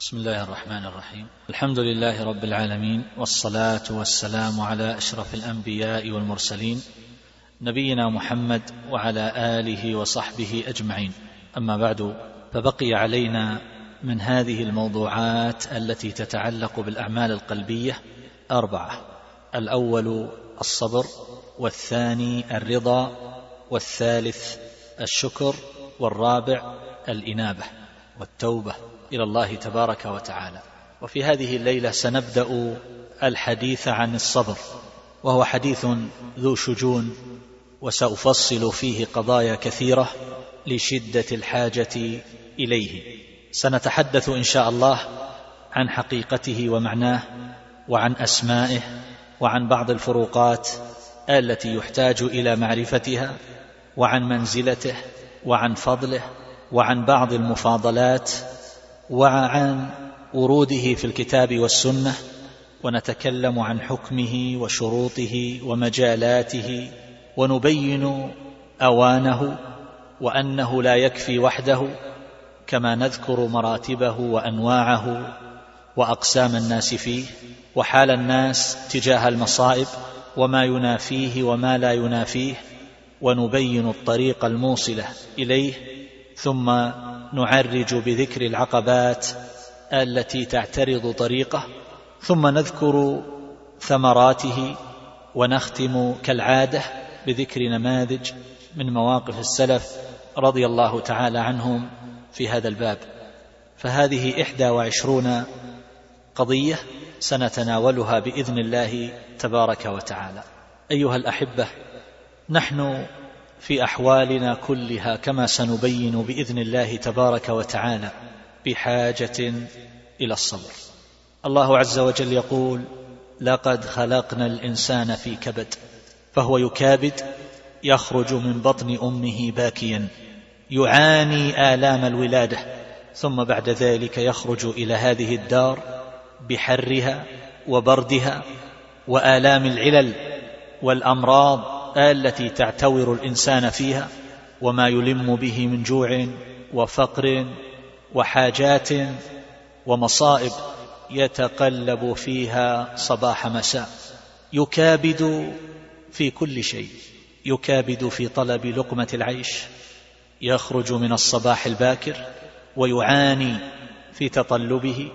بسم الله الرحمن الرحيم. الحمد لله رب العالمين والصلاة والسلام على أشرف الأنبياء والمرسلين نبينا محمد وعلى آله وصحبه أجمعين. أما بعد فبقي علينا من هذه الموضوعات التي تتعلق بالأعمال القلبية أربعة. الأول الصبر والثاني الرضا والثالث الشكر والرابع الإنابة والتوبة. إلى الله تبارك وتعالى. وفي هذه الليلة سنبدأ الحديث عن الصبر وهو حديث ذو شجون وسأفصل فيه قضايا كثيرة لشدة الحاجة إليه. سنتحدث إن شاء الله عن حقيقته ومعناه وعن أسمائه وعن بعض الفروقات التي يحتاج إلى معرفتها وعن منزلته وعن فضله وعن بعض المفاضلات وعن وروده في الكتاب والسنة ونتكلم عن حكمه وشروطه ومجالاته ونبين أوانه وأنه لا يكفي وحده كما نذكر مراتبه وأنواعه وأقسام الناس فيه وحال الناس تجاه المصائب وما ينافيه وما لا ينافيه ونبين الطريق الموصلة إليه ثم نعرج بذكر العقبات التي تعترض طريقه ثم نذكر ثمراته ونختم كالعادة بذكر نماذج من مواقف السلف رضي الله تعالى عنهم في هذا الباب. فهذه إحدى وعشرون قضية سنتناولها بإذن الله تبارك وتعالى. أيها الأحبة نحن في أحوالنا كلها كما سنبين بإذن الله تبارك وتعالى بحاجة إلى الصبر. الله عز وجل يقول لقد خلقنا الإنسان في كبد فهو يكابد يخرج من بطن أمه باكيا يعاني آلام الولادة ثم بعد ذلك يخرج إلى هذه الدار بحرها وبردها وآلام العلل والأمراض التي تعتور الإنسان فيها وما يلم به من جوع وفقر وحاجات ومصائب يتقلب فيها صباح مساء. يكابد في كل شيء. يكابد في طلب لقمة العيش. يخرج من الصباح الباكر ويعاني في تطلبه.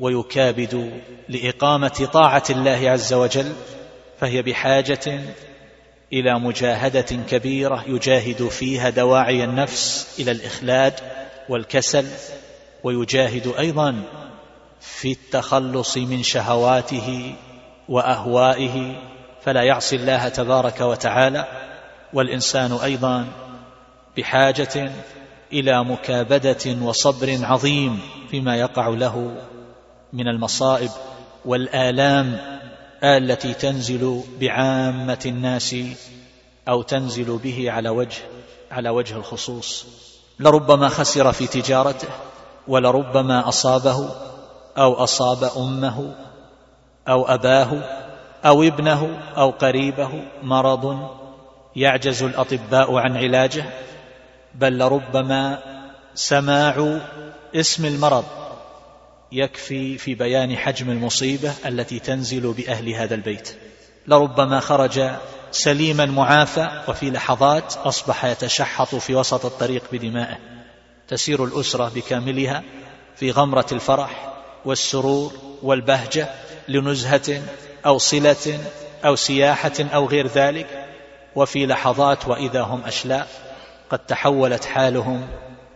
ويكابد لإقامة طاعة الله عز وجل. فهي بحاجة إلى مجاهدة كبيرة يجاهد فيها دواعي النفس إلى الإخلاد والكسل ويجاهد أيضا في التخلص من شهواته وأهوائه فلا يعصي الله تبارك وتعالى والإنسان أيضا بحاجة إلى مكابدة وصبر عظيم فيما يقع له من المصائب والآلام التي تنزل بعامة الناس أو تنزل به على وجه على وجه الخصوص. لربما خسر في تجارته ولربما أصابه أو أصاب أمه أو أباه أو ابنه أو قريبه مرض يعجز الأطباء عن علاجه. بل لربما سماع اسم المرض يكفي في بيان حجم المصيبة التي تنزل بأهل هذا البيت. لربما خرج سليما معافى وفي لحظات أصبح يتشحط في وسط الطريق بدمائه. تسير الأسرة بكاملها في غمرة الفرح والسرور والبهجة لنزهة أو صلة أو سياحة أو غير ذلك. وفي لحظات وإذا هم أشلاء قد تحولت حالهم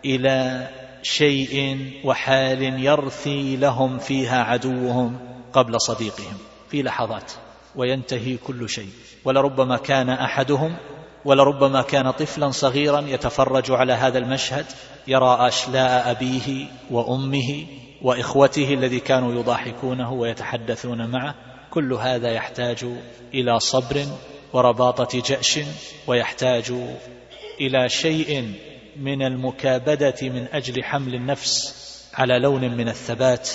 إلى شيء وحال يرثي لهم فيها عدوهم قبل صديقهم في لحظات وينتهي كل شيء ولربما كان أحدهم ولربما كان طفلا صغيرا يتفرج على هذا المشهد يرى أشلاء أبيه وأمه وإخوته الذي كانوا يضاحكونه ويتحدثون معه كل هذا يحتاج إلى صبر ورباطة جأش ويحتاج إلى شيء من المكابدة من أجل حمل النفس على لون من الثبات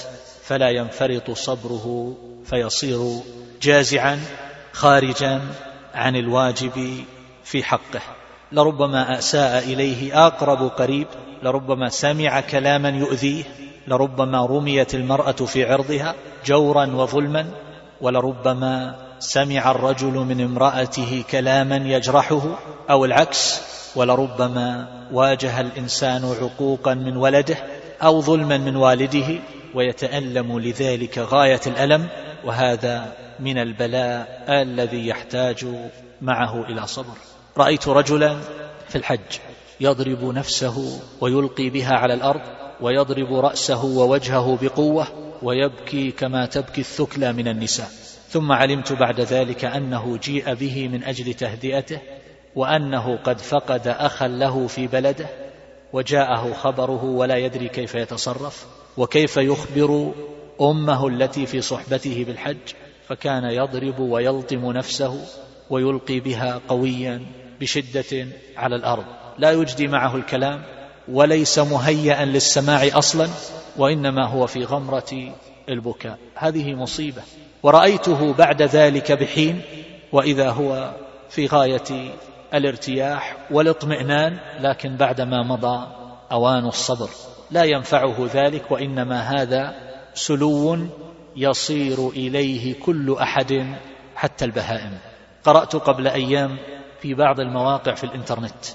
فلا ينفرط صبره فيصير جازعا خارجا عن الواجب في حقه. لربما أساء إليه أقرب قريب لربما سمع كلاما يؤذيه لربما رميت المرأة في عرضها جورا وظلما ولربما سمع الرجل من امرأته كلاما يجرحه أو العكس ولربما واجه الإنسان عقوقا من ولده أو ظلما من والده ويتألم لذلك غاية الألم وهذا من البلاء الذي يحتاج معه إلى صبر. رأيت رجلا في الحج يضرب نفسه ويلقي بها على الأرض ويضرب رأسه ووجهه بقوة ويبكي كما تبكي الثكلى من النساء. ثم علمت بعد ذلك أنه جيء به من أجل تهدئته وأنه قد فقد أخا له في بلده وجاءه خبره ولا يدري كيف يتصرف وكيف يخبر أمه التي في صحبته بالحج فكان يضرب ويلطم نفسه ويلقي بها قويا بشدة على الأرض. لا يجدي معه الكلام وليس مهيئا للسماع أصلا وإنما هو في غمرة البكاء. هذه مصيبة. ورأيته بعد ذلك بحين وإذا هو في غاية الارتياح والاطمئنان لكن بعدما مضى أوان الصبر. لا ينفعه ذلك وإنما هذا سلو يصير إليه كل أحد حتى البهائم. قرأت قبل أيام في بعض المواقع في الإنترنت.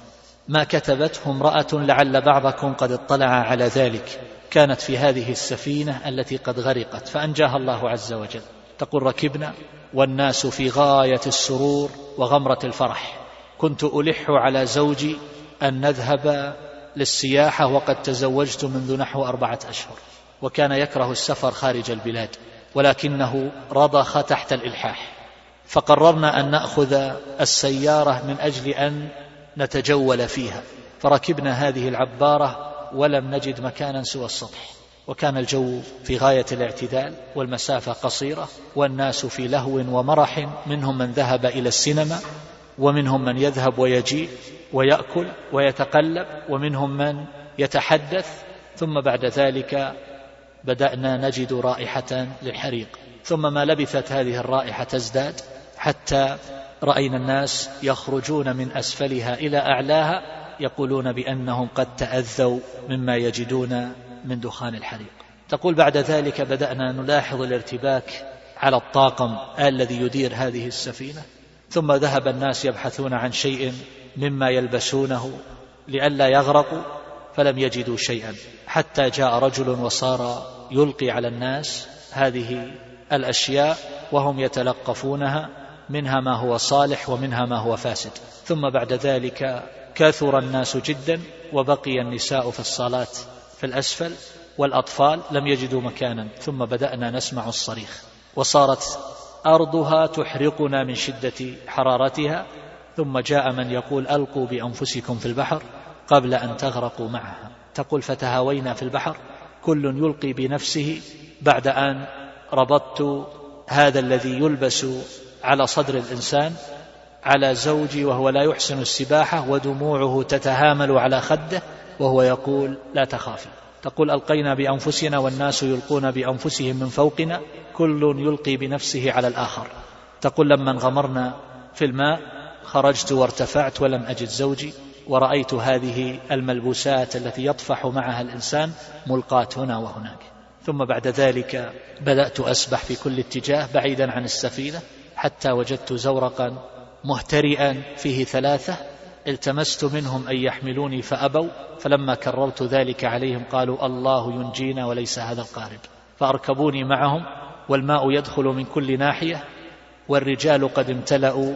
ما كتبته امرأة لعل بعضكم قد اطلع على ذلك. كانت في هذه السفينة التي قد غرقت فأنجاها الله عز وجل. تقول ركبنا والناس في غاية السرور وغمرة الفرح. كنت ألح على زوجي أن نذهب للسياحة وقد تزوجت منذ نحو أربعة أشهر وكان يكره السفر خارج البلاد ولكنه رضخ تحت الإلحاح. فقررنا أن نأخذ السيارة من أجل أن نتجول فيها. فركبنا هذه العبارة ولم نجد مكانا سوى السطح وكان الجو في غاية الاعتدال والمسافة قصيرة والناس في لهو ومرح منهم من ذهب إلى السينما ومنهم من يذهب ويجيء ويأكل ويتقلب ومنهم من يتحدث ثم بعد ذلك بدأنا نجد رائحة للحريق. ثم ما لبثت هذه الرائحة تزداد حتى رأينا الناس يخرجون من أسفلها إلى أعلاها يقولون بأنهم قد تأذوا مما يجدون من دخان الحريق. تقول بعد ذلك بدأنا نلاحظ الارتباك على الطاقم الذي يدير هذه السفينة. ثم ذهب الناس يبحثون عن شيء مما يلبسونه لئلا يغرقوا فلم يجدوا شيئا. حتى جاء رجل وصار يلقي على الناس هذه الأشياء وهم يتلقفونها منها ما هو صالح ومنها ما هو فاسد. ثم بعد ذلك كثر الناس جدا وبقي النساء في الصالات في الأسفل والأطفال لم يجدوا مكانا. ثم بدأنا نسمع الصريخ. وصارت أرضها تحرقنا من شدة حرارتها ثم جاء من يقول ألقوا بأنفسكم في البحر قبل أن تغرقوا معها. تقول فتهاوينا في البحر كل يلقي بنفسه بعد أن ربطت هذا الذي يلبس على صدر الإنسان على زوجي وهو لا يحسن السباحة ودموعه تتهامل على خده وهو يقول لا تخافي. تقول ألقينا بأنفسنا والناس يلقون بأنفسهم من فوقنا كل يلقي بنفسه على الآخر. تقول لما انغمرنا في الماء خرجت وارتفعت ولم أجد زوجي ورأيت هذه الملبوسات التي يطفح معها الإنسان ملقاة هنا وهناك. ثم بعد ذلك بدأت أسبح في كل اتجاه بعيدا عن السفينة حتى وجدت زورقا مهترئا فيه ثلاثة التمست منهم أن يحملوني فأبوا فلما كررت ذلك عليهم قالوا الله ينجينا وليس هذا القارب. فأركبوني معهم والماء يدخل من كل ناحية والرجال قد امتلأوا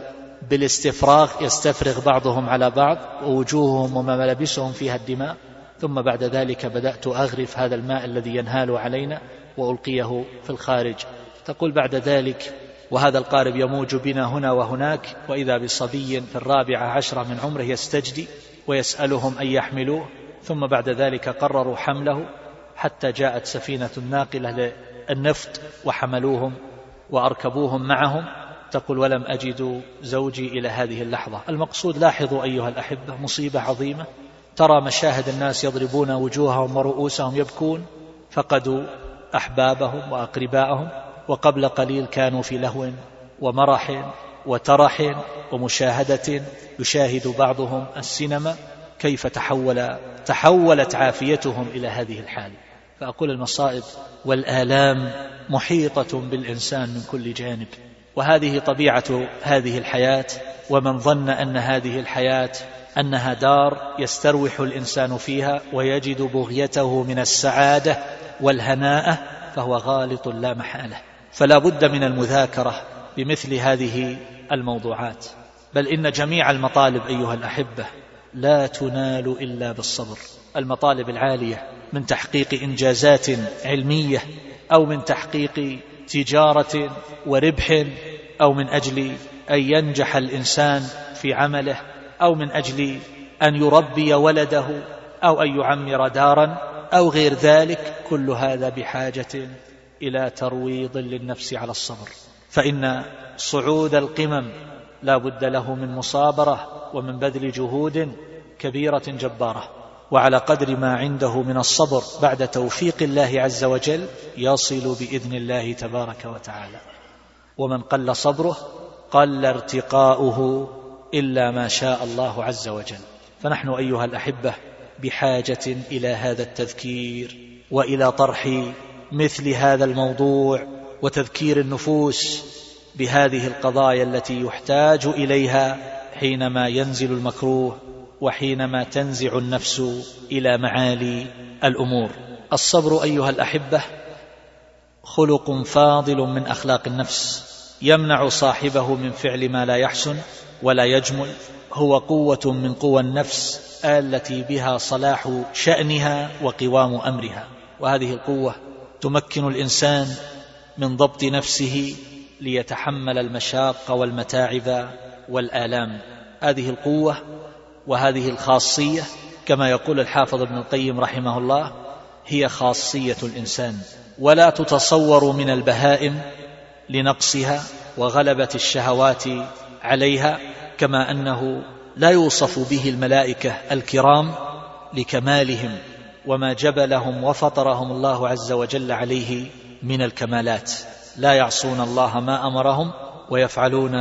بالاستفراغ يستفرغ بعضهم على بعض ووجوههم وملابسهم فيها الدماء. ثم بعد ذلك بدأت أغرف هذا الماء الذي ينهال علينا وألقيه في الخارج. تقول بعد ذلك وهذا القارب يموج بنا هنا وهناك وإذا بصبي في الرابعة عشرة من عمره يستجدي ويسألهم أن يحملوه ثم بعد ذلك قرروا حمله حتى جاءت سفينة ناقلة للنفط وحملوهم وأركبوهم معهم. تقول ولم أجد زوجي إلى هذه اللحظة. المقصود لاحظوا أيها الأحبة مصيبة عظيمة. ترى مشاهد الناس يضربون وجوههم ورؤوسهم يبكون فقدوا أحبابهم وأقرباءهم. وقبل قليل كانوا في لهو ومرح وترح ومشاهدة يشاهد بعضهم السينما كيف تحول تحولت عافيتهم إلى هذه الحال. فأقول المصائب والآلام محيطة بالإنسان من كل جانب. وهذه طبيعة هذه الحياة ومن ظن أن هذه الحياة أنها دار يستروح الإنسان فيها ويجد بغيته من السعادة والهناءة فهو غالط لا محالة. فلا بد من المذاكرة بمثل هذه الموضوعات. بل إن جميع المطالب أيها الأحبة لا تنال إلا بالصبر. المطالب العالية من تحقيق إنجازات علمية أو من تحقيق تجارة وربح أو من أجل أن ينجح الإنسان في عمله أو من أجل أن يربي ولده أو أن يعمر دارا أو غير ذلك كل هذا بحاجة إلى ترويض للنفس على الصبر. فإن صعود القمم لا بد له من مصابرة ومن بذل جهود كبيرة جبارة. وعلى قدر ما عنده من الصبر بعد توفيق الله عز وجل يصل بإذن الله تبارك وتعالى. ومن قل صبره قل ارتقاؤه إلا ما شاء الله عز وجل. فنحن أيها الأحبة بحاجة إلى هذا التذكير وإلى طرح مثل هذا الموضوع وتذكير النفوس بهذه القضايا التي يحتاج إليها حينما ينزل المكروه وحينما تنزع النفس إلى معالي الأمور. الصبر أيها الأحبة خلق فاضل من أخلاق النفس يمنع صاحبه من فعل ما لا يحسن ولا يجمل هو قوة من قوى النفس التي بها صلاح شأنها وقوام أمرها. وهذه القوة تمكن الإنسان من ضبط نفسه ليتحمل المشاق والمتاعب والآلام. هذه القوة وهذه الخاصية كما يقول الحافظ ابن القيم رحمه الله هي خاصية الإنسان. ولا تتصور من البهائم لنقصها وغلبة الشهوات عليها كما أنه لا يوصف به الملائكة الكرام لكمالهم. وما جبلهم وفطرهم الله عز وجل عليه من الكمالات. لا يعصون الله ما أمرهم ويفعلون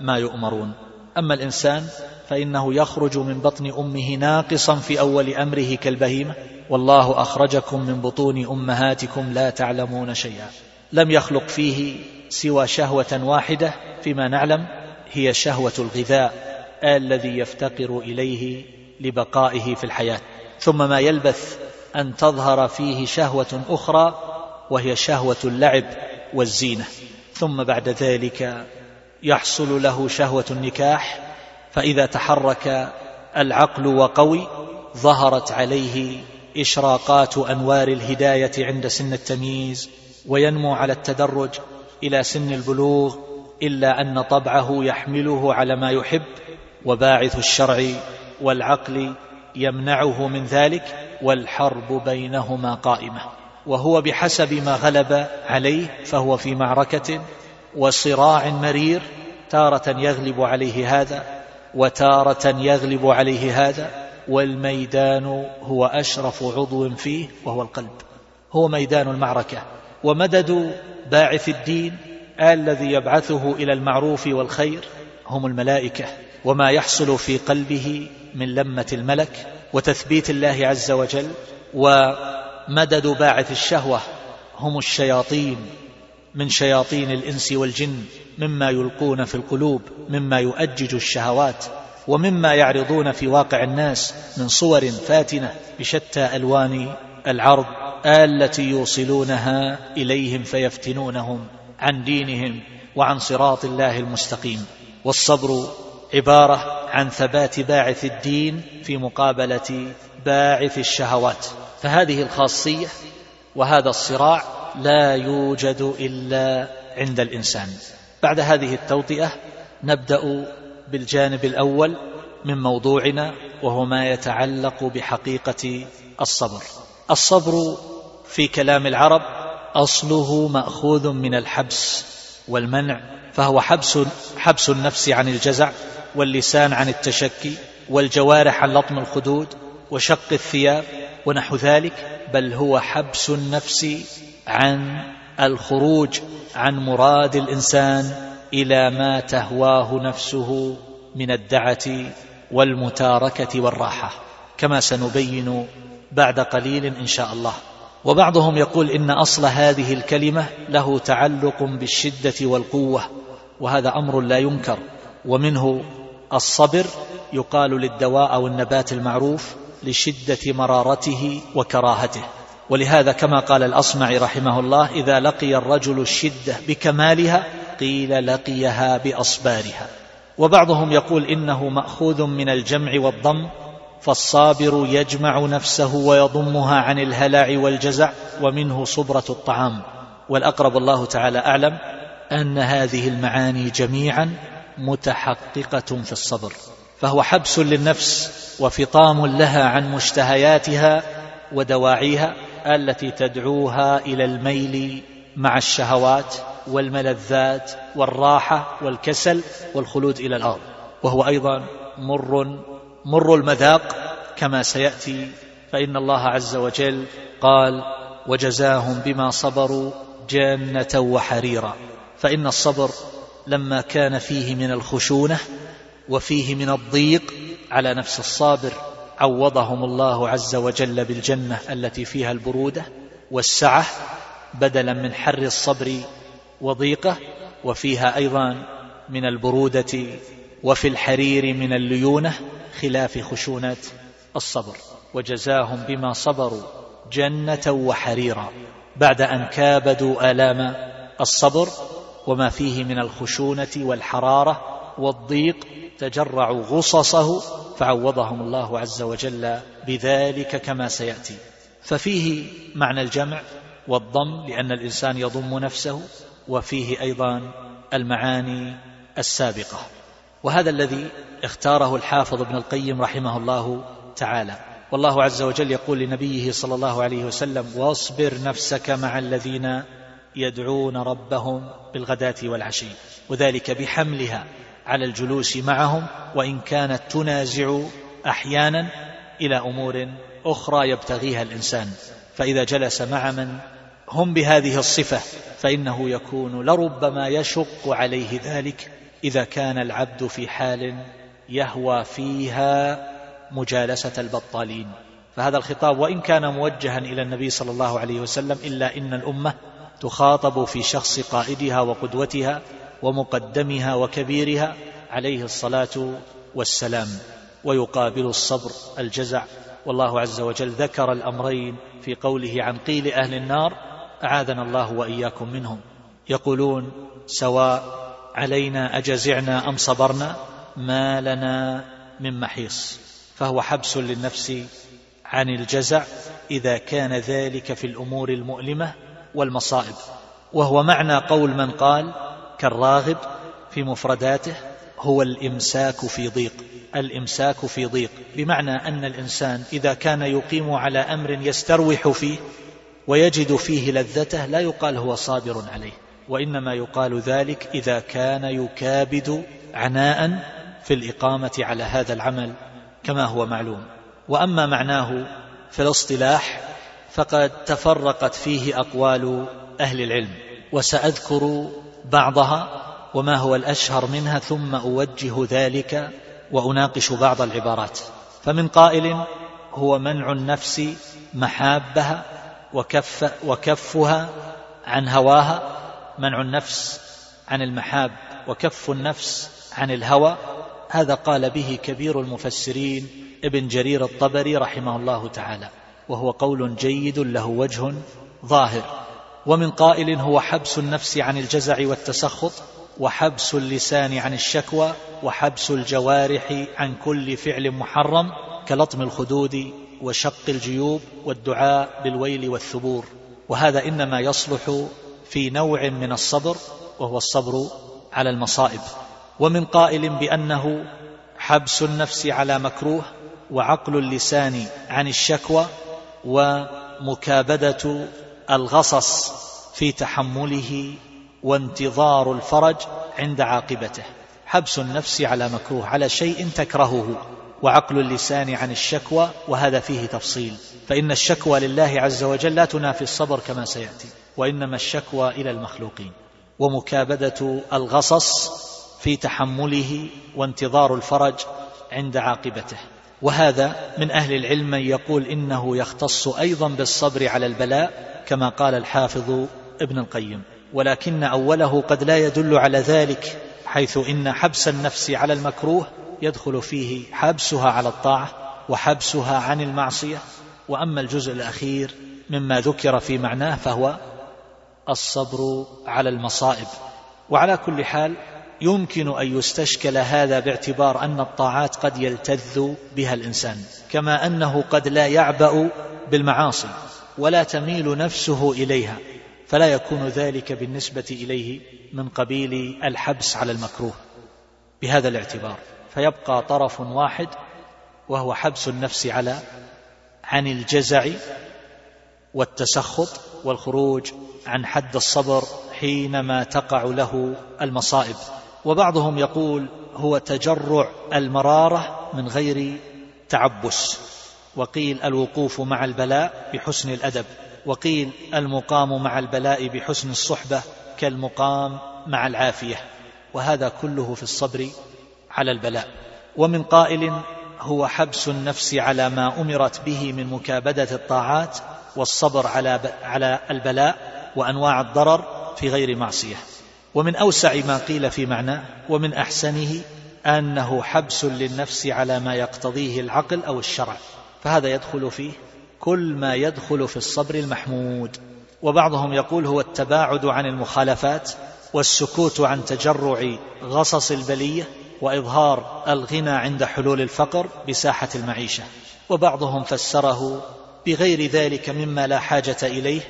ما يؤمرون. أما الإنسان فإنه يخرج من بطن أمه ناقصا في أول أمره كالبهيمة. والله أخرجكم من بطون أمهاتكم لا تعلمون شيئا. لم يخلق فيه سوى شهوة واحدة فيما نعلم هي شهوة الغذاء الذي يفتقر إليه لبقائه في الحياة. ثم ما يلبث أن تظهر فيه شهوة أخرى وهي شهوة اللعب والزينة. ثم بعد ذلك يحصل له شهوة النكاح فإذا تحرك العقل وقوي ظهرت عليه إشراقات أنوار الهداية عند سن التمييز وينمو على التدرج إلى سن البلوغ إلا أن طبعه يحمله على ما يحب وباعث الشرع والعقل يمنعه من ذلك والحرب بينهما قائمة. وهو بحسب ما غلب عليه فهو في معركة وصراع مرير تارة يغلب عليه هذا وتارة يغلب عليه هذا والميدان هو أشرف عضو فيه وهو القلب. هو ميدان المعركة. ومدد باعث الدين الذي يبعثه إلى المعروف والخير هم الملائكة. وما يحصل في قلبه من لمة الملك وتثبيت الله عز وجل ومدد باعث الشهوة هم الشياطين من شياطين الإنس والجن مما يلقون في القلوب مما يؤجج الشهوات ومما يعرضون في واقع الناس من صور فاتنة بشتى ألوان العرض التي يوصلونها إليهم فيفتنونهم عن دينهم وعن صراط الله المستقيم. والصبر عبارة عن ثبات باعث الدين في مقابلة باعث الشهوات. فهذه الخاصية وهذا الصراع لا يوجد إلا عند الإنسان. بعد هذه التوطئة نبدأ بالجانب الأول من موضوعنا وهو ما يتعلق بحقيقة الصبر. الصبر في كلام العرب أصله مأخوذ من الحبس والمنع فهو حبس حبس النفس عن الجزع واللسان عن التشكي والجوارح عن لطم الخدود وشق الثياب ونحو ذلك بل هو حبس النفس عن الخروج عن مراد الإنسان إلى ما تهواه نفسه من الدعة والمتاركة والراحة كما سنبين بعد قليل إن شاء الله. وبعضهم يقول إن أصل هذه الكلمة له تعلق بالشدة والقوة وهذا أمر لا ينكر ومنه الصبر يقال للدواء أو النبات المعروف لشدة مرارته وكراهته. ولهذا كما قال الأصمعي رحمه الله إذا لقي الرجل الشدة بكمالها قيل لقيها بأصبارها. وبعضهم يقول إنه مأخوذ من الجمع والضم فالصابر يجمع نفسه ويضمها عن الهلع والجزع ومنه صبرة الطعام. والأقرب الله تعالى أعلم أن هذه المعاني جميعا متحققة في الصبر فهو حبس للنفس وفطام لها عن مشتهياتها ودواعيها التي تدعوها إلى الميل مع الشهوات والملذات والراحة والكسل والخلود إلى الأرض. وهو أيضا مر مر المذاق كما سيأتي فإن الله عز وجل قال وجزاهم بما صبروا جنة وحريرا فإن الصبر لما كان فيه من الخشونة وفيه من الضيق على نفس الصابر عوضهم الله عز وجل بالجنة التي فيها البرودة والسعة بدلا من حر الصبر وضيقة وفيها أيضا من البرودة وفي الحرير من الليونة خلاف خشونة الصبر وجزاهم بما صبروا جنة وحريرا بعد أن كابدوا آلام الصبر وما فيه من الخشونة والحرارة والضيق تجرعوا غصصه فعوضهم الله عز وجل بذلك كما سيأتي. ففيه معنى الجمع والضم لأن الإنسان يضم نفسه وفيه أيضا المعاني السابقة. وهذا الذي اختاره الحافظ ابن القيم رحمه الله تعالى. والله عز وجل يقول لنبيه صلى الله عليه وسلم واصبر نفسك مع الذين يدعون ربهم بالغداة والعشي وذلك بحملها على الجلوس معهم وإن كانت تنازع أحيانا إلى أمور أخرى يبتغيها الإنسان. فإذا جلس مع من هم بهذه الصفة فإنه يكون لربما يشق عليه ذلك إذا كان العبد في حال يهوى فيها مجالسة البطالين. فهذا الخطاب وإن كان موجها إلى النبي صلى الله عليه وسلم إلا إن الأمة تخاطب في شخص قائدها وقدوتها ومقدمها وكبيرها عليه الصلاة والسلام ويقابل الصبر الجزع. والله عز وجل ذكر الأمرين في قوله عن قيل أهل النار أعاذنا الله وإياكم منهم. يقولون سواء علينا أجزعنا أم صبرنا ما لنا من محيص. فهو حبس للنفس عن الجزع إذا كان ذلك في الأمور المؤلمة والمصائب وهو معنى قول من قال كالراغب في مفرداته هو الإمساك في ضيق. الإمساك في ضيق بمعنى أن الإنسان إذا كان يقيم على أمر يستروح فيه ويجد فيه لذته لا يقال هو صابر عليه وإنما يقال ذلك إذا كان يكابد عناء في الإقامة على هذا العمل كما هو معلوم. وأما معناه في الاصطلاح فقد تفرقت فيه أقوال أهل العلم وسأذكر بعضها وما هو الأشهر منها ثم أوجه ذلك وأناقش بعض العبارات. فمن قائل هو منع النفس محابها وكف وكفها عن هواها منع النفس عن المحاب وكف النفس عن الهوى. هذا قال به كبير المفسرين ابن جرير الطبري رحمه الله تعالى. وهو قول جيد له وجه ظاهر. ومن قائل هو حبس النفس عن الجزع والتسخط وحبس اللسان عن الشكوى وحبس الجوارح عن كل فعل محرم كلطم الخدود وشق الجيوب والدعاء بالويل والثبور. وهذا إنما يصلح في نوع من الصبر وهو الصبر على المصائب. ومن قائل بأنه حبس النفس على مكروه وعقل اللسان عن الشكوى ومكابدة الغصص في تحمله وانتظار الفرج عند عاقبته. حبس النفس على مكروه على شيء تكرهه وعقل اللسان عن الشكوى وهذا فيه تفصيل. فإن الشكوى لله عز وجل لا تنافي الصبر كما سيأتي وإنما الشكوى إلى المخلوقين. ومكابدة الغصص في تحمله وانتظار الفرج عند عاقبته. وهذا من أهل العلم من يقول إنه يختص أيضا بالصبر على البلاء كما قال الحافظ ابن القيم. ولكن أوله قد لا يدل على ذلك حيث إن حبس النفس على المكروه يدخل فيه حبسها على الطاعة وحبسها عن المعصية. وأما الجزء الأخير مما ذكر في معناه فهو الصبر على المصائب. وعلى كل حال يمكن أن يستشكل هذا باعتبار أن الطاعات قد يلتذ بها الإنسان كما أنه قد لا يعبأ بالمعاصي ولا تميل نفسه إليها فلا يكون ذلك بالنسبة إليه من قبيل الحبس على المكروه بهذا الاعتبار فيبقى طرف واحد وهو حبس النفس على عن الجزع والتسخط والخروج عن حد الصبر حينما تقع له المصائب. وبعضهم يقول هو تجرع المرارة من غير تعبس. وقيل الوقوف مع البلاء بحسن الأدب. وقيل المقام مع البلاء بحسن الصحبة كالمقام مع العافية. وهذا كله في الصبر على البلاء. ومن قائل هو حبس النفس على ما أمرت به من مكابدة الطاعات والصبر على على البلاء وأنواع الضرر في غير معصية. ومن أوسع ما قيل في معناه ومن أحسنه أنه حبس للنفس على ما يقتضيه العقل أو الشرع. فهذا يدخل فيه كل ما يدخل في الصبر المحمود. وبعضهم يقول هو التباعد عن المخالفات والسكوت عن تجرع غصص البلية وإظهار الغنى عند حلول الفقر بساحة المعيشة. وبعضهم فسره بغير ذلك مما لا حاجة إليه.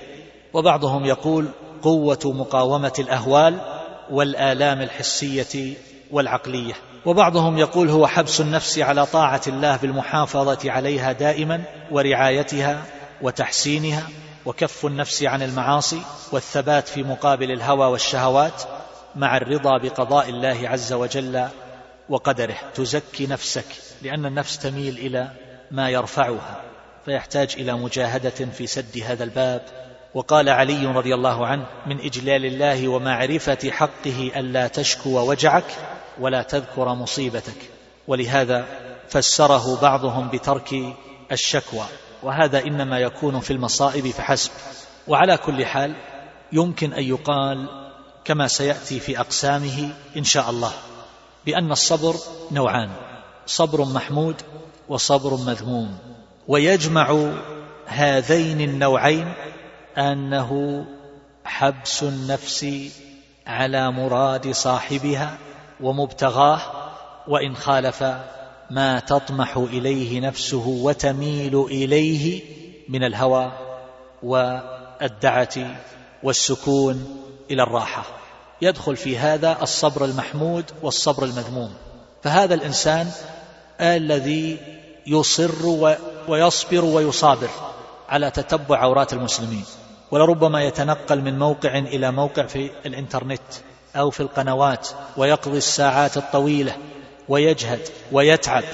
وبعضهم يقول قوة مقاومة الأهوال والآلام الحسية والعقلية. وبعضهم يقول هو حبس النفس على طاعة الله بالمحافظة عليها دائما ورعايتها وتحسينها وكف النفس عن المعاصي والثبات في مقابل الهوى والشهوات مع الرضا بقضاء الله عز وجل وقدره. تزكي نفسك لأن النفس تميل إلى ما يرفعها فيحتاج إلى مجاهدة في سد هذا الباب وقال علي رضي الله عنه من إجلال الله ومعرفة حقه الا تشكو وجعك ولا تذكر مصيبتك. ولهذا فسره بعضهم بترك الشكوى. وهذا إنما يكون في المصائب فحسب. وعلى كل حال يمكن أن يقال كما سيأتي في أقسامه إن شاء الله بأن الصبر نوعان صبر محمود وصبر مذموم. ويجمع هذين النوعين أنه حبس النفس على مراد صاحبها ومبتغاه وإن خالف ما تطمح إليه نفسه وتميل إليه من الهوى والدعة والسكون إلى الراحة. يدخل في هذا الصبر المحمود والصبر المذموم. فهذا الإنسان الذي يصر ويصبر ويصابر على تتبع عورات المسلمين. ولربما يتنقل من موقع إلى موقع في الإنترنت أو في القنوات ويقضي الساعات الطويلة ويجهد ويتعب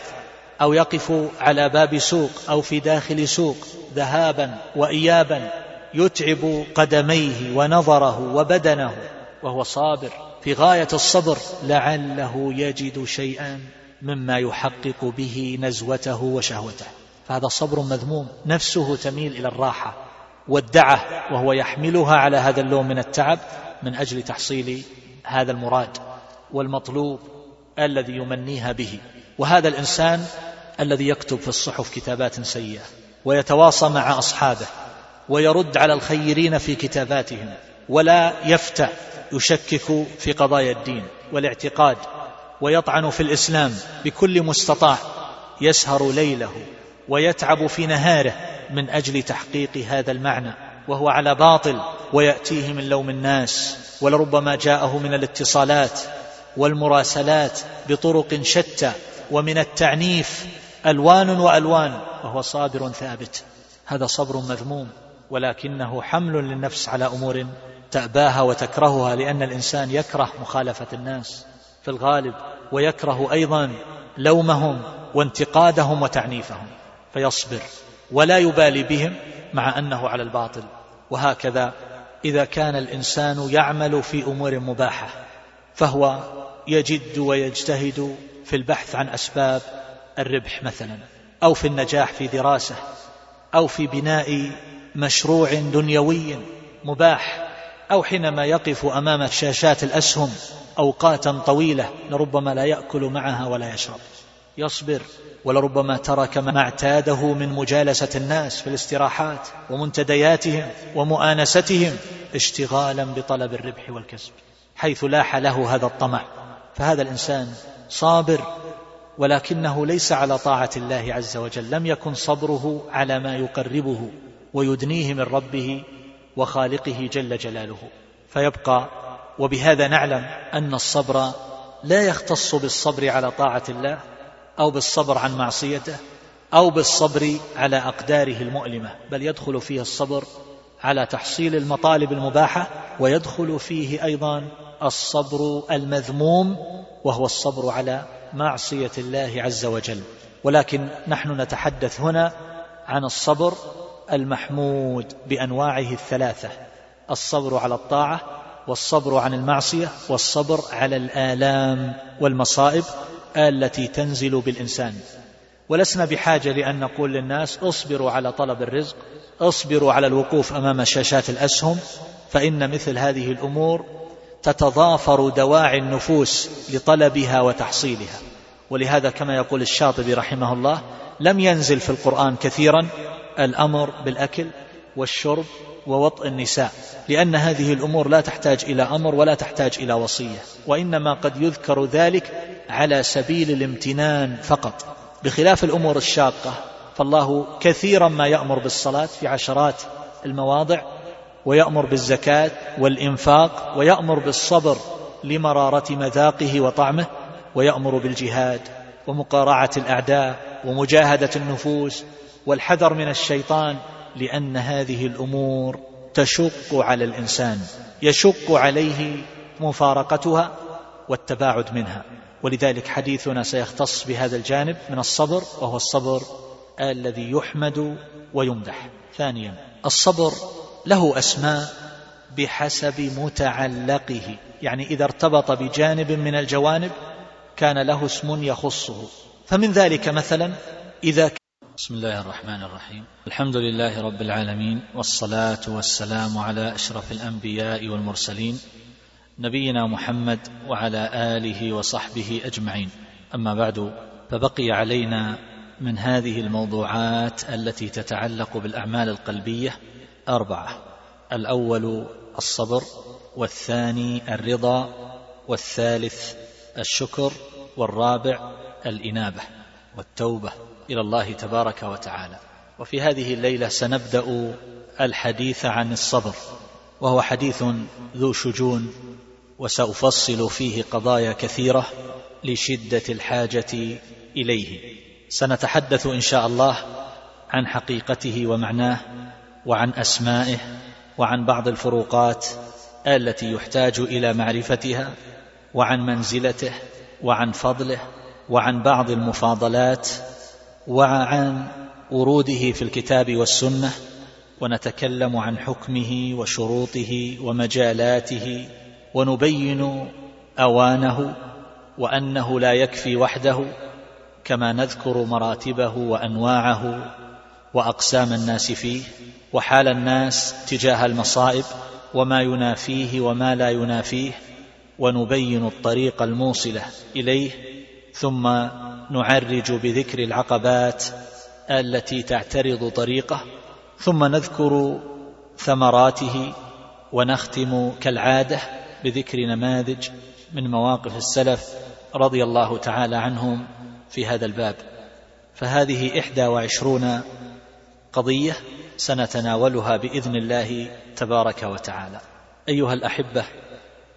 أو يقف على باب سوق أو في داخل سوق ذهابا وايابا يتعب قدميه ونظره وبدنه وهو صابر في غاية الصبر لعله يجد شيئا مما يحقق به نزوته وشهوته. فهذا صبر مذموم نفسه تميل إلى الراحة والدعة وهو يحملها على هذا اللون من التعب من أجل تحصيل هذا المراد والمطلوب الذي يمنيها به. وهذا الإنسان الذي يكتب في الصحف كتابات سيئة ويتواصى مع أصحابه ويرد على الخيرين في كتاباتهم ولا يفتع يشكك في قضايا الدين والاعتقاد ويطعن في الإسلام بكل مستطاع يسهر ليله ويتعب في نهاره من أجل تحقيق هذا المعنى وهو على باطل ويأتيه من لوم الناس ولربما جاءه من الاتصالات والمراسلات بطرق شتى ومن التعنيف ألوان وألوان وهو صابر ثابت. هذا صبر مذموم ولكنه حمل للنفس على أمور تأباها وتكرهها لأن الإنسان يكره مخالفة الناس في الغالب ويكره أيضا لومهم وانتقادهم وتعنيفهم. فيصبر ولا يبالي بهم مع أنه على الباطل. وهكذا إذا كان الإنسان يعمل في أمور مباحة فهو يجد ويجتهد في البحث عن أسباب الربح مثلا أو في النجاح في دراسة أو في بناء مشروع دنيوي مباح أو حينما يقف أمام شاشات الأسهم أوقاتا طويلة لربما لا يأكل معها ولا يشرب. يصبر ولربما ترك ما اعتاده من مجالسة الناس في الاستراحات ومنتدياتهم ومؤانستهم اشتغالا بطلب الربح والكسب حيث لاح له هذا الطمع. فهذا الإنسان صابر ولكنه ليس على طاعة الله عز وجل لم يكن صبره على ما يقربه ويدنيه من ربه وخالقه جل جلاله. فيبقى وبهذا نعلم أن الصبر لا يختص بالصبر على طاعة الله أو بالصبر عن معصيته أو بالصبر على أقداره المؤلمة بل يدخل فيه الصبر على تحصيل المطالب المباحة ويدخل فيه أيضا الصبر المذموم وهو الصبر على معصية الله عز وجل. ولكن نحن نتحدث هنا عن الصبر المحمود بأنواعه الثلاثة الصبر على الطاعة والصبر عن المعصية والصبر على الآلام والمصائب التي تنزل بالإنسان. ولسنا بحاجة لأن نقول للناس اصبروا على طلب الرزق اصبروا على الوقوف أمام شاشات الأسهم فإن مثل هذه الأمور تتضافر دواعي النفوس لطلبها وتحصيلها. ولهذا كما يقول الشاطبي رحمه الله لم ينزل في القرآن كثيرا الأمر بالأكل والشرب ووطء النساء لأن هذه الأمور لا تحتاج إلى أمر ولا تحتاج إلى وصية وإنما قد يذكر ذلك على سبيل الامتنان فقط. بخلاف الأمور الشاقة فالله كثيرا ما يأمر بالصلاة في عشرات المواضع ويأمر بالزكاة والإنفاق ويأمر بالصبر لمرارة مذاقه وطعمه ويأمر بالجهاد ومقارعة الأعداء ومجاهدة النفوس والحذر من الشيطان لأن هذه الأمور تشق على الإنسان يشق عليه مفارقتها والتباعد منها. ولذلك حديثنا سيختص بهذا الجانب من الصبر وهو الصبر الذي يحمد ويمدح. ثانيا الصبر له أسماء بحسب متعلقه. يعني إذا ارتبط بجانب من الجوانب كان له اسم يخصه. فمن ذلك مثلا إذا بسم الله الرحمن الرحيم. الحمد لله رب العالمين والصلاة والسلام على أشرف الأنبياء والمرسلين نبينا محمد وعلى آله وصحبه أجمعين. أما بعد فبقي علينا من هذه الموضوعات التي تتعلق بالأعمال القلبية أربعة. الأول الصبر والثاني الرضا والثالث الشكر والرابع الإنابة والتوبة. إلى الله تبارك وتعالى. وفي هذه الليلة سنبدأ الحديث عن الصبر وهو حديث ذو شجون وسأفصل فيه قضايا كثيرة لشدة الحاجة إليه. سنتحدث إن شاء الله عن حقيقته ومعناه وعن أسمائه وعن بعض الفروقات التي يحتاج إلى معرفتها وعن منزلته وعن فضله وعن بعض المفاضلات وعن وروده في الكتاب والسنة ونتكلم عن حكمه وشروطه ومجالاته ونبين أوانه وأنه لا يكفي وحده كما نذكر مراتبه وأنواعه وأقسام الناس فيه وحال الناس تجاه المصائب وما ينافيه وما لا ينافيه ونبين الطريق الموصلة إليه ثم نعرج بذكر العقبات التي تعترض طريقه ثم نذكر ثمراته ونختم كالعادة بذكر نماذج من مواقف السلف رضي الله تعالى عنهم في هذا الباب. فهذه إحدى وعشرون قضية سنتناولها بإذن الله تبارك وتعالى. أيها الأحبة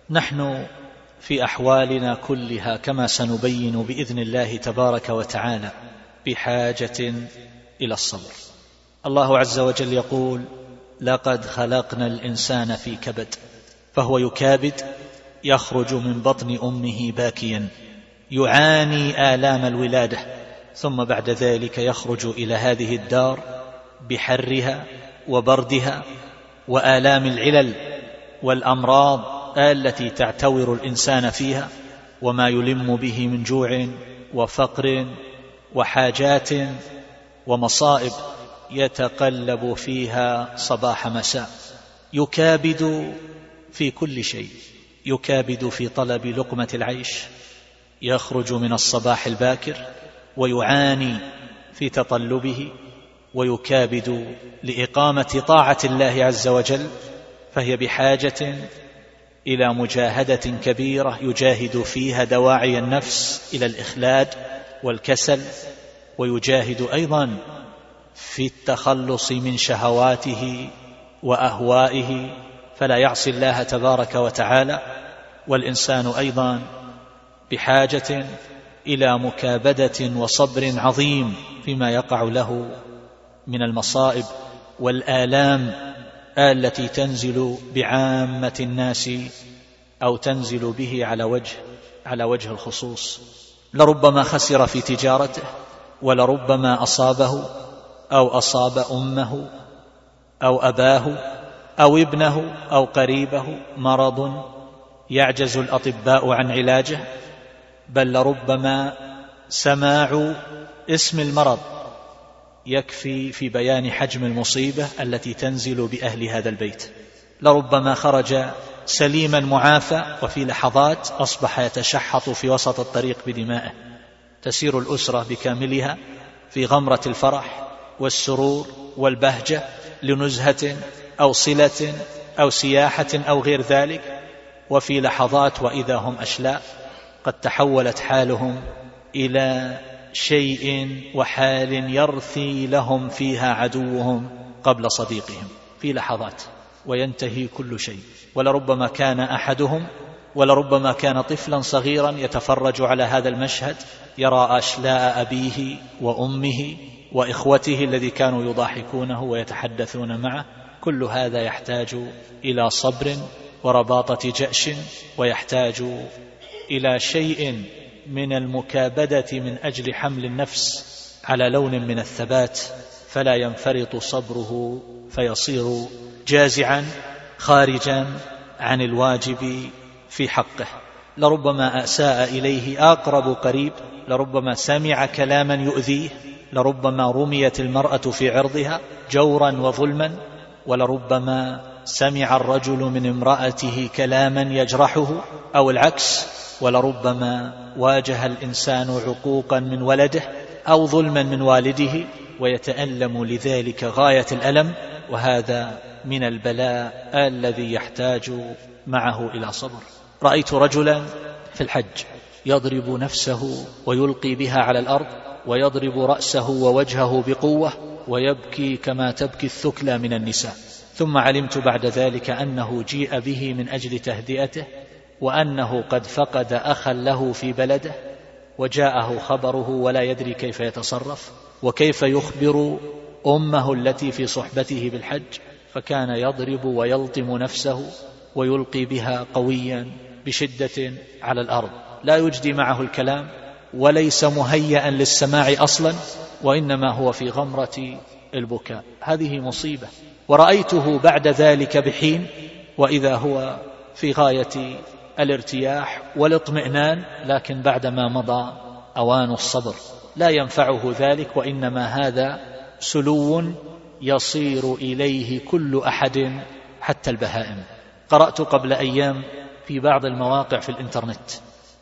نحن في أحوالنا كلها كما سنبين بإذن الله تبارك وتعالى بحاجة إلى الصبر. الله عز وجل يقول لقد خلقنا الإنسان في كبد فهو يكابد يخرج من بطن أمه باكيا يعاني آلام الولادة ثم بعد ذلك يخرج إلى هذه الدار بحرها وبردها وآلام العلل والأمراض التي تعتور الإنسان فيها وما يلم به من جوع وفقر وحاجات ومصائب يتقلب فيها صباح مساء. يكابد في كل شيء. يكابد في طلب لقمة العيش. يخرج من الصباح الباكر ويعاني في تطلبه. ويكابد لإقامة طاعة الله عز وجل. فهي بحاجة إلى مجاهدة كبيرة يجاهد فيها دواعي النفس إلى الإخلاد والكسل ويجاهد أيضا في التخلص من شهواته وأهوائه فلا يعصي الله تبارك وتعالى والإنسان أيضا بحاجة إلى مكابدة وصبر عظيم فيما يقع له من المصائب والآلام التي تنزل بعامة الناس أو تنزل به على وجه على وجه الخصوص. لربما خسر في تجارته ولربما أصابه أو أصاب أمه أو أباه أو ابنه أو قريبه مرض يعجز الأطباء عن علاجه. بل لربما سماع اسم المرض يكفي في بيان حجم المصيبة التي تنزل بأهل هذا البيت. لربما خرج سليما معافى وفي لحظات أصبح يتشحط في وسط الطريق بدمائه. تسير الأسرة بكاملها في غمرة الفرح والسرور والبهجة لنزهة أو صلة أو سياحة أو غير ذلك. وفي لحظات وإذا هم أشلاء قد تحولت حالهم إلى شيء وحال يرثي لهم فيها عدوهم قبل صديقهم في لحظات وينتهي كل شيء. ولربما كان أحدهم ولربما كان طفلا صغيرا يتفرج على هذا المشهد يرى أشلاء أبيه وأمه وإخوته الذي كانوا يضاحكونه ويتحدثون معه. كل هذا يحتاج إلى صبر ورباطة جأش ويحتاج إلى شيء من المكابدة من أجل حمل النفس على لون من الثبات فلا ينفرط صبره فيصير جازعا خارجا عن الواجب في حقه. لربما أساء إليه أقرب قريب لربما سمع كلاما يؤذيه لربما رميت المرأة في عرضها جورا وظلما ولربما سمع الرجل من امرأته كلاما يجرحه أو العكس ولربما واجه الإنسان عقوقا من ولده أو ظلما من والده ويتألم لذلك غاية الألم وهذا من البلاء الذي يحتاج معه إلى صبر. رأيت رجلا في الحج يضرب نفسه ويلقي بها على الأرض ويضرب رأسه ووجهه بقوة ويبكي كما تبكي الثكلى من النساء. ثم علمت بعد ذلك أنه جيء به من أجل تهدئته وأنه قد فقد أخا له في بلده وجاءه خبره ولا يدري كيف يتصرف وكيف يخبر أمه التي في صحبته بالحج فكان يضرب ويلطم نفسه ويلقي بها قويا بشدة على الأرض. لا يجدي معه الكلام وليس مهيئا للسماع أصلا وإنما هو في غمرة البكاء. هذه مصيبة. ورأيته بعد ذلك بحين وإذا هو في غاية الارتياح والاطمئنان لكن بعدما مضى أوان الصبر. لا ينفعه ذلك وإنما هذا سلو يصير إليه كل أحد حتى البهائم. قرأت قبل أيام في بعض المواقع في الإنترنت.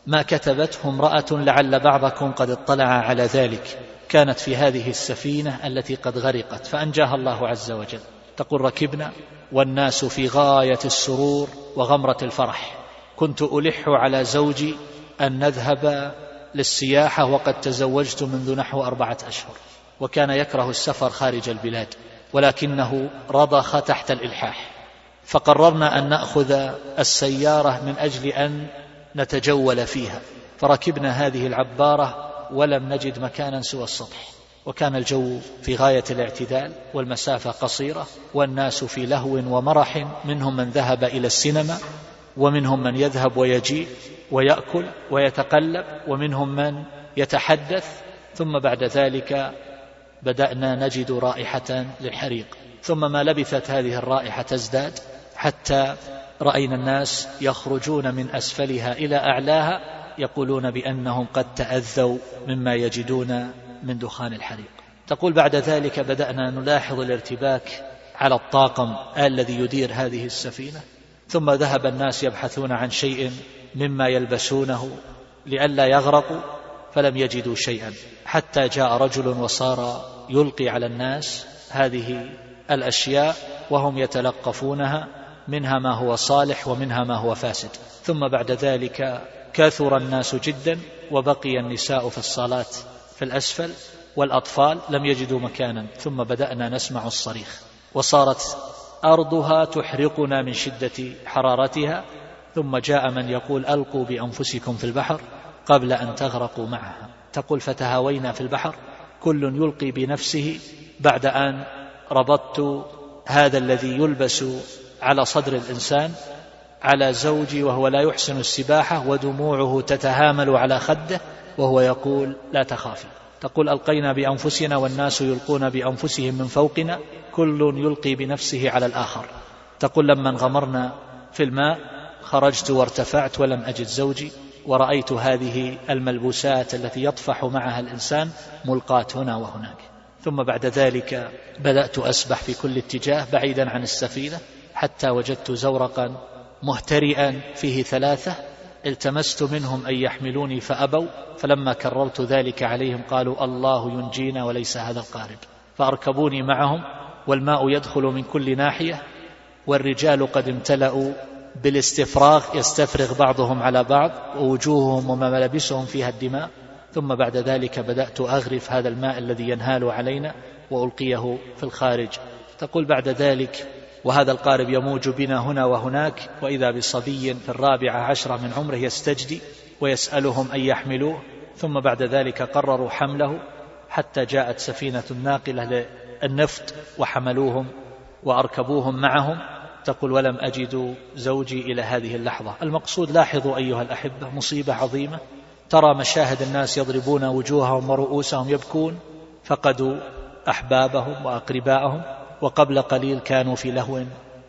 ما كتبته امرأة لعل بعضكم قد اطلع على ذلك. كانت في هذه السفينة التي قد غرقت فأنجاها الله عز وجل. تقول ركبنا والناس في غاية السرور وغمرة الفرح. كنت ألح على زوجي أن نذهب للسياحة وقد تزوجت منذ نحو أربعة أشهر وكان يكره السفر خارج البلاد ولكنه رضخ تحت الإلحاح. فقررنا أن نأخذ السيارة من أجل أن نتجول فيها. فركبنا هذه العبارة ولم نجد مكانا سوى السطح وكان الجو في غاية الاعتدال والمسافة قصيرة والناس في لهو ومرح منهم من ذهب إلى السينما ومنهم من يذهب ويجيء ويأكل ويتقلب ومنهم من يتحدث ثم بعد ذلك بدأنا نجد رائحة للحريق. ثم ما لبثت هذه الرائحة تزداد حتى رأينا الناس يخرجون من أسفلها إلى أعلاها يقولون بأنهم قد تأذوا مما يجدون من دخان الحريق. تقول بعد ذلك بدأنا نلاحظ الارتباك على الطاقم الذي يدير هذه السفينة. ثم ذهب الناس يبحثون عن شيء مما يلبسونه لئلا يغرقوا فلم يجدوا شيئا. حتى جاء رجل وصار يلقي على الناس هذه الأشياء وهم يتلقفونها منها ما هو صالح ومنها ما هو فاسد. ثم بعد ذلك كثر الناس جدا وبقي النساء في الصالات في الأسفل والأطفال لم يجدوا مكانا. ثم بدأنا نسمع الصريخ. وصارت أرضها تحرقنا من شدة حرارتها ثم جاء من يقول ألقوا بأنفسكم في البحر قبل أن تغرقوا معها. تقول فتهاوينا في البحر كل يلقي بنفسه بعد أن ربطت هذا الذي يلبس على صدر الإنسان على زوجي وهو لا يحسن السباحة ودموعه تتهامل على خده وهو يقول لا تخافي. تقول ألقينا بأنفسنا والناس يلقون بأنفسهم من فوقنا كل يلقي بنفسه على الآخر. تقول لما انغمرنا في الماء خرجت وارتفعت ولم أجد زوجي ورأيت هذه الملبوسات التي يطفح معها الإنسان ملقاة هنا وهناك. ثم بعد ذلك بدأت أسبح في كل اتجاه بعيدا عن السفينة حتى وجدت زورقا مهترئا فيه ثلاثة التمست منهم أن يحملوني فأبوا فلما كررت ذلك عليهم قالوا الله ينجينا وليس هذا القارب. فأركبوني معهم والماء يدخل من كل ناحية والرجال قد امتلأوا بالاستفراغ يستفرغ بعضهم على بعض ووجوههم وملابسهم فيها الدماء. ثم بعد ذلك بدأت أغرف هذا الماء الذي ينهال علينا وألقيه في الخارج. تقول بعد ذلك وهذا القارب يموج بنا هنا وهناك وإذا بصبي في الرابعة عشرة من عمره يستجدي ويسألهم أن يحملوه ثم بعد ذلك قرروا حمله حتى جاءت سفينة ناقلة للنفط وحملوهم وأركبوهم معهم. تقول ولم أجد زوجي إلى هذه اللحظة. المقصود لاحظوا أيها الأحبة مصيبة عظيمة. ترى مشاهد الناس يضربون وجوههم ورؤوسهم يبكون فقدوا أحبابهم وأقرباءهم. وقبل قليل كانوا في لهو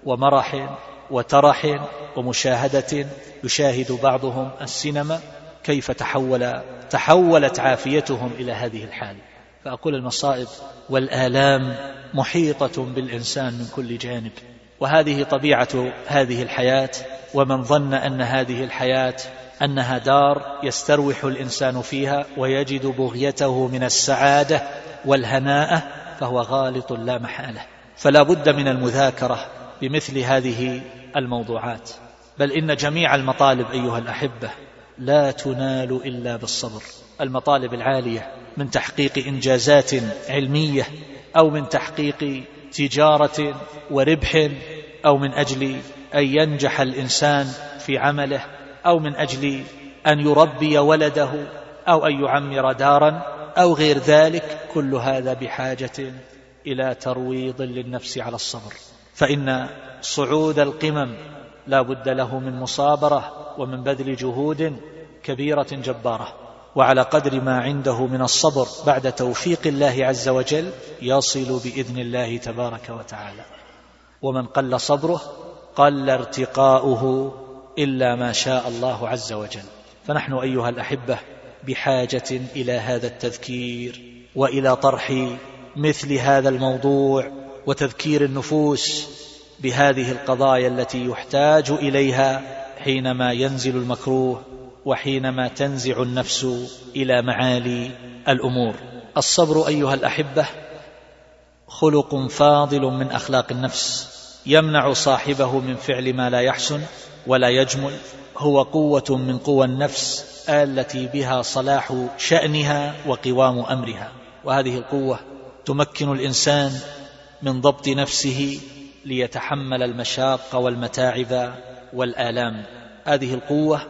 ومرح وترح ومشاهدة يشاهد بعضهم السينما كيف تحول تحولت عافيتهم إلى هذه الحال. فأقول المصائب والآلام محيطة بالإنسان من كل جانب. وهذه طبيعة هذه الحياة ومن ظن أن هذه الحياة أنها دار يستروح الإنسان فيها ويجد بغيته من السعادة والهناءة فهو غالط لا محالة. فلا بد من المذاكرة بمثل هذه الموضوعات. بل إن جميع المطالب أيها الأحبة لا تنال إلا بالصبر. المطالب العالية من تحقيق إنجازات علمية أو من تحقيق تجارة وربح أو من أجل أن ينجح الإنسان في عمله أو من أجل أن يربي ولده أو أن يعمر دارا أو غير ذلك كل هذا بحاجة إلى ترويض للنفس على الصبر. فإن صعود القمم لا بد له من مصابرة ومن بذل جهود كبيرة جبارة. وعلى قدر ما عنده من الصبر بعد توفيق الله عز وجل يصل بإذن الله تبارك وتعالى. ومن قل صبره قل ارتقاؤه إلا ما شاء الله عز وجل. فنحن أيها الأحبة بحاجة إلى هذا التذكير وإلى طرح مثل هذا الموضوع وتذكير النفوس بهذه القضايا التي يحتاج إليها حينما ينزل المكروه وحينما تنزع النفس إلى معالي الأمور. الصبر أيها الأحبة خلق فاضل من أخلاق النفس يمنع صاحبه من فعل ما لا يحسن ولا يجمل هو قوة من قوى النفس التي بها صلاح شأنها وقوام أمرها وهذه القوة تمكن الإنسان من ضبط نفسه ليتحمل المشاق والمتاعب والآلام. هذه القوة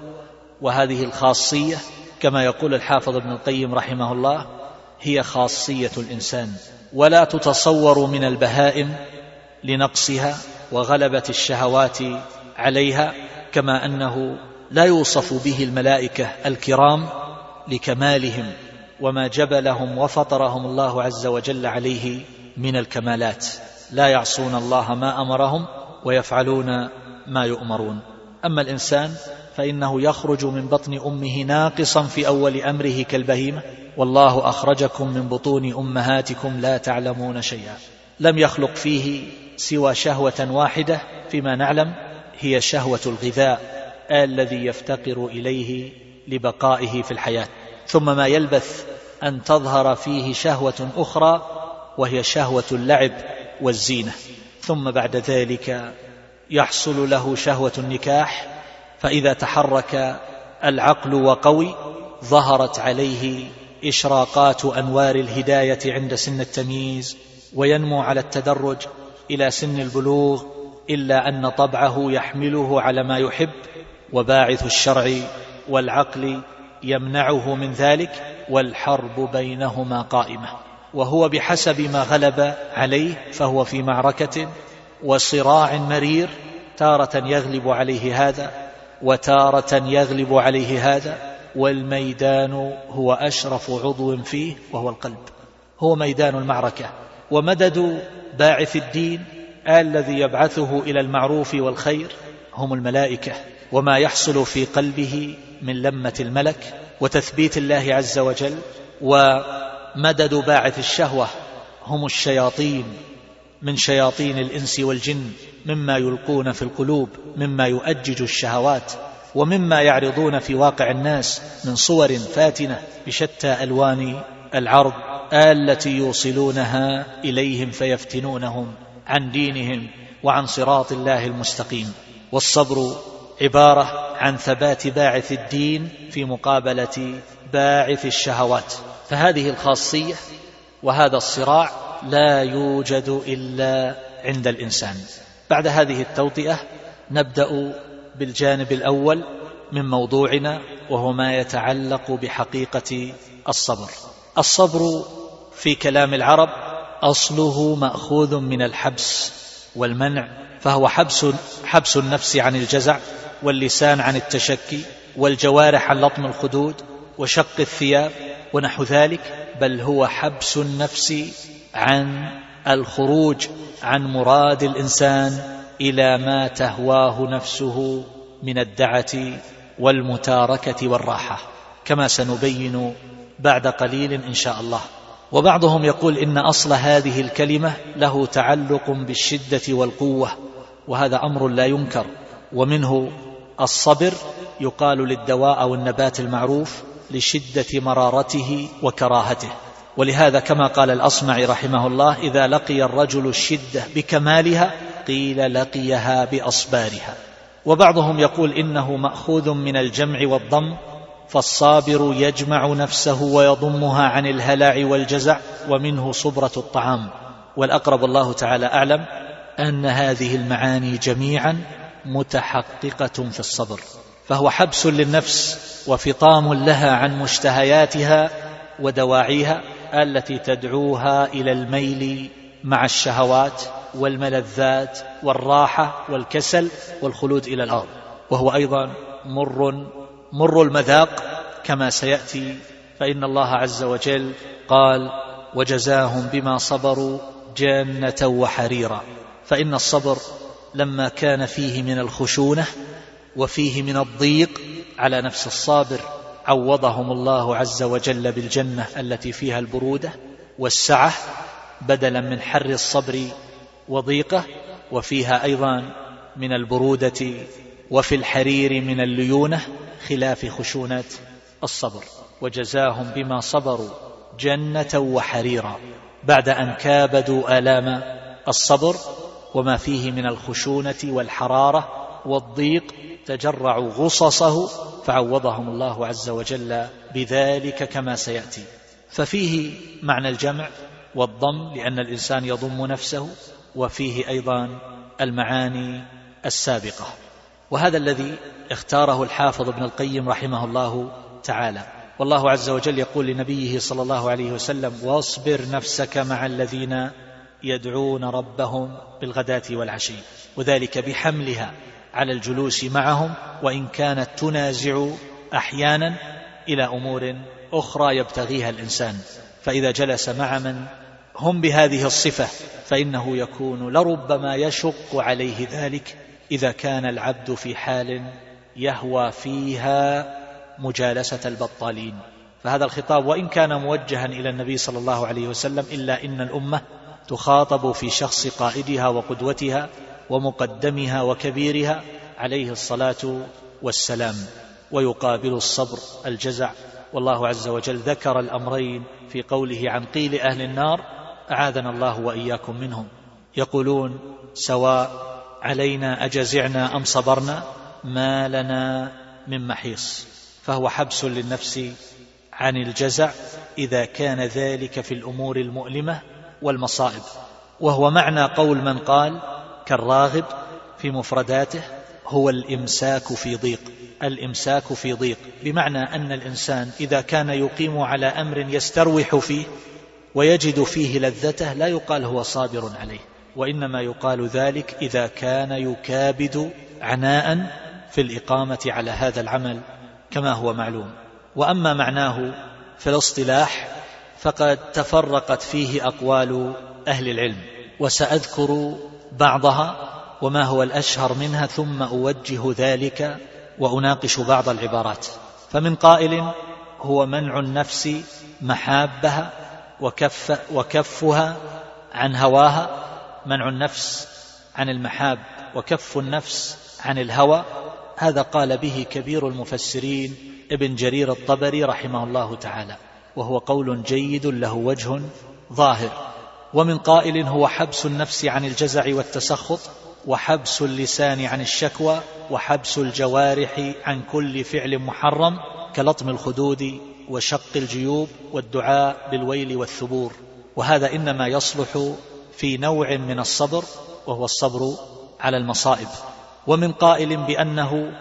وهذه الخاصية كما يقول الحافظ ابن القيم رحمه الله هي خاصية الإنسان. ولا تتصور من البهائم لنقصها وغلبة الشهوات عليها كما أنه لا يوصف به الملائكة الكرام لكمالهم. وما جبلهم وفطرهم الله عز وجل عليه من الكمالات. لا يعصون الله ما أمرهم ويفعلون ما يؤمرون. أما الإنسان فإنه يخرج من بطن أمه ناقصا في أول أمره كالبهيمة. والله أخرجكم من بطون أمهاتكم لا تعلمون شيئا. لم يخلق فيه سوى شهوة واحدة فيما نعلم هي شهوة الغذاء الذي يفتقر إليه لبقائه في الحياة. ثم ما يلبث أن تظهر فيه شهوة أخرى وهي شهوة اللعب والزينة. ثم بعد ذلك يحصل له شهوة النكاح فإذا تحرك العقل وقوي ظهرت عليه إشراقات أنوار الهداية عند سن التمييز وينمو على التدرج إلى سن البلوغ إلا أن طبعه يحمله على ما يحب وباعث الشرع والعقل يمنعه من ذلك والحرب بينهما قائمة. وهو بحسب ما غلب عليه فهو في معركة وصراع مرير تارة يغلب عليه هذا وتارة يغلب عليه هذا والميدان هو أشرف عضو فيه وهو القلب. هو ميدان المعركة. ومدد باعث الدين الذي يبعثه إلى المعروف والخير هم الملائكة. وما يحصل في قلبه من لمة الملك وتثبيت الله عز وجل ومدد باعث الشهوة هم الشياطين من شياطين الإنس والجن مما يلقون في القلوب مما يؤجج الشهوات ومما يعرضون في واقع الناس من صور فاتنة بشتى ألوان العرض التي يوصلونها إليهم فيفتنونهم عن دينهم وعن صراط الله المستقيم. والصبر عبارة عن ثبات باعث الدين في مقابلة باعث الشهوات. فهذه الخاصية وهذا الصراع لا يوجد إلا عند الإنسان. بعد هذه التوطئة نبدأ بالجانب الأول من موضوعنا وهو ما يتعلق بحقيقة الصبر. الصبر في كلام العرب أصله مأخوذ من الحبس والمنع فهو حبس حبس النفس عن الجزع واللسان عن التشكي والجوارح عن لطم الخدود وشق الثياب ونحو ذلك بل هو حبس النفس عن الخروج عن مراد الإنسان إلى ما تهواه نفسه من الدعة والمتاركة والراحة كما سنبين بعد قليل إن شاء الله. وبعضهم يقول إن أصل هذه الكلمة له تعلق بالشدة والقوة وهذا أمر لا ينكر ومنه الصبر يقال للدواء أو النبات المعروف لشدة مرارته وكراهته. ولهذا كما قال الأصمعي رحمه الله إذا لقي الرجل الشدة بكمالها قيل لقيها بأصبارها. وبعضهم يقول إنه مأخوذ من الجمع والضم فالصابر يجمع نفسه ويضمها عن الهلع والجزع ومنه صبرة الطعام. والأقرب الله تعالى أعلم أن هذه المعاني جميعا متحققة في الصبر فهو حبس للنفس وفطام لها عن مشتهياتها ودواعيها التي تدعوها إلى الميل مع الشهوات والملذات والراحة والكسل والخلود إلى الأرض. وهو أيضا مر مر المذاق كما سيأتي فإن الله عز وجل قال وجزاهم بما صبروا جنة وحريرا فإن الصبر لما كان فيه من الخشونة وفيه من الضيق على نفس الصابر عوضهم الله عز وجل بالجنة التي فيها البرودة والسعة بدلا من حر الصبر وضيقة وفيها أيضا من البرودة وفي الحرير من الليونة خلاف خشونة الصبر وجزاهم بما صبروا جنة وحريرا بعد أن كابدوا آلام الصبر وما فيه من الخشونة والحرارة والضيق تجرعوا غصصه فعوضهم الله عز وجل بذلك كما سيأتي. ففيه معنى الجمع والضم لأن الإنسان يضم نفسه وفيه أيضا المعاني السابقة. وهذا الذي اختاره الحافظ ابن القيم رحمه الله تعالى. والله عز وجل يقول لنبيه صلى الله عليه وسلم واصبر نفسك مع الذين يدعون ربهم بالغداة والعشي وذلك بحملها على الجلوس معهم وإن كانت تنازع أحيانا إلى أمور أخرى يبتغيها الإنسان. فإذا جلس مع من هم بهذه الصفة فإنه يكون لربما يشق عليه ذلك إذا كان العبد في حال يهوى فيها مجالسة البطالين. فهذا الخطاب وإن كان موجها إلى النبي صلى الله عليه وسلم إلا إن الأمة تخاطب في شخص قائدها وقدوتها ومقدمها وكبيرها عليه الصلاة والسلام ويقابل الصبر الجزع. والله عز وجل ذكر الأمرين في قوله عن قيل أهل النار أعاذنا الله وإياكم منهم. يقولون سواء علينا أجزعنا أم صبرنا ما لنا من محيص. فهو حبس للنفس عن الجزع إذا كان ذلك في الأمور المؤلمة والمصائب وهو معنى قول من قال كالراغب في مفرداته هو الإمساك في ضيق. الإمساك في ضيق بمعنى أن الإنسان إذا كان يقيم على أمر يستروح فيه ويجد فيه لذته لا يقال هو صابر عليه وإنما يقال ذلك إذا كان يكابد عناء في الإقامة على هذا العمل كما هو معلوم. وأما معناه في الاصطلاح فقد تفرقت فيه أقوال أهل العلم وسأذكر بعضها وما هو الأشهر منها ثم أوجه ذلك وأناقش بعض العبارات. فمن قائل هو منع النفس محابها وكف وكفها عن هواها منع النفس عن المحاب وكف النفس عن الهوى. هذا قال به كبير المفسرين ابن جرير الطبري رحمه الله تعالى. وهو قول جيد له وجه ظاهر. ومن قائل هو حبس النفس عن الجزع والتسخط وحبس اللسان عن الشكوى وحبس الجوارح عن كل فعل محرم كلطم الخدود وشق الجيوب والدعاء بالويل والثبور. وهذا إنما يصلح في نوع من الصبر وهو الصبر على المصائب. ومن قائل بأنه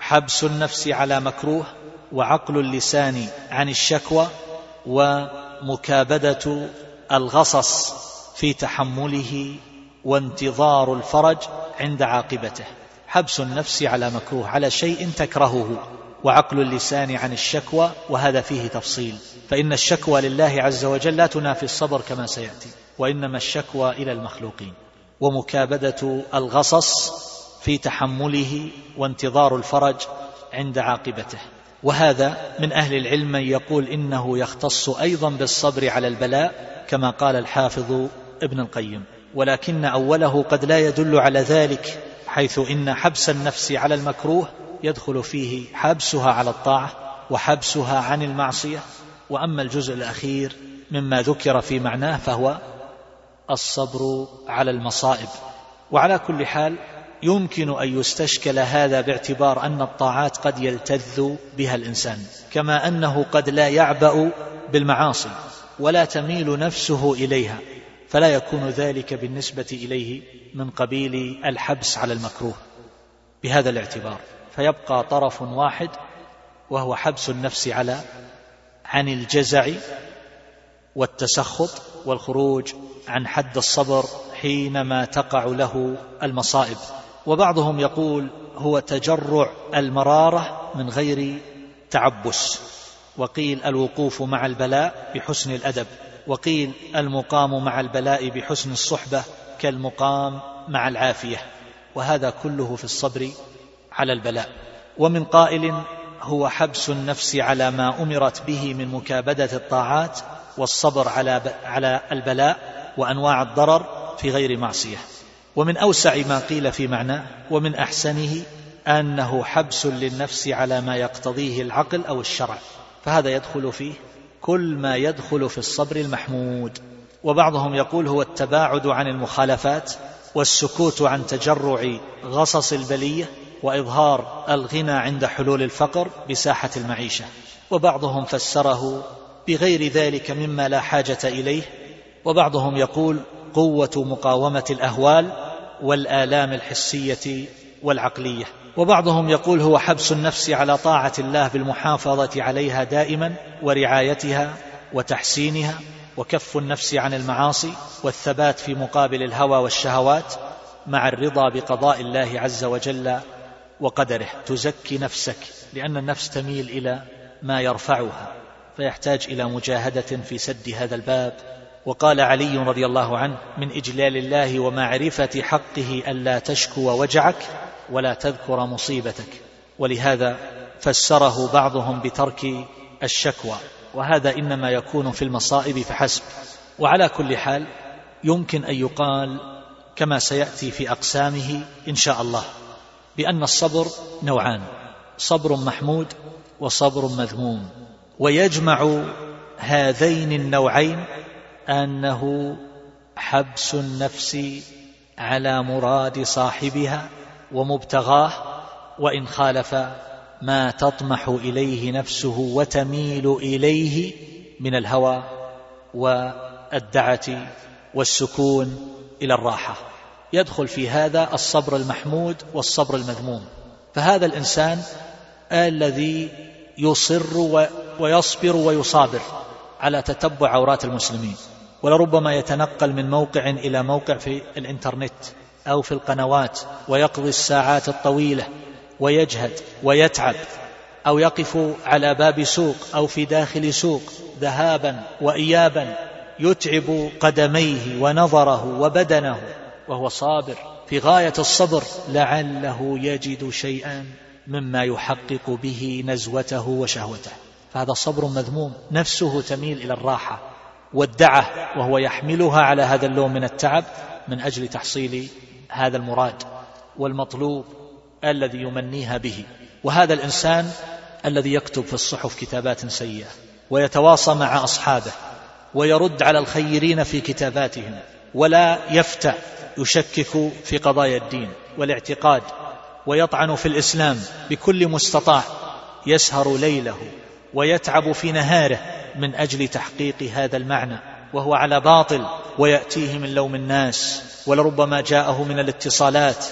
حبس النفس على مكروه وعقل اللسان عن الشكوى ومكابدة الغصص في تحمله وانتظار الفرج عند عاقبته. حبس النفس على مكروه على شيء تكرهه وعقل اللسان عن الشكوى وهذا فيه تفصيل. فإن الشكوى لله عز وجل لا تنافي الصبر كما سيأتي وإنما الشكوى إلى المخلوقين. ومكابدة الغصص في تحمله وانتظار الفرج عند عاقبته. وهذا من أهل العلم من يقول إنه يختص أيضا بالصبر على البلاء كما قال الحافظ ابن القيم. ولكن أوله قد لا يدل على ذلك حيث إن حبس النفس على المكروه يدخل فيه حبسها على الطاعة وحبسها عن المعصية. وأما الجزء الأخير مما ذكر في معناه فهو الصبر على المصائب. وعلى كل حال يمكن أن يستشكل هذا باعتبار أن الطاعات قد يلتذ بها الإنسان كما أنه قد لا يعبأ بالمعاصي ولا تميل نفسه إليها فلا يكون ذلك بالنسبة إليه من قبيل الحبس على المكروه بهذا الاعتبار. فيبقى طرف واحد وهو حبس النفس على عن الجزع والتسخط والخروج عن حد الصبر حينما تقع له المصائب. وبعضهم يقول هو تجرع المرارة من غير تعبس. وقيل الوقوف مع البلاء بحسن الأدب. وقيل المقام مع البلاء بحسن الصحبة كالمقام مع العافية. وهذا كله في الصبر على البلاء. ومن قائل هو حبس النفس على ما أمرت به من مكابدة الطاعات والصبر على على البلاء وأنواع الضرر في غير معصية. ومن أوسع ما قيل في معناه ومن أحسنه أنه حبس للنفس على ما يقتضيه العقل أو الشرع. فهذا يدخل فيه كل ما يدخل في الصبر المحمود. وبعضهم يقول هو التباعد عن المخالفات والسكوت عن تجرع غصص البلية وإظهار الغنى عند حلول الفقر بساحة المعيشة. وبعضهم فسره بغير ذلك مما لا حاجة إليه. وبعضهم يقول قوة مقاومة الأهوال والآلام الحسية والعقلية. وبعضهم يقول هو حبس النفس على طاعة الله بالمحافظة عليها دائما ورعايتها وتحسينها وكف النفس عن المعاصي والثبات في مقابل الهوى والشهوات مع الرضا بقضاء الله عز وجل وقدره. تزكي نفسك لأن النفس تميل إلى ما يرفعها فيحتاج إلى مجاهدة في سد هذا الباب وقال علي رضي الله عنه من إجلال الله ومعرفة حقه الا تشكو وجعك ولا تذكر مصيبتك. ولهذا فسره بعضهم بترك الشكوى وهذا إنما يكون في المصائب فحسب. وعلى كل حال يمكن أن يقال كما سيأتي في أقسامه إن شاء الله بأن الصبر نوعان صبر محمود وصبر مذموم. ويجمع هذين النوعين أنه حبس النفس على مراد صاحبها ومبتغاه وإن خالف ما تطمح إليه نفسه وتميل إليه من الهوى والدعة والسكون إلى الراحة. يدخل في هذا الصبر المحمود والصبر المذموم. فهذا الإنسان الذي يصر ويصبر ويصابر على تتبع عورات المسلمين. ولربما يتنقل من موقع إلى موقع في الإنترنت أو في القنوات ويقضي الساعات الطويلة ويجهد ويتعب أو يقف على باب سوق أو في داخل سوق ذهابا وايابا يتعب قدميه ونظره وبدنه وهو صابر في غاية الصبر لعله يجد شيئا مما يحقق به نزوته وشهوته. فهذا صبر مذموم نفسه تميل إلى الراحة. والدعة وهو يحملها على هذا اللون من التعب من أجل تحصيل هذا المراد والمطلوب الذي يمنيها به. وهذا الإنسان الذي يكتب في الصحف كتابات سيئة ويتواصى مع أصحابه ويرد على الخيرين في كتاباتهم ولا يفتع يشكك في قضايا الدين والاعتقاد ويطعن في الإسلام بكل مستطاع يسهر ليله ويتعب في نهاره من أجل تحقيق هذا المعنى وهو على باطل ويأتيه من لوم الناس ولربما جاءه من الاتصالات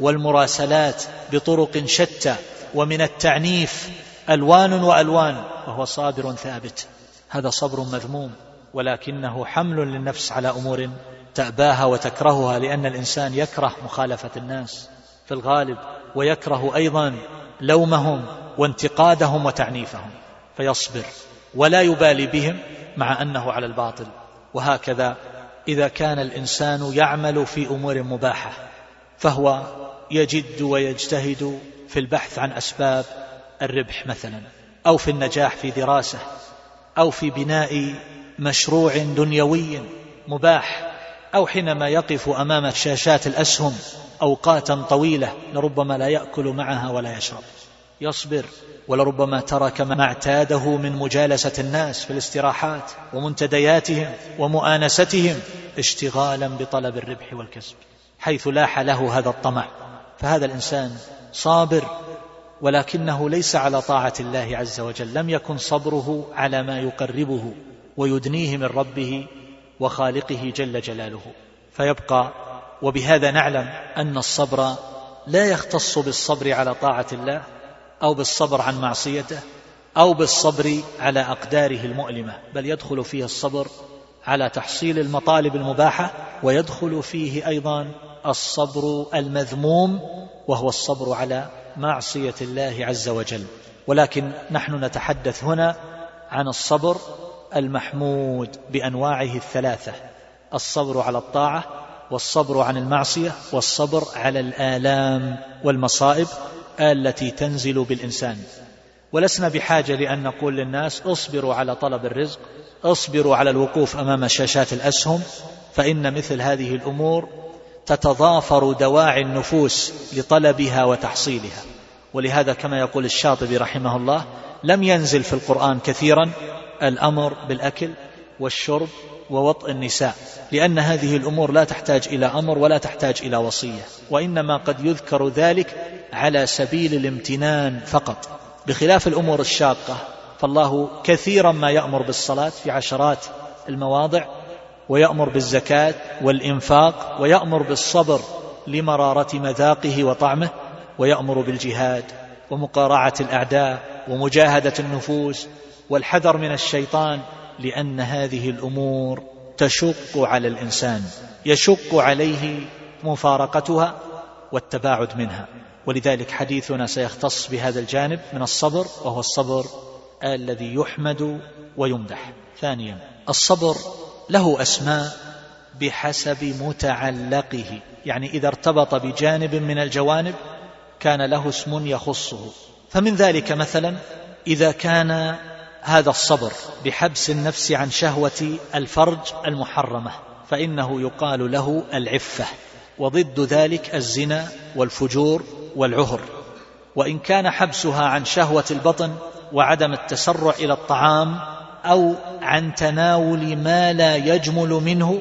والمراسلات بطرق شتى ومن التعنيف ألوان وألوان وهو صابر ثابت. هذا صبر مذموم ولكنه حمل للنفس على أمور تأباها وتكرهها لأن الإنسان يكره مخالفة الناس في الغالب ويكره أيضا لومهم وانتقادهم وتعنيفهم. فيصبر ولا يبالي بهم مع أنه على الباطل. وهكذا إذا كان الإنسان يعمل في أمور مباحة فهو يجد ويجتهد في البحث عن أسباب الربح مثلا أو في النجاح في دراسة أو في بناء مشروع دنيوي مباح أو حينما يقف أمام شاشات الأسهم أوقاتا طويلة لربما لا يأكل معها ولا يشرب. يصبر ولربما ترك ما اعتاده من مجالسة الناس في الاستراحات ومنتدياتهم ومؤانستهم اشتغالا بطلب الربح والكسب حيث لاح له هذا الطمع. فهذا الإنسان صابر ولكنه ليس على طاعة الله عز وجل لم يكن صبره على ما يقربه ويدنيه من ربه وخالقه جل جلاله. فيبقى وبهذا نعلم أن الصبر لا يختص بالصبر على طاعة الله أو بالصبر عن معصيته أو بالصبر على أقداره المؤلمة بل يدخل فيه الصبر على تحصيل المطالب المباحة ويدخل فيه أيضا الصبر المذموم وهو الصبر على معصية الله عز وجل. ولكن نحن نتحدث هنا عن الصبر المحمود بأنواعه الثلاثة الصبر على الطاعة والصبر عن المعصية والصبر على الآلام والمصائب التي تنزل بالإنسان. ولسنا بحاجة لأن نقول للناس اصبروا على طلب الرزق اصبروا على الوقوف أمام شاشات الأسهم فإن مثل هذه الأمور تتضافر دواعي النفوس لطلبها وتحصيلها. ولهذا كما يقول الشاطبي رحمه الله لم ينزل في القرآن كثيرا الأمر بالأكل والشرب ووطء النساء لأن هذه الأمور لا تحتاج إلى أمر ولا تحتاج إلى وصية وإنما قد يذكر ذلك على سبيل الامتنان فقط. بخلاف الأمور الشاقة فالله كثيرا ما يأمر بالصلاة في عشرات المواضع ويأمر بالزكاة والإنفاق ويأمر بالصبر لمرارة مذاقه وطعمه ويأمر بالجهاد ومقارعة الأعداء ومجاهدة النفوس والحذر من الشيطان لأن هذه الأمور تشق على الإنسان يشق عليه مفارقتها والتباعد منها. ولذلك حديثنا سيختص بهذا الجانب من الصبر وهو الصبر الذي يحمد ويمدح. ثانيا الصبر له أسماء بحسب متعلقه. يعني إذا ارتبط بجانب من الجوانب كان له اسم يخصه. فمن ذلك مثلا إذا كان هذا الصبر بحبس النفس عن شهوة الفرج المحرمة فإنه يقال له العفة. وضد ذلك الزنا والفجور والعهر وإن كان حبسها عن شهوة البطن وعدم التسرع إلى الطعام أو عن تناول ما لا يجمل منه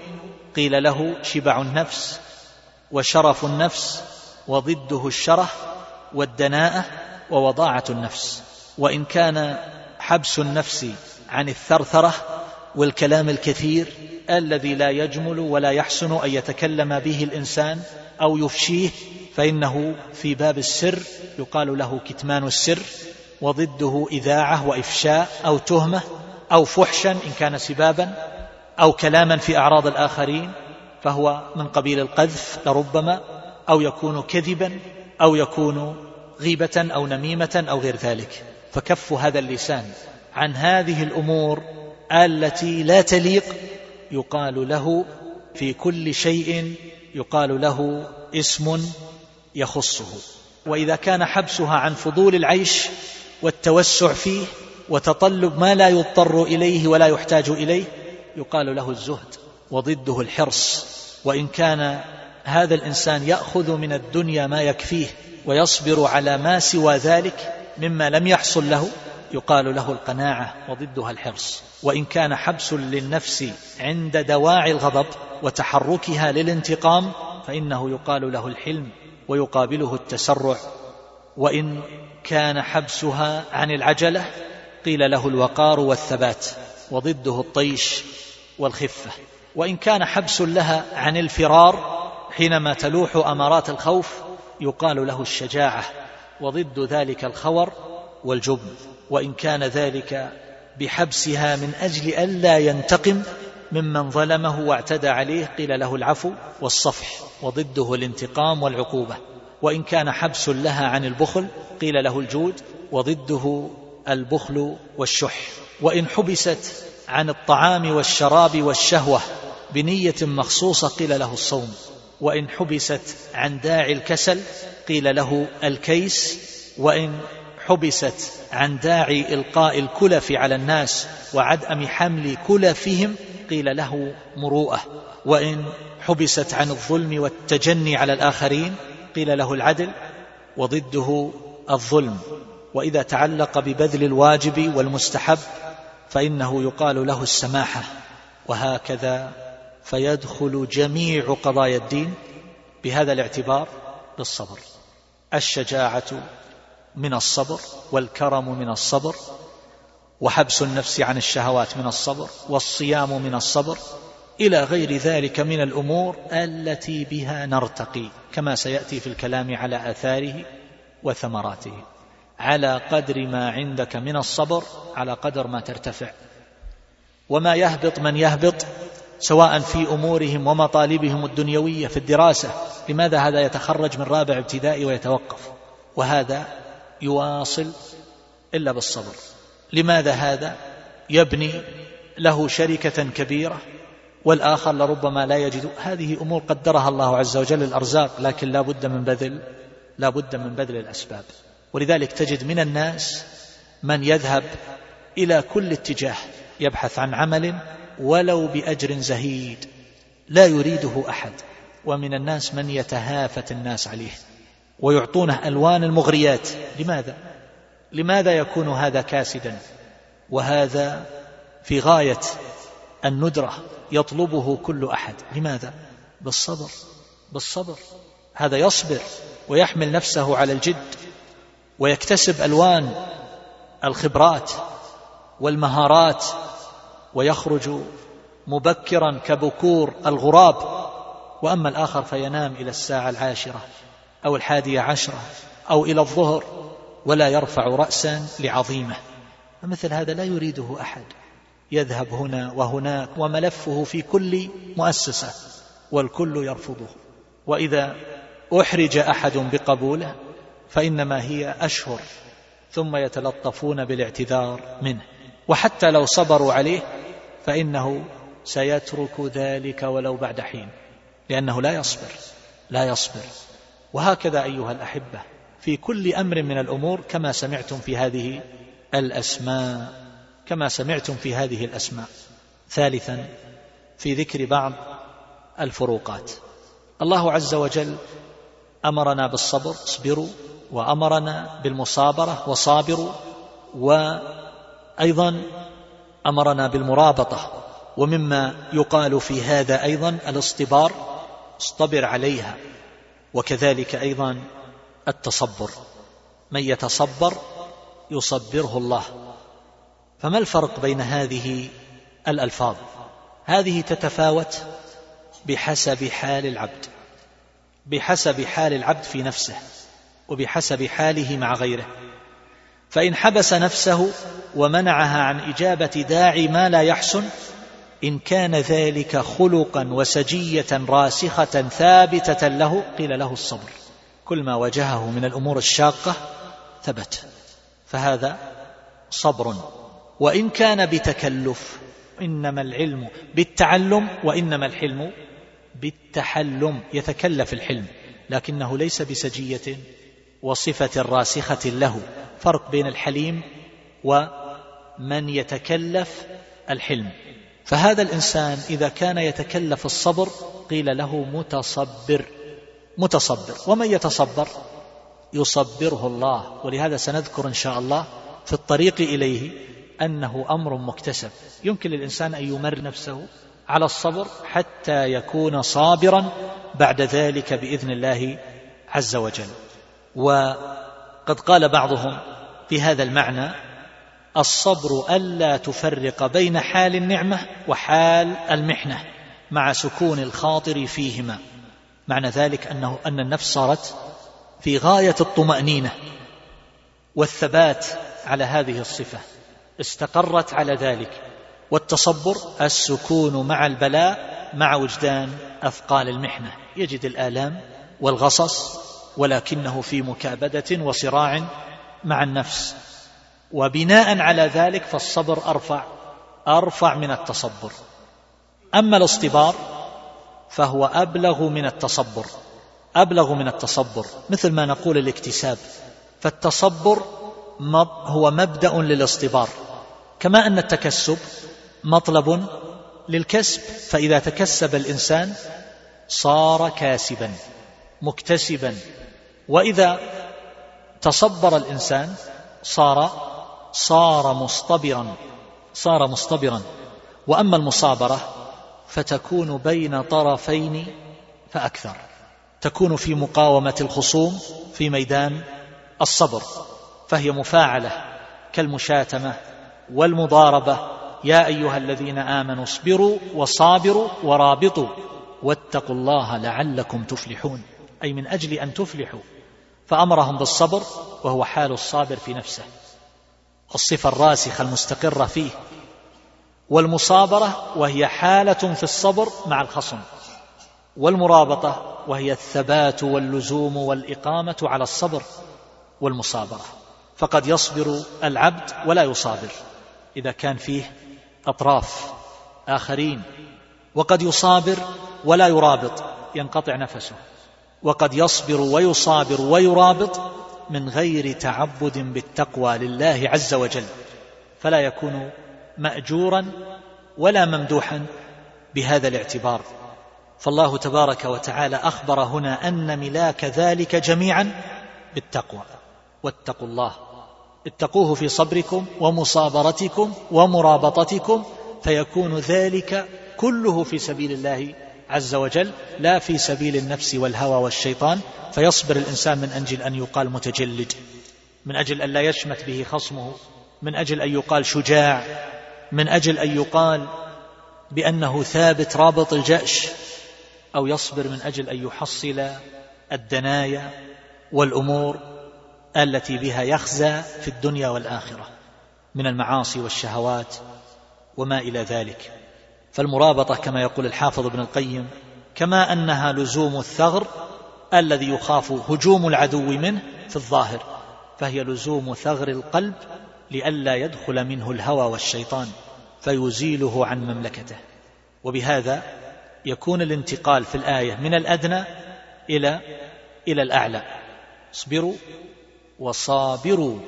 قيل له شبع النفس وشرف النفس وضده الشره والدناءة ووضاعة النفس. وإن كان حبس النفس عن الثرثرة والكلام الكثير الذي لا يجمل ولا يحسن أن يتكلم به الإنسان أو يفشيه فإنه في باب السر يقال له كتمان السر وضده إذاعة وإفشاء أو تهمة أو فحشا إن كان سبابا أو كلاما في أعراض الآخرين فهو من قبيل القذف لربما أو يكون كذبا أو يكون غيبة أو نميمة أو غير ذلك. فكف هذا اللسان عن هذه الأمور التي لا تليق يقال له في كل شيء يقال له اسم يخصه. وإذا كان حبسها عن فضول العيش والتوسع فيه وتطلب ما لا يضطر إليه ولا يحتاج إليه يقال له الزهد وضده الحرص. وإن كان هذا الإنسان يأخذ من الدنيا ما يكفيه ويصبر على ما سوى ذلك مما لم يحصل له يقال له القناعة وضدها الحرص. وإن كان حبس للنفس عند دواعي الغضب وتحركها للانتقام فإنه يقال له الحلم ويقابله التسرع. وإن كان حبسها عن العجلة قيل له الوقار والثبات وضده الطيش والخفة. وإن كان حبس لها عن الفرار حينما تلوح أمارات الخوف يقال له الشجاعة وضد ذلك الخور والجبن وإن كان ذلك بحبسها من أجل ألا ينتقم ممن ظلمه واعتدى عليه قيل له العفو والصفح وضده الانتقام والعقوبة. وإن كان حبس لها عن البخل قيل له الجود وضده البخل والشح. وإن حبست عن الطعام والشراب والشهوة بنية مخصوصة قيل له الصوم. وإن حبست عن داعي الكسل قيل له الكيس. وإن حبست عن داعي إلقاء الكلف على الناس وعدم حمل كلفهم قيل له مروءة. وإن حبست عن الظلم والتجني على الآخرين قيل له العدل وضده الظلم. وإذا تعلق ببذل الواجب والمستحب فإنه يقال له السماحة. وهكذا فيدخل جميع قضايا الدين بهذا الاعتبار بالصبر. الشجاعة من الصبر والكرم من الصبر وحبس النفس عن الشهوات من الصبر والصيام من الصبر إلى غير ذلك من الأمور التي بها نرتقي كما سيأتي في الكلام على آثاره وثمراته. على قدر ما عندك من الصبر على قدر ما ترتفع. وما يهبط من يهبط سواء في أمورهم ومطالبهم الدنيوية في الدراسة لماذا هذا يتخرج من رابع ابتدائي ويتوقف؟ وهذا يواصل إلا بالصبر. لماذا هذا؟ يبني له شركة كبيرة والآخر لربما لا يجد. هذه أمور قدرها الله عز وجل الارزاق لكن لا بد من بذل لا بد من بذل الأسباب. ولذلك تجد من الناس من يذهب إلى كل اتجاه يبحث عن عمل ولو بأجر زهيد لا يريده أحد. ومن الناس من يتهافت الناس عليه ويعطونه ألوان المغريات. لماذا؟ لماذا يكون هذا كاسدا؟ وهذا في غاية الندرة يطلبه كل أحد. لماذا؟ بالصبر بالصبر. هذا يصبر ويحمل نفسه على الجد ويكتسب ألوان الخبرات والمهارات ويخرج مبكرا كبكور الغراب. وأما الآخر فينام إلى الساعة العاشرة أو الحادية عشرة أو إلى الظهر. ولا يرفع رأسا لعظيمه. فمثل هذا لا يريده أحد. يذهب هنا وهناك وملفه في كل مؤسسة والكل يرفضه. وإذا أحرج أحد بقبوله فإنما هي أشهر ثم يتلطفون بالاعتذار منه. وحتى لو صبروا عليه فإنه سيترك ذلك ولو بعد حين. لأنه لا يصبر لا يصبر. وهكذا أيها الأحبة. في كل أمر من الأمور كما سمعتم في هذه الأسماء كما سمعتم في هذه الأسماء. ثالثا في ذكر بعض الفروقات. الله عز وجل أمرنا بالصبر اصبروا وأمرنا بالمصابرة وصابروا وأيضا أمرنا بالمرابطة. ومما يقال في هذا أيضا الاصطبار اصطبر عليها. وكذلك أيضا التصبر. من يتصبر يصبره الله. فما الفرق بين هذه الألفاظ؟ هذه تتفاوت بحسب حال العبد. بحسب حال العبد في نفسه وبحسب حاله مع غيره. فإن حبس نفسه ومنعها عن إجابة داعي ما لا يحسن إن كان ذلك خلقا وسجية راسخة ثابتة له قيل له الصبر. كل ما واجهه من الأمور الشاقة ثبت. فهذا صبر. وإن كان بتكلف إنما العلم بالتعلم وإنما الحلم بالتحلم. يتكلف الحلم لكنه ليس بسجية وصفة راسخة له. فرق بين الحليم ومن يتكلف الحلم. فهذا الإنسان إذا كان يتكلف الصبر قيل له متصبر. متصبر. ومن يتصبر؟ يصبره الله. ولهذا سنذكر إن شاء الله في الطريق إليه أنه أمر مكتسب. يمكن للإنسان أن يمر نفسه على الصبر حتى يكون صابرا بعد ذلك بإذن الله عز وجل. وقد قال بعضهم في هذا المعنى الصبر ألا تفرق بين حال النعمة وحال المحنة مع سكون الخاطر فيهما. معنى ذلك أنه أن النفس صارت في غاية الطمأنينة والثبات على هذه الصفة استقرت على ذلك والتصبر السكون مع البلاء مع وجدان أثقال المحنة. يجد الآلام والغصص ولكنه في مكابدة وصراع مع النفس. وبناء على ذلك فالصبر أرفع أرفع من التصبر. أما الاصطبار فهو أبلغ من التصبر. أبلغ من التصبر مثل ما نقول الاكتساب. فالتصبر هو مبدأ للاصطبار. كما أن التكسب مطلب للكسب فإذا تكسب الإنسان صار كاسبا مكتسبا. وإذا تصبر الإنسان صار صار مصطبرا صار مصطبرا. وأما المصابرة فتكون بين طرفين فأكثر. تكون في مقاومة الخصوم في ميدان الصبر فهي مفاعلة كالمشاتمة والمضاربة. يا أيها الذين آمنوا اصبروا وصابروا ورابطوا واتقوا الله لعلكم تفلحون. أي من أجل أن تفلحوا. فأمرهم بالصبر وهو حال الصابر في نفسه. الصفة الراسخة المستقرة فيه والمصابرة وهي حالة في الصبر مع الخصم والمرابطة وهي الثبات واللزوم والإقامة على الصبر والمصابرة. فقد يصبر العبد ولا يصابر إذا كان فيه أطراف آخرين. وقد يصابر ولا يرابط ينقطع نفسه. وقد يصبر ويصابر ويرابط من غير تعبد بالتقوى لله عز وجل فلا يكون مأجورا ولا ممدوحا بهذا الاعتبار. فالله تبارك وتعالى أخبر هنا أن ملاك ذلك جميعا بالتقوى واتقوا الله اتقوه في صبركم ومصابرتكم ومرابطتكم فيكون ذلك كله في سبيل الله عز وجل لا في سبيل النفس والهوى والشيطان. فيصبر الإنسان من أجل أن يقال متجلد من أجل أن لا يشمت به خصمه من أجل أن يقال شجاع من أجل أن يقال بأنه ثابت رابط الجأش أو يصبر من أجل أن يحصل الدنايا والأمور التي بها يخزى في الدنيا والآخرة من المعاصي والشهوات وما إلى ذلك. فالمرابطة كما يقول الحافظ ابن القيم كما أنها لزوم الثغر الذي يخاف هجوم العدو منه في الظاهر فهي لزوم ثغر القلب لئلا يدخل منه الهوى والشيطان فيزيله عن مملكته. وبهذا يكون الانتقال في الآية من الأدنى إلى إلى الأعلى. اصبروا وصابروا.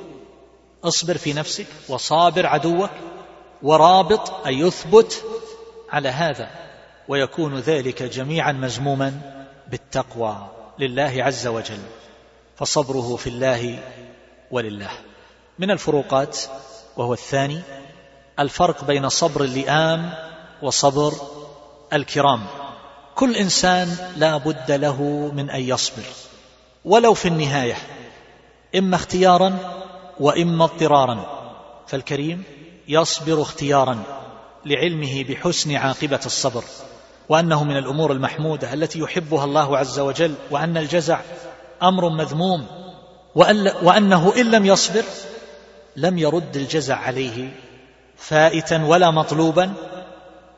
اصبر في نفسك وصابر عدوك ورابط أي يثبت على هذا. ويكون ذلك جميعا مزموما بالتقوى لله عز وجل. فصبره في الله ولله. من الفروقات وهو الثاني الفرق بين صبر اللئام وصبر الكرام. كل إنسان لا بد له من أن يصبر ولو في النهاية إما اختيارا وإما اضطرارا. فالكريم يصبر اختيارا لعلمه بحسن عاقبة الصبر وأنه من الأمور المحمودة التي يحبها الله عز وجل وأن الجزع أمر مذموم وأنه إن لم يصبر لم يرد الجزع عليه فائتا ولا مطلوبا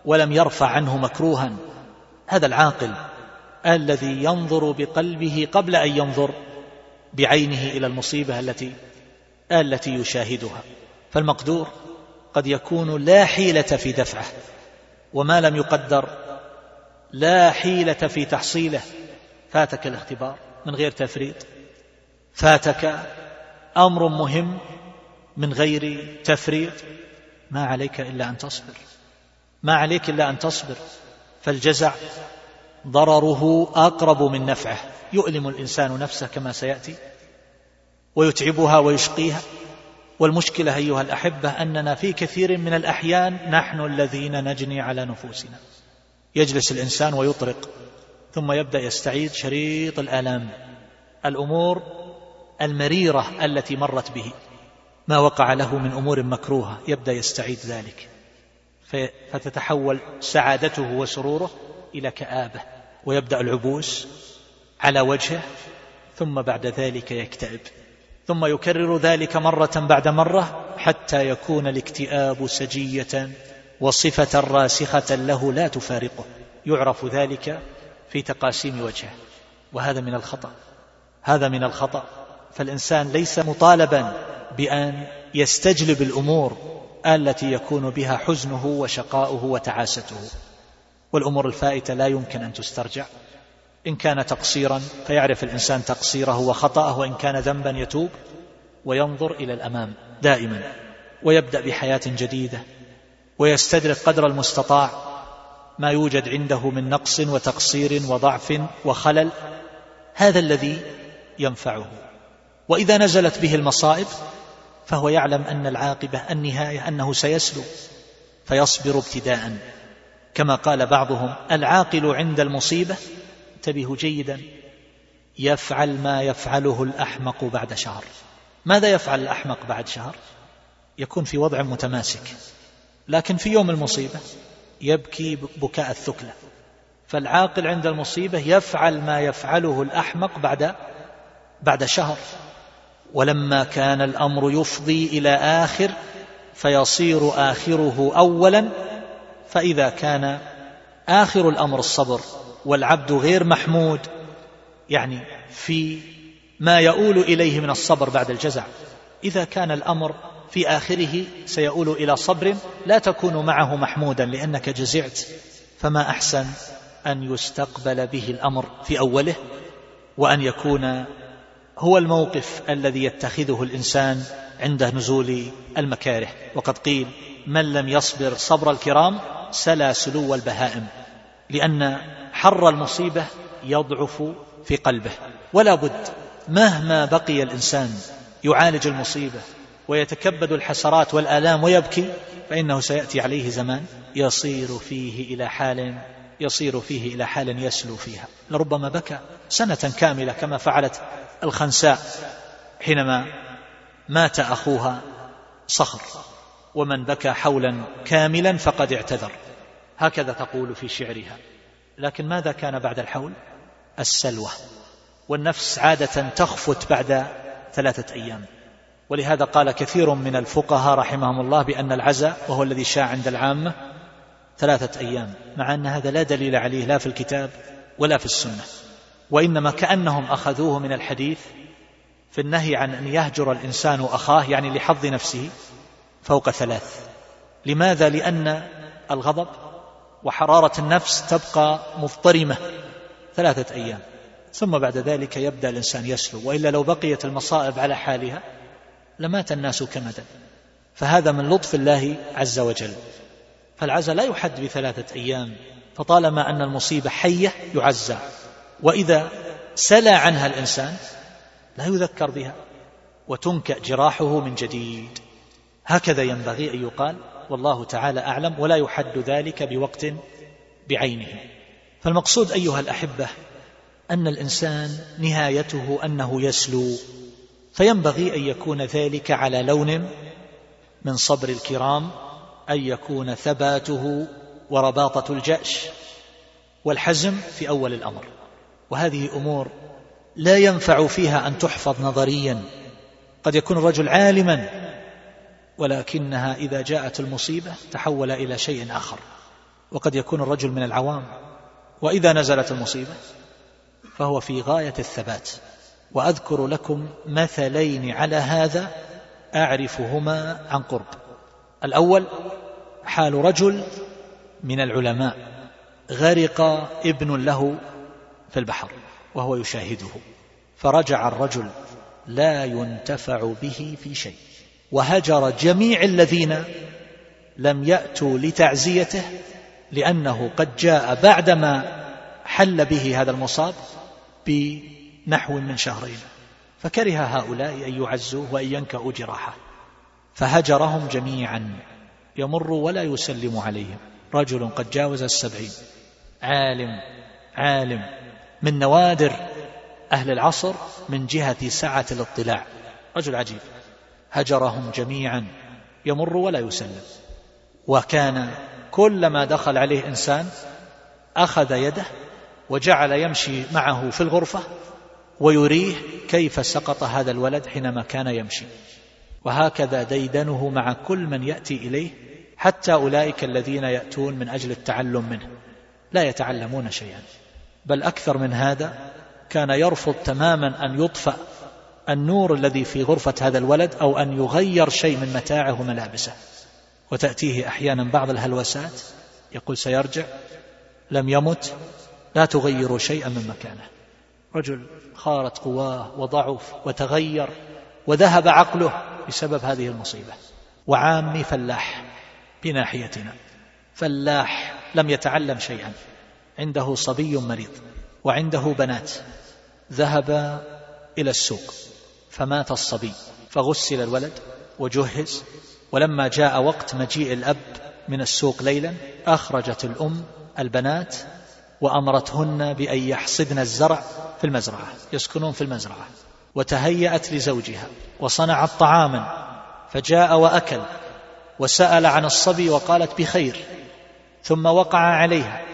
ولم يرفع عنه مكروها. هذا العاقل الذي ينظر بقلبه قبل أن ينظر بعينه إلى المصيبة التي التي يشاهدها. فالمقدور قد يكون لا حيلة في دفعه وما لم يقدر لا حيلة في تحصيله. فاتك الاختبار من غير تفريط. فاتك أمر مهم من غير تفريط. ما عليك إلا أن تصبر. ما عليك إلا أن تصبر. فالجزع ضرره أقرب من نفعه. يؤلم الإنسان نفسه كما سيأتي ويتعبها ويشقيها. والمشكلة أيها الأحبة أننا في كثير من الأحيان نحن الذين نجني على نفوسنا. يجلس الإنسان ويطرق ثم يبدأ يستعيد شريط الآلام الأمور المريرة التي مرت به. ما وقع له من أمور مكروهة يبدأ يستعيد ذلك. فتتحول سعادته وسروره إلى كآبة ويبدأ العبوس على وجهه ثم بعد ذلك يكتئب. ثم يكرر ذلك مرة بعد مرة حتى يكون الاكتئاب سجية وصفة راسخة له لا تفارقه. يعرف ذلك في تقاسيم وجهه. وهذا من الخطأ. هذا من الخطأ. فالإنسان ليس مطالبا بأن يستجلب الأمور التي يكون بها حزنه وشقاؤه وتعاسته. والأمور الفائتة لا يمكن أن تسترجع. إن كان تقصيرا فيعرف الإنسان تقصيره وخطأه وإن كان ذنبا يتوب وينظر إلى الأمام دائما ويبدأ بحياة جديدة ويستدرك قدر المستطاع. ما يوجد عنده من نقص وتقصير وضعف وخلل. هذا الذي ينفعه. وإذا نزلت به المصائب فهو يعلم أن العاقبة النهاية أنه سيسلو فيصبر ابتداء. كما قال بعضهم العاقل عند المصيبة؟ انتبهوا جيدا. يفعل ما يفعله الأحمق بعد شهر. ماذا يفعل الأحمق بعد شهر؟ يكون في وضع متماسك لكن في يوم المصيبة يبكي بكاء الثكلى. فالعاقل عند المصيبة يفعل ما يفعله الأحمق بعد بعد شهر. ولما كان الأمر يفضي إلى آخر فيصير آخره أولا فإذا كان آخر الأمر الصبر والعبد غير محمود يعني في ما يؤول إليه من الصبر بعد الجزع. إذا كان الأمر في آخره سيؤول إلى صبر لا تكون معه محمودا لأنك جزعت فما أحسن أن يستقبل به الأمر في أوله وأن يكون هو الموقف الذي يتخذه الإنسان عند نزول المكاره. وقد قيل من لم يصبر صبر الكرام سلا سلو البهائم لأن حر المصيبة يضعف في قلبه. ولا بد مهما بقي الإنسان يعالج المصيبة ويتكبد الحسرات والآلام ويبكي فإنه سيأتي عليه زمان يصير فيه إلى حال يصير فيه إلى حال يسلو فيها. لربما بكى سنة كاملة كما فعلت الخنساء حينما مات أخوها صخر ومن بكى حولا كاملا فقد اعتذر. هكذا تقول في شعرها. لكن ماذا كان بعد الحول؟ السلوى. والنفس عادة تخفت بعد ثلاثة أيام. ولهذا قال كثير من الفقهاء رحمهم الله بأن العزاء وهو الذي شاع عند العامة ثلاثة أيام مع أن هذا لا دليل عليه لا في الكتاب ولا في السنة. وإنما كأنهم أخذوه من الحديث في النهي عن أن يهجر الإنسان أخاه يعني لحظ نفسه فوق ثلاث. لماذا؟ لأن الغضب وحرارة النفس تبقى مضطرمة ثلاثة أيام. ثم بعد ذلك يبدأ الإنسان يسلو وإلا لو بقيت المصائب على حالها لمات الناس كمدا فهذا من لطف الله عز وجل. فالعزى لا يحد بثلاثة أيام فطالما أن المصيبة حية يعزى. وإذا سلى عنها الإنسان لا يذكر بها وتنكأ جراحه من جديد. هكذا ينبغي أن يقال والله تعالى أعلم ولا يحد ذلك بوقت بعينه. فالمقصود أيها الأحبة أن الإنسان نهايته أنه يسلو فينبغي أن يكون ذلك على لون من صبر الكرام أن يكون ثباته ورباطة الجأش والحزم في أول الأمر. وهذه أمور لا ينفع فيها أن تحفظ نظريا. قد يكون الرجل عالما ولكنها إذا جاءت المصيبة تحول إلى شيء آخر. وقد يكون الرجل من العوام وإذا نزلت المصيبة فهو في غاية الثبات. وأذكر لكم مثلين على هذا أعرفهما عن قرب. الأول حال رجل من العلماء غرق ابن له في البحر وهو يشاهده. فرجع الرجل لا ينتفع به في شيء. وهجر جميع الذين لم يأتوا لتعزيته لأنه قد جاء بعدما حل به هذا المصاب بنحو من شهرين. فكره هؤلاء أن يعزوه وأن ينكأوا جراحه. فهجرهم جميعا. يمر ولا يسلم عليهم. رجل قد جاوز السبعين. عالم عالم. من نوادر أهل العصر من جهة سعة الاطلاع. رجل عجيب. هجرهم جميعا يمر ولا يسلم. وكان كلما دخل عليه إنسان أخذ يده وجعل يمشي معه في الغرفة ويريه كيف سقط هذا الولد حينما كان يمشي. وهكذا ديدنه مع كل من يأتي إليه حتى أولئك الذين يأتون من أجل التعلم منه. لا يتعلمون شيئا. بل أكثر من هذا كان يرفض تماما أن يطفأ النور الذي في غرفة هذا الولد أو أن يغير شيء من متاعه وملابسه. وتأتيه أحيانا بعض الهلوسات يقول سيرجع لم يمت لا تغيروا شيئا من مكانه. رجل خارت قواه وضعف وتغير وذهب عقله بسبب هذه المصيبة. وعامي فلاح بناحيتنا. فلاح لم يتعلم شيئا. عنده صبي مريض وعنده بنات ذهب إلى السوق فمات الصبي فغسل الولد وجهز ولما جاء وقت مجيء الأب من السوق ليلا أخرجت الأم البنات وأمرتهن بأن يحصدن الزرع في المزرعة يسكنون في المزرعة وتهيأت لزوجها وصنعت طعاما فجاء وأكل وسأل عن الصبي وقالت بخير ثم وقع عليها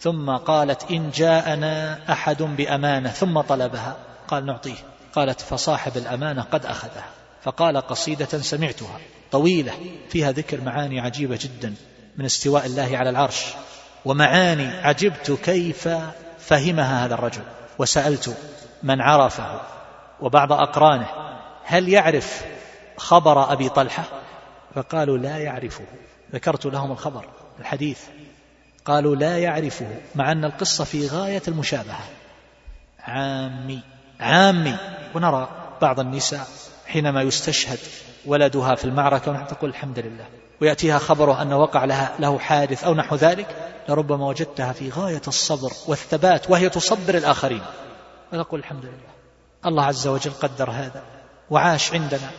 ثم قالت إن جاءنا أحد بأمانة ثم طلبها. قال نعطيه. قالت فصاحب الأمانة قد أخذها. فقال قصيدة سمعتها. طويلة فيها ذكر معاني عجيبة جدا من استواء الله على العرش. ومعاني عجبت كيف فهمها هذا الرجل. وسألت من عرفه. وبعض أقرانه هل يعرف خبر أبي طلحة؟ فقالوا لا يعرفه. ذكرت لهم الخبر الحديث. قالوا لا يعرفه مع أن القصة في غاية المشابهة. عامي عامي. ونرى بعض النساء حينما يستشهد ولدها في المعركة ونحن تقول الحمد لله. ويأتيها خبره أن وقع لها له حادث أو نحو ذلك لربما وجدتها في غاية الصبر والثبات وهي تصبر الآخرين. ونقول الحمد لله. الله عز وجل قدر هذا وعاش عندنا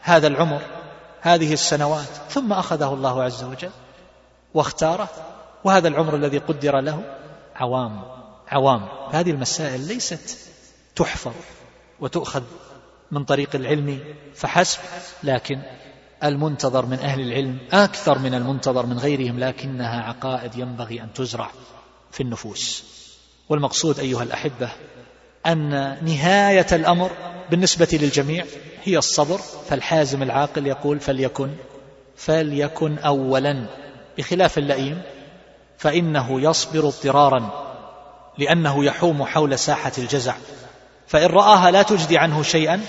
هذا العمر هذه السنوات ثم أخذه الله عز وجل واختاره. وهذا العمر الذي قدر له عوام عوام. هذه المسائل ليست تحفظ وتؤخذ من طريق العلم فحسب لكن المنتظر من أهل العلم أكثر من المنتظر من غيرهم لكنها عقائد ينبغي أن تزرع في النفوس. والمقصود أيها الأحبة أن نهاية الأمر بالنسبة للجميع هي الصبر فالحازم العاقل يقول فليكن فليكن أولا. بخلاف اللئيم فإنه يصبر اضطرارا لأنه يحوم حول ساحة الجزع. فإن رآها لا تجدي عنه شيئا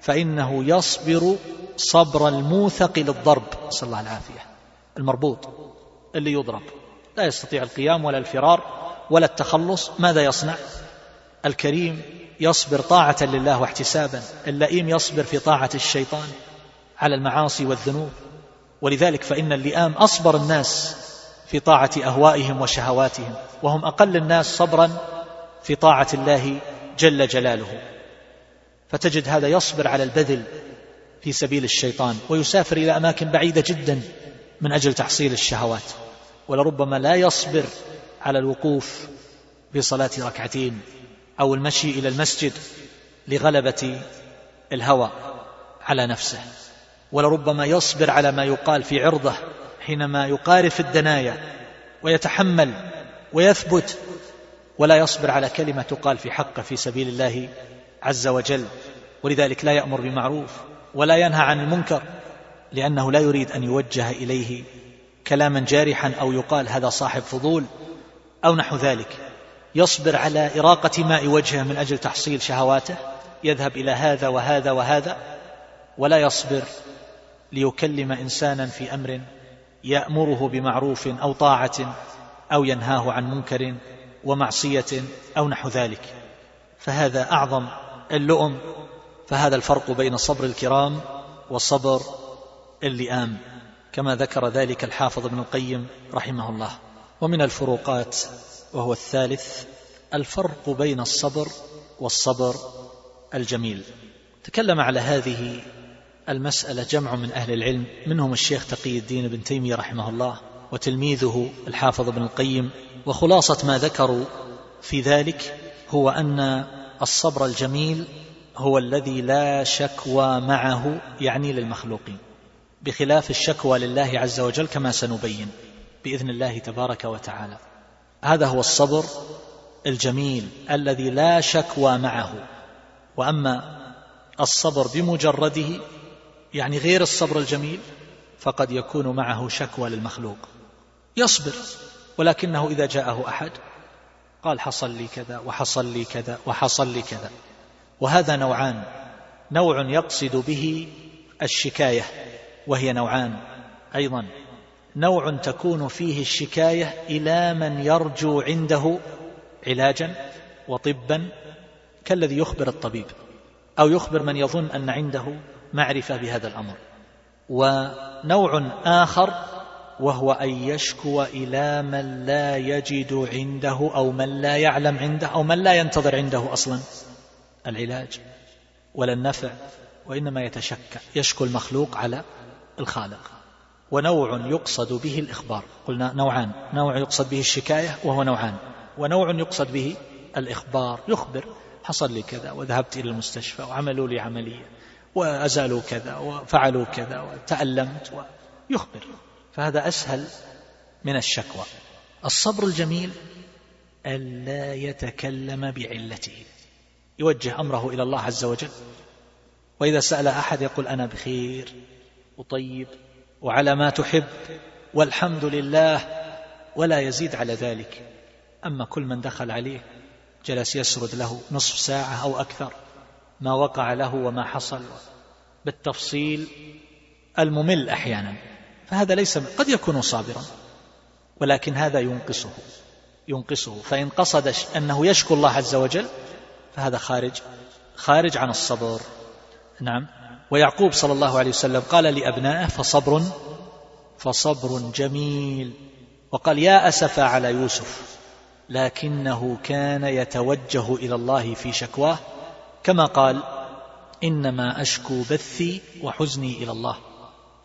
فإنه يصبر صبر الموثق للضرب. صلى الله العافية. المربوط اللي يضرب. لا يستطيع القيام ولا الفرار ولا التخلص. ماذا يصنع؟ الكريم يصبر طاعة لله واحتسابا. اللئيم يصبر في طاعة الشيطان على المعاصي والذنوب. ولذلك فإن اللئام أصبر الناس في طاعة أهوائهم وشهواتهم وهم أقل الناس صبرا في طاعة الله جل جلاله. فتجد هذا يصبر على البذل في سبيل الشيطان ويسافر إلى أماكن بعيدة جدا من أجل تحصيل الشهوات. ولربما لا يصبر على الوقوف في صلاة ركعتين أو المشي إلى المسجد لغلبة الهوى على نفسه. ولربما يصبر على ما يقال في عرضة حينما يقارف الدنايا ويتحمل ويثبت ولا يصبر على كلمة تقال في حقه في سبيل الله عز وجل ولذلك لا يأمر بمعروف ولا ينهى عن المنكر لأنه لا يريد أن يوجه إليه كلاما جارحا أو يقال هذا صاحب فضول أو نحو ذلك. يصبر على إراقة ماء وجهه من أجل تحصيل شهواته يذهب إلى هذا وهذا وهذا ولا يصبر ليكلم إنسانا في أمر يأمره بمعروف أو طاعة أو ينهاه عن منكر ومعصية أو نحو ذلك. فهذا أعظم اللؤم فهذا الفرق بين صبر الكرام وصبر اللئام كما ذكر ذلك الحافظ ابن القيم رحمه الله. ومن الفروقات وهو الثالث الفرق بين الصبر والصبر الجميل. تكلم على هذه المسألة جمع من أهل العلم منهم الشيخ تقي الدين بن تيمية رحمه الله وتلميذه الحافظ ابن القيم وخلاصة ما ذكروا في ذلك هو أن الصبر الجميل هو الذي لا شكوى معه يعني للمخلوقين. بخلاف الشكوى لله عز وجل كما سنبين بإذن الله تبارك وتعالى. هذا هو الصبر الجميل الذي لا شكوى معه. وأما الصبر بمجرده يعني غير الصبر الجميل فقد يكون معه شكوى للمخلوق. يصبر ولكنه إذا جاءه أحد قال حصل لي كذا وحصل لي كذا وحصل لي كذا. وهذا نوعان. نوع يقصد به الشكاية وهي نوعان أيضا. نوع تكون فيه الشكاية إلى من يرجو عنده علاجا وطبا كالذي يخبر الطبيب أو يخبر من يظن أن عنده معرفة بهذا الأمر. ونوع آخر وهو أن يشكو إلى من لا يجد عنده أو من لا يعلم عنده أو من لا ينتظر عنده أصلا. العلاج ولا النفع وإنما يتشكى يشكو المخلوق على الخالق. ونوع يقصد به الإخبار. قلنا نوعان نوع يقصد به الشكاية وهو نوعان. ونوع يقصد به الإخبار يخبر حصل لي كذا وذهبت إلى المستشفى وعملوا لي عملية. وأزالوا كذا وفعلوا كذا وتألمت ويخبر. فهذا أسهل من الشكوى. الصبر الجميل ألا يتكلم بعلته. يوجه أمره إلى الله عز وجل. وإذا سأل أحد يقول أنا بخير وطيب وعلى ما تحب والحمد لله ولا يزيد على ذلك. أما كل من دخل عليه جلس يسرد له نصف ساعة أو أكثر. ما وقع له وما حصل. بالتفصيل الممل أحيانا. فهذا ليس قد يكون صابرا. ولكن هذا ينقصه. ينقصه. فإن قصد أنه يشكو الله عز وجل فهذا خارج خارج عن الصبر. نعم. ويعقوب صلى الله عليه وسلم قال لأبنائه فصبر فصبر جميل. وقال يا أسف على يوسف لكنه كان يتوجه إلى الله في شكواه كما قال إنما أشكو بثي وحزني إلى الله.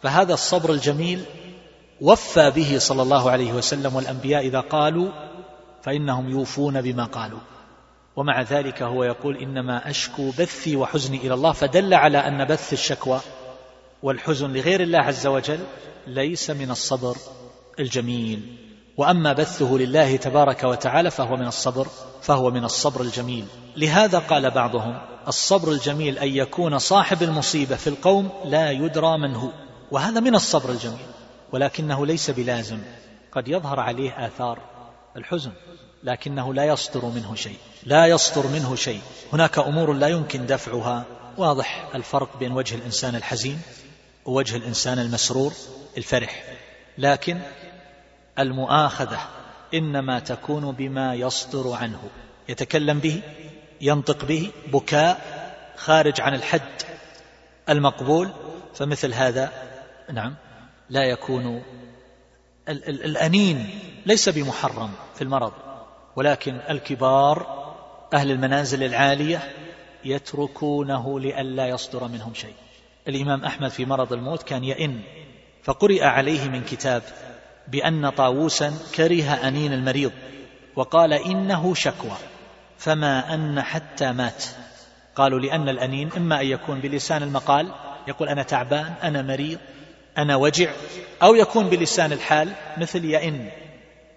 فهذا الصبر الجميل وفى به صلى الله عليه وسلم والأنبياء إذا قالوا فإنهم يوفون بما قالوا. ومع ذلك هو يقول إنما أشكو بثي وحزني إلى الله. فدل على أن بث الشكوى والحزن لغير الله عز وجل ليس من الصبر الجميل. وأما بثه لله تبارك وتعالى فهو من الصبر فهو من الصبر الجميل. لهذا قال بعضهم الصبر الجميل أن يكون صاحب المصيبة في القوم لا يدرى من هو. وهذا من الصبر الجميل ولكنه ليس بلازم. قد يظهر عليه آثار الحزن لكنه لا يصدر منه شيء. لا يصدر منه شيء. هناك أمور لا يمكن دفعها. واضح الفرق بين وجه الإنسان الحزين ووجه الإنسان المسرور الفرح. لكن المؤاخذة إنما تكون بما يصدر عنه. يتكلم به ينطق به بكاء خارج عن الحد المقبول. فمثل هذا نعم لا يكون الأنين ليس بمحرم في المرض ولكن الكبار أهل المنازل العالية يتركونه لئلا يصدر منهم شيء. الإمام أحمد في مرض الموت كان يئن فقرئ عليه من كتاب بأن طاووسا كره أنين المريض وقال إنه شكوى فما أن حتى مات. قالوا لأن الأنين إما أن يكون بلسان المقال يقول أنا تعبان أنا مريض أنا وجع أو يكون بلسان الحال مثل يئن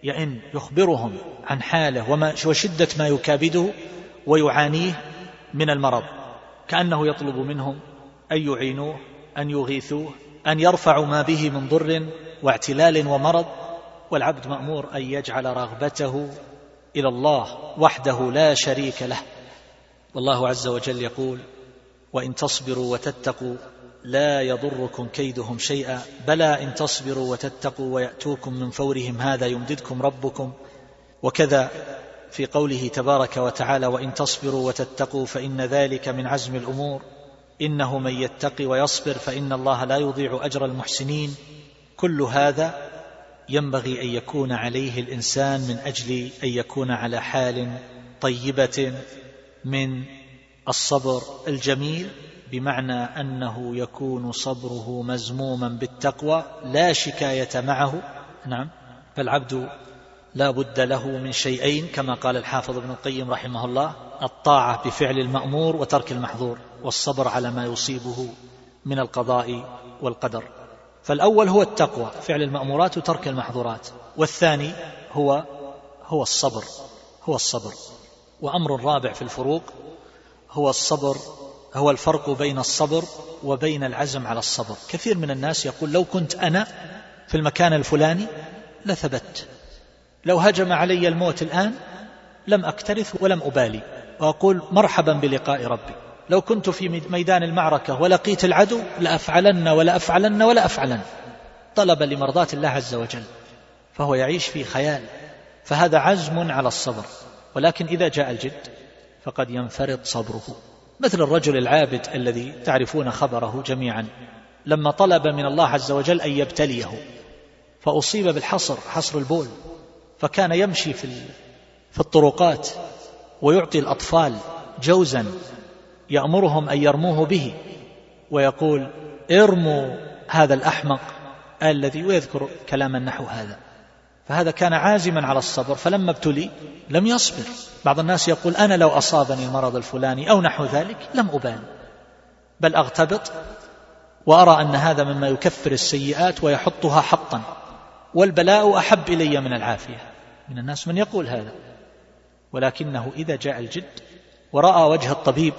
يئن يخبرهم عن حاله وما وشدة ما يكابده ويعانيه من المرض كأنه يطلب منهم أن يعينوه أن يغيثوه أن يرفعوا ما به من ضر واعتلال ومرض والعبد مأمور أن يجعل رغبته إلى الله وحده لا شريك له. والله عز وجل يقول وإن تصبروا وتتقوا لا يضركم كيدهم شيئا بلى إن تصبروا وتتقوا ويأتوكم من فورهم هذا يمددكم ربكم. وكذا في قوله تبارك وتعالى وإن تصبروا وتتقوا فإن ذلك من عزم الأمور إنه من يتقي ويصبر فإن الله لا يضيع أجر المحسنين. كل هذا ينبغي أن يكون عليه الإنسان من أجل أن يكون على حال طيبة من الصبر الجميل بمعنى أنه يكون صبره مزموما بالتقوى لا شكاية معه. نعم. فالعبد لا بد له من شيئين كما قال الحافظ ابن القيم رحمه الله الطاعة بفعل المأمور وترك المحظور والصبر على ما يصيبه من القضاء والقدر. فالأول هو التقوى فعل المأمورات وترك المحظورات. والثاني هو هو الصبر هو الصبر. وأمر رابع في الفروق هو الصبر هو الفرق بين الصبر وبين العزم على الصبر. كثير من الناس يقول لو كنت أنا في المكان الفلاني لثبت. لو هجم علي الموت الآن لم أكترث ولم أبالي. وأقول مرحبا بلقاء ربي. لو كنت في ميدان المعركة ولقيت العدو لأفعلن ولا أفعلن ولا أفعلن طلب لمرضاة الله عز وجل فهو يعيش في خيال فهذا عزم على الصبر. ولكن إذا جاء الجد فقد ينفرط صبره. مثل الرجل العابد الذي تعرفون خبره جميعا لما طلب من الله عز وجل أن يبتليه فأصيب بالحصر حصر البول فكان يمشي في في الطرقات ويعطي الأطفال جوزا يأمرهم أن يرموه به ويقول ارموا هذا الأحمق الذي ويذكر كلاما نحو هذا. فهذا كان عازما على الصبر فلما ابتلي لم يصبر. بعض الناس يقول أنا لو أصابني المرض الفلاني أو نحو ذلك لم أبال بل أغتبط وأرى أن هذا مما يكفر السيئات ويحطها حطا والبلاء أحب إلي من العافية. من الناس من يقول هذا ولكنه إذا جاء الجد ورأى وجه الطبيب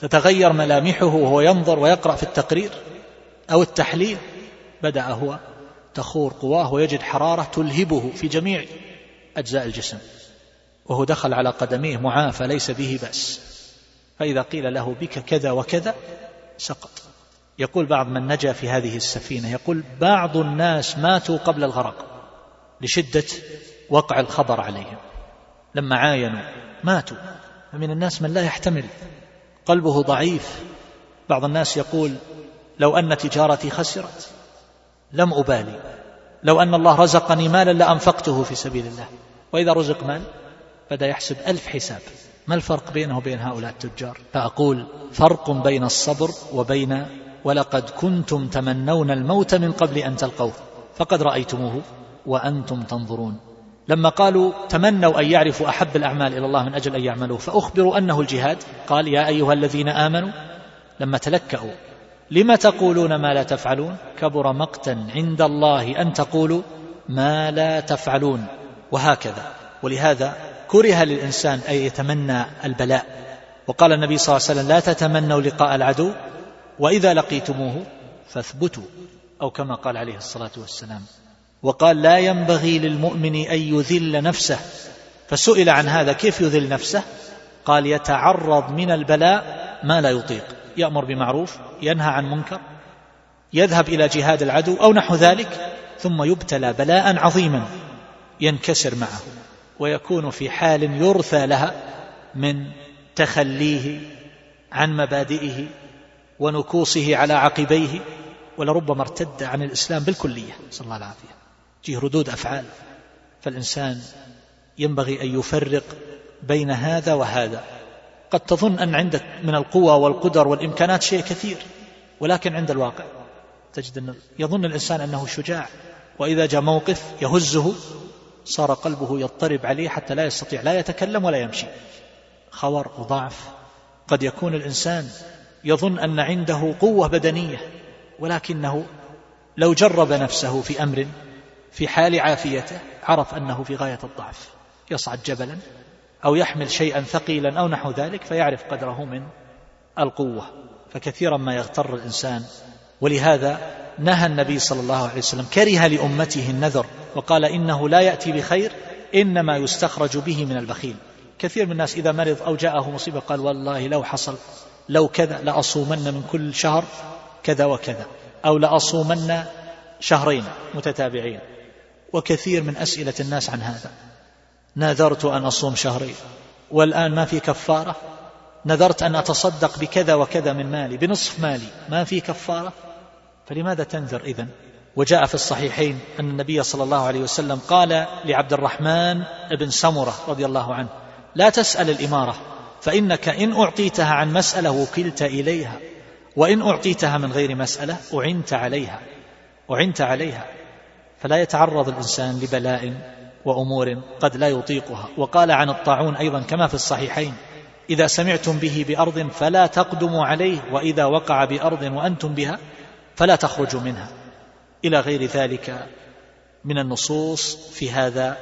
تتغير ملامحه وهو ينظر ويقرأ في التقرير أو التحليل بدأ هو تخور قواه ويجد حرارة تلهبه في جميع أجزاء الجسم وهو دخل على قدميه معافى ليس به بأس فإذا قيل له بك كذا وكذا سقط. يقول بعض من نجا في هذه السفينة يقول بعض الناس ماتوا قبل الغرق لشدة وقع الخبر عليهم لما عاينوا ماتوا ومن الناس من لا يحتمل قلبه ضعيف. بعض الناس يقول لو أن تجارتي خسرت لم أبالي. لو أن الله رزقني مالا لأنفقته في سبيل الله. وإذا رزق مال بدأ يحسب ألف حساب. ما الفرق بينه وبين هؤلاء التجار؟ فأقول فرق بين الصبر وبين ولقد كنتم تمنون الموت من قبل أن تلقوه فقد رأيتموه وأنتم تنظرون. لما قالوا تمنوا أن يعرفوا أحب الأعمال إلى الله من أجل أن يعملوه فأخبروا أنه الجهاد. قال يا أيها الذين آمنوا لما تلكأوا لم تقولون ما لا تفعلون؟ كبر مقتا عند الله أن تقولوا ما لا تفعلون. وهكذا. ولهذا كره للإنسان أن يتمنى البلاء. وقال النبي صلى الله عليه وسلم لا تتمنوا لقاء العدو وإذا لقيتموه فاثبتوا. أو كما قال عليه الصلاة والسلام. وقال لا ينبغي للمؤمن أن يذل نفسه. فسئل عن هذا كيف يذل نفسه؟ قال يتعرض من البلاء ما لا يطيق. يأمر بمعروف ينهى عن منكر يذهب إلى جهاد العدو أو نحو ذلك ثم يبتلى بلاء عظيما ينكسر معه. ويكون في حال يرثى لها من تخليه عن مبادئه ونكوصه على عقبيه ولربما ارتد عن الإسلام بالكلية. صلى الله العافية جيه ردود أفعال. فالإنسان ينبغي أن يفرق بين هذا وهذا. قد تظن أن عندك من القوى والقدر والإمكانات شيء كثير ولكن عند الواقع تجد أن يظن الإنسان أنه شجاع وإذا جاء موقف يهزه صار قلبه يضطرب عليه حتى لا يستطيع لا يتكلم ولا يمشي. خور وضعف. قد يكون الإنسان يظن أن عنده قوة بدنية ولكنه لو جرب نفسه في أمر في حال عافيته عرف أنه في غاية الضعف يصعد جبلا أو يحمل شيئا ثقيلا أو نحو ذلك فيعرف قدره من القوة فكثيرا ما يغتر الإنسان. ولهذا نهى النبي صلى الله عليه وسلم كره لأمته النذر وقال إنه لا يأتي بخير إنما يستخرج به من البخيل. كثير من الناس إذا مرض أو جاءه مصيبة قال والله لو حصل لو كذا لأصومن من كل شهر كذا وكذا أو لأصومن شهرين متتابعين. وكثير من أسئلة الناس عن هذا. نذرت أن أصوم شهرين والآن ما في كفارة. نذرت أن أتصدق بكذا وكذا من مالي بنصف مالي ما في كفارة. فلماذا تنذر إذن؟ وجاء في الصحيحين أن النبي صلى الله عليه وسلم قال لعبد الرحمن بن سمرة رضي الله عنه لا تسأل الإمارة فإنك إن أعطيتها عن مسألة وكلت إليها وإن أعطيتها من غير مسألة أعنت عليها أعنت عليها. فلا يتعرض الإنسان لبلاء وأمور قد لا يطيقها. وقال عن الطاعون أيضا كما في الصحيحين إذا سمعتم به بأرض فلا تقدموا عليه وإذا وقع بأرض وأنتم بها فلا تخرجوا منها. إلى غير ذلك من النصوص في هذا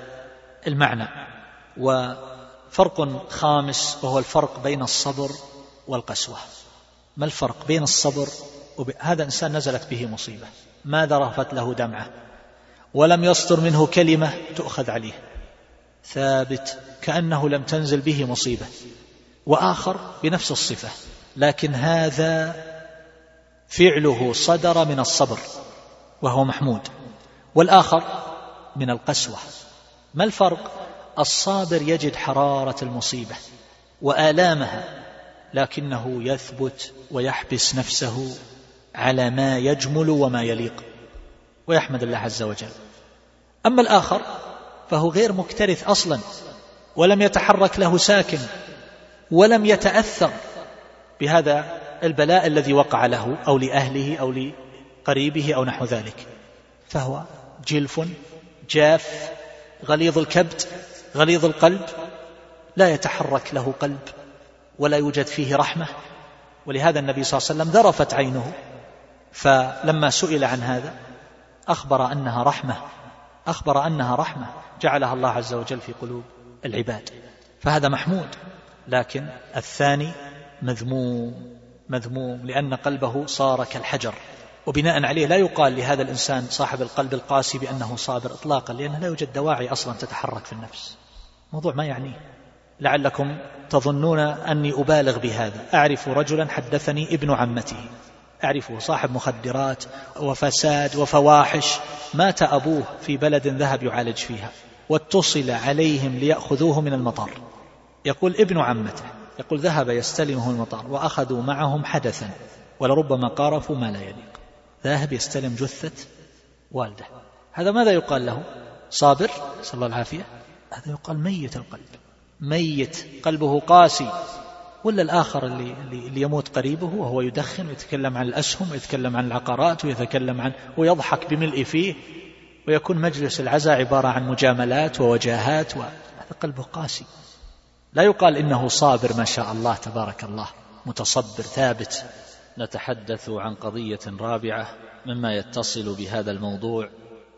المعنى. وفرق خامس وهو الفرق بين الصبر والقسوة. ما الفرق بين الصبر وب... هذا إنسان نزلت به مصيبة. ما ذرفت له دمعة؟ ولم يصدر منه كلمة تؤخذ عليه. ثابت كأنه لم تنزل به مصيبة. وآخر بنفس الصفة. لكن هذا فعله صدر من الصبر وهو محمود. والآخر من القسوة. ما الفرق؟ الصابر يجد حرارة المصيبة وآلامها لكنه يثبت ويحبس نفسه على ما يجمل وما يليق. ويحمد الله عز وجل. أما الآخر فهو غير مكترث أصلا ولم يتحرك له ساكن ولم يتأثر بهذا البلاء الذي وقع له أو لأهله أو لقريبه أو نحو ذلك. فهو جلف جاف غليظ الكبد غليظ القلب لا يتحرك له قلب ولا يوجد فيه رحمة. ولهذا النبي صلى الله عليه وسلم ذرفت عينه فلما سئل عن هذا أخبر أنها رحمة أخبر أنها رحمة. جعلها الله عز وجل في قلوب العباد. فهذا محمود لكن الثاني مذموم مذموم لأن قلبه صار كالحجر. وبناء عليه لا يقال لهذا الإنسان صاحب القلب القاسي بأنه صابر إطلاقا لأنه لا يوجد دواعي أصلا تتحرك في النفس. موضوع ما يعنيه لعلكم تظنون أني أبالغ بهذا. أعرف رجلا حدثني ابن عمته. أعرفه صاحب مخدرات وفساد وفواحش. مات أبوه في بلد ذهب يعالج فيها. واتصل عليهم ليأخذوه من المطار. يقول ابن عمته. يقول ذهب يستلمه المطار وأخذوا معهم حدثا. ولربما قارفوا ما لا يليق. ذاهب يستلم جثة والده. هذا ماذا يقال له؟ صابر صلى الله العافية هذا يقال ميت القلب. ميت قلبه قاسي. ولا الآخر اللي, اللي يموت قريبه وهو يدخن ويتكلم عن الأسهم ويتكلم عن العقارات ويتكلم عن ويضحك بملء فيه ويكون مجلس العزاء عبارة عن مجاملات ووجاهات وهذا قلبه قاسي. لا يقال إنه صابر ما شاء الله تبارك الله. متصبر ثابت. نتحدث عن قضية رابعة مما يتصل بهذا الموضوع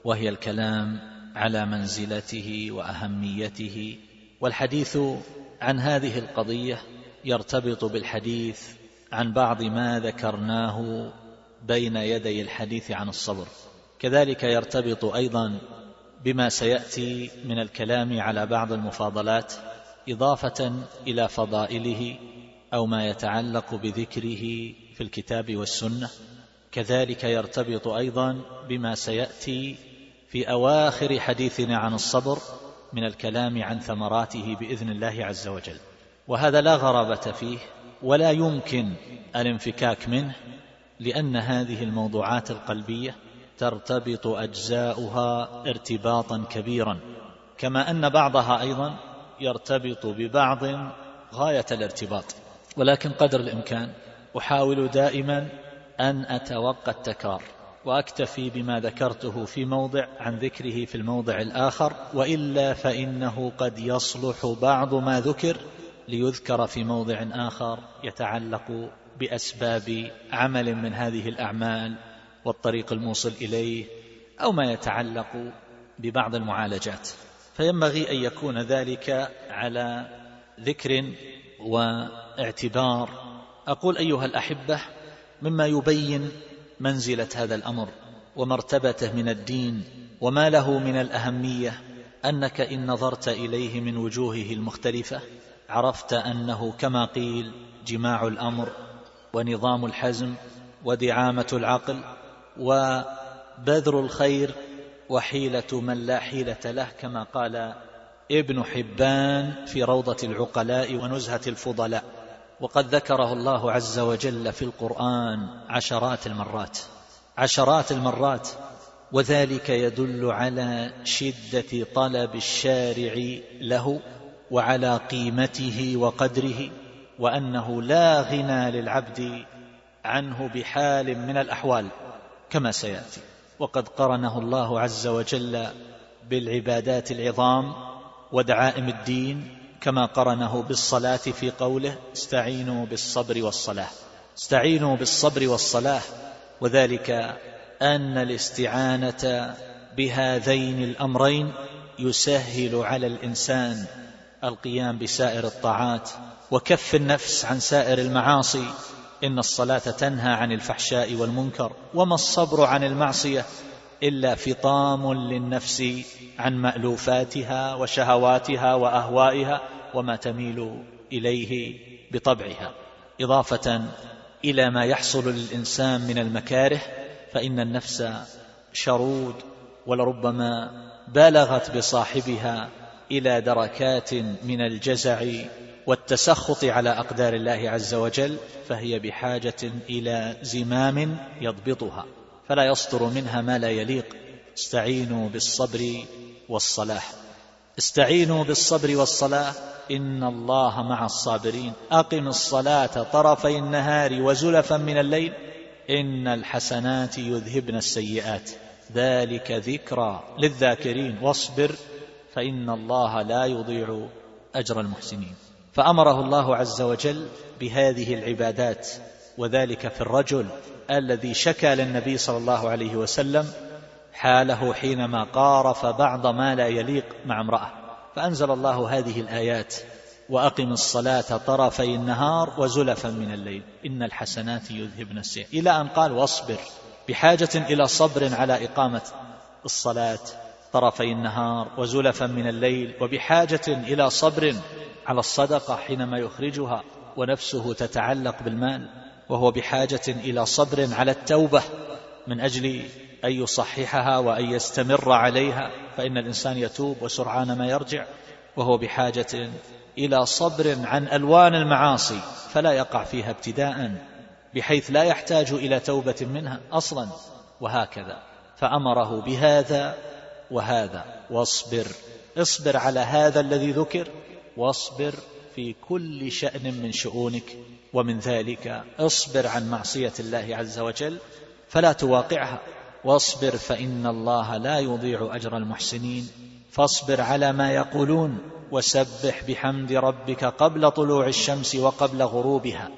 وهي الكلام على منزلته وأهميته. والحديث عن هذه القضية يرتبط بالحديث عن بعض ما ذكرناه بين يدي الحديث عن الصبر. كذلك يرتبط أيضا بما سيأتي من الكلام على بعض المفاضلات إضافة إلى فضائله أو ما يتعلق بذكره في الكتاب والسنة. كذلك يرتبط أيضا بما سيأتي في أواخر حديثنا عن الصبر من الكلام عن ثمراته بإذن الله عز وجل. وهذا لا غرابة فيه ولا يمكن الانفكاك منه لأن هذه الموضوعات القلبية ترتبط أجزاؤها ارتباطا كبيرا كما أن بعضها أيضا يرتبط ببعض غاية الارتباط. ولكن قدر الإمكان أحاول دائما أن أتوقى التكرار وأكتفي بما ذكرته في موضع عن ذكره في الموضع الآخر وإلا فإنه قد يصلح بعض ما ذكر ليذكر في موضع آخر يتعلق بأسباب عمل من هذه الأعمال والطريق الموصل إليه أو ما يتعلق ببعض المعالجات. فينبغي أن يكون ذلك على ذكر واعتبار. أقول أيها الأحبة مما يبين منزلة هذا الأمر ومرتبته من الدين وما له من الأهمية أنك إن نظرت إليه من وجوهه المختلفة. عرفت أنه كما قيل جماع الأمر ونظام الحزم ودعامة العقل وبذر الخير وحيلة من لا حيلة له كما قال ابن حبان في روضة العقلاء ونزهة الفضلاء. وقد ذكره الله عز وجل في القرآن عشرات المرات. عشرات المرات. وذلك يدل على شدة طلب الشارع له وعلى قيمته وقدره وأنه لا غنى للعبد عنه بحال من الأحوال كما سيأتي. وقد قرنه الله عز وجل بالعبادات العظام ودعائم الدين كما قرنه بالصلاة في قوله استعينوا بالصبر والصلاة استعينوا بالصبر والصلاة وذلك أن الاستعانة بهذين الأمرين يسهل على الإنسان القيام بسائر الطاعات وكف النفس عن سائر المعاصي. إن الصلاة تنهى عن الفحشاء والمنكر وما الصبر عن المعصية إلا فطام للنفس عن مألوفاتها وشهواتها وأهوائها وما تميل إليه بطبعها. إضافة إلى ما يحصل للإنسان من المكاره فإن النفس شرود ولربما بالغت بصاحبها إلى دركات من الجزع والتسخط على أقدار الله عز وجل فهي بحاجة إلى زمام يضبطها فلا يصدر منها ما لا يليق. استعينوا بالصبر والصلاح. استعينوا بالصبر والصلاة إن الله مع الصابرين. أقم الصلاة طرفي النهار وزلفا من الليل. إن الحسنات يذهبن السيئات. ذلك ذكرى للذاكرين. واصبر فإن الله لا يضيع أجر المحسنين. فأمره الله عز وجل بهذه العبادات وذلك في الرجل الذي شكى للنبي صلى الله عليه وسلم حاله حينما قارف بعض ما لا يليق مع امرأة. فأنزل الله هذه الآيات وأقم الصلاة طرفي النهار وزلفا من الليل. إن الحسنات يذهبن السيئ إلى أن قال واصبر. بحاجة إلى صبر على إقامة الصلاة. طرفي النهار وزلفا من الليل وبحاجة إلى صبر على الصدقة حينما يخرجها ونفسه تتعلق بالمال وهو بحاجة إلى صبر على التوبة من أجل أن يصححها وأن يستمر عليها فإن الإنسان يتوب وسرعان ما يرجع وهو بحاجة إلى صبر عن ألوان المعاصي فلا يقع فيها ابتداء بحيث لا يحتاج إلى توبة منها أصلا وهكذا. فأمره بهذا وهذا واصبر. اصبر على هذا الذي ذكر واصبر في كل شأن من شؤونك. ومن ذلك اصبر عن معصية الله عز وجل فلا تواقعها. واصبر فإن الله لا يضيع أجر المحسنين. فاصبر على ما يقولون وسبح بحمد ربك قبل طلوع الشمس وقبل غروبها.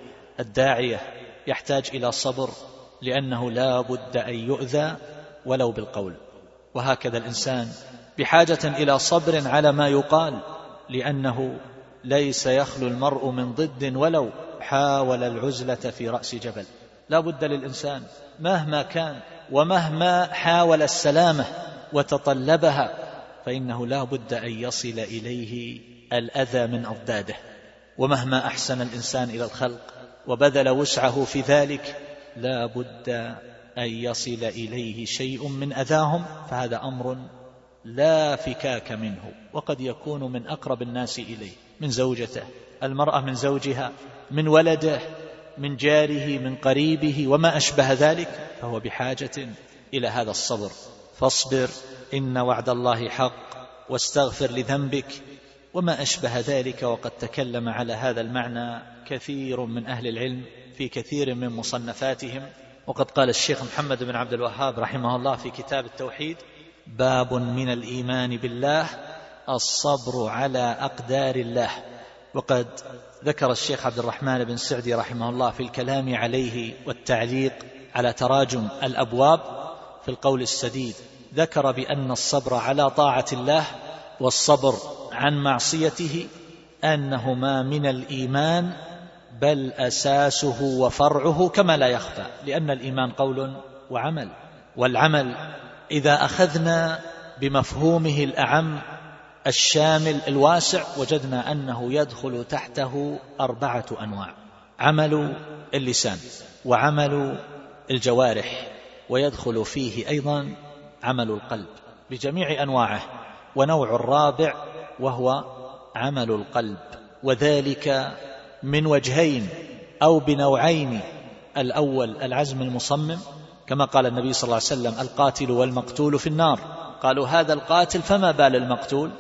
الداعية يحتاج إلى صبر لأنه لا بد أن يؤذى ولو بالقول. وهكذا الإنسان بحاجة إلى صبر على ما يقال لأنه ليس يخلو المرء من ضد ولو حاول العزلة في رأس جبل. لا بد للإنسان مهما كان ومهما حاول السلامة وتطلبها فإنه لا بد أن يصل إليه الأذى من أضداده. ومهما أحسن الإنسان إلى الخلق وبذل وسعه في ذلك لا بد أن يصل إليه شيء من أذاهم فهذا أمر لا فكاك منه وقد يكون من أقرب الناس إليه من زوجته المرأة من زوجها من ولده من جاره من قريبه وما أشبه ذلك فهو بحاجة إلى هذا الصبر. فاصبر إن وعد الله حق واستغفر لذنبك وما أشبه ذلك وقد تكلم على هذا المعنى كثير من أهل العلم في كثير من مصنفاتهم. وقد قال الشيخ محمد بن عبد الوهاب رحمه الله في كتاب التوحيد باب من الإيمان بالله الصبر على أقدار الله. وقد ذكر الشيخ عبد الرحمن بن سعدي رحمه الله في الكلام عليه والتعليق على تراجم الأبواب في القول السديد. ذكر بأن الصبر على طاعة الله والصبر عن معصيته أنهما من الإيمان بل أساسه وفرعه كما لا يخفى لأن الإيمان قول وعمل والعمل إذا أخذنا بمفهومه الأعم الشامل الواسع وجدنا أنه يدخل تحته أربعة أنواع عمل اللسان وعمل الجوارح ويدخل فيه أيضا عمل القلب بجميع أنواعه ونوع الرابع وهو عمل القلب وذلك من وجهين أو بنوعين. الأول العزم المصمم كما قال النبي صلى الله عليه وسلم القاتل والمقتول في النار. قالوا هذا القاتل فما بال المقتول؟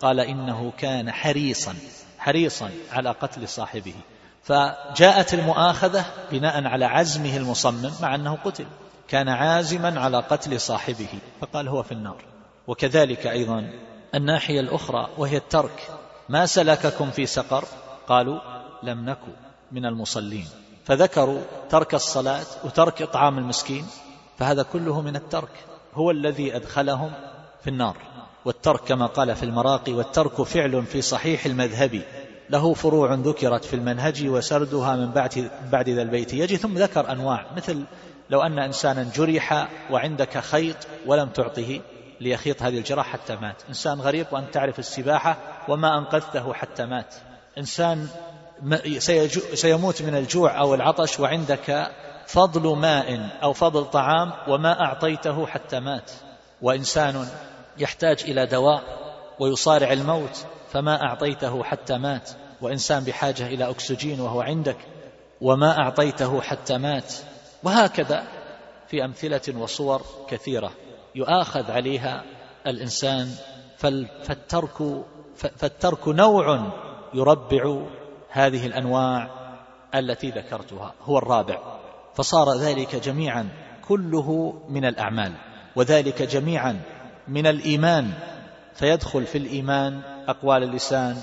قال إنه كان حريصا حريصا على قتل صاحبه. فجاءت المؤاخذة بناء على عزمه المصمم مع أنه قتل. كان عازما على قتل صاحبه فقال هو في النار. وكذلك أيضا الناحية الأخرى وهي الترك. ما سلككم في سقر؟ قالوا لم نكن من المصلين. فذكروا ترك الصلاة وترك إطعام المسكين فهذا كله من الترك. هو الذي أدخلهم في النار. والترك كما قال في المراقي والترك فعل في صحيح المذهب. له فروع ذكرت في المنهج وسردها من بعد بعد ذا البيت. يجي ثم ذكر أنواع مثل لو أن إنسانا جرح وعندك خيط ولم تعطه ليخيط هذه الجراح حتى مات. إنسان غريق وأن تعرف السباحة وما أنقذته حتى مات. إنسان سيموت من الجوع أو العطش وعندك فضل ماء أو فضل طعام وما أعطيته حتى مات. وإنسان يحتاج إلى دواء ويصارع الموت فما أعطيته حتى مات. وإنسان بحاجة إلى أكسجين وهو عندك وما أعطيته حتى مات. وهكذا في أمثلة وصور كثيرة يؤاخذ عليها الإنسان. فالترك فالترك نوع يربع هذه الأنواع التي ذكرتها هو الرابع. فصار ذلك جميعا كله من الأعمال وذلك جميعا من الإيمان. فيدخل في الإيمان أقوال اللسان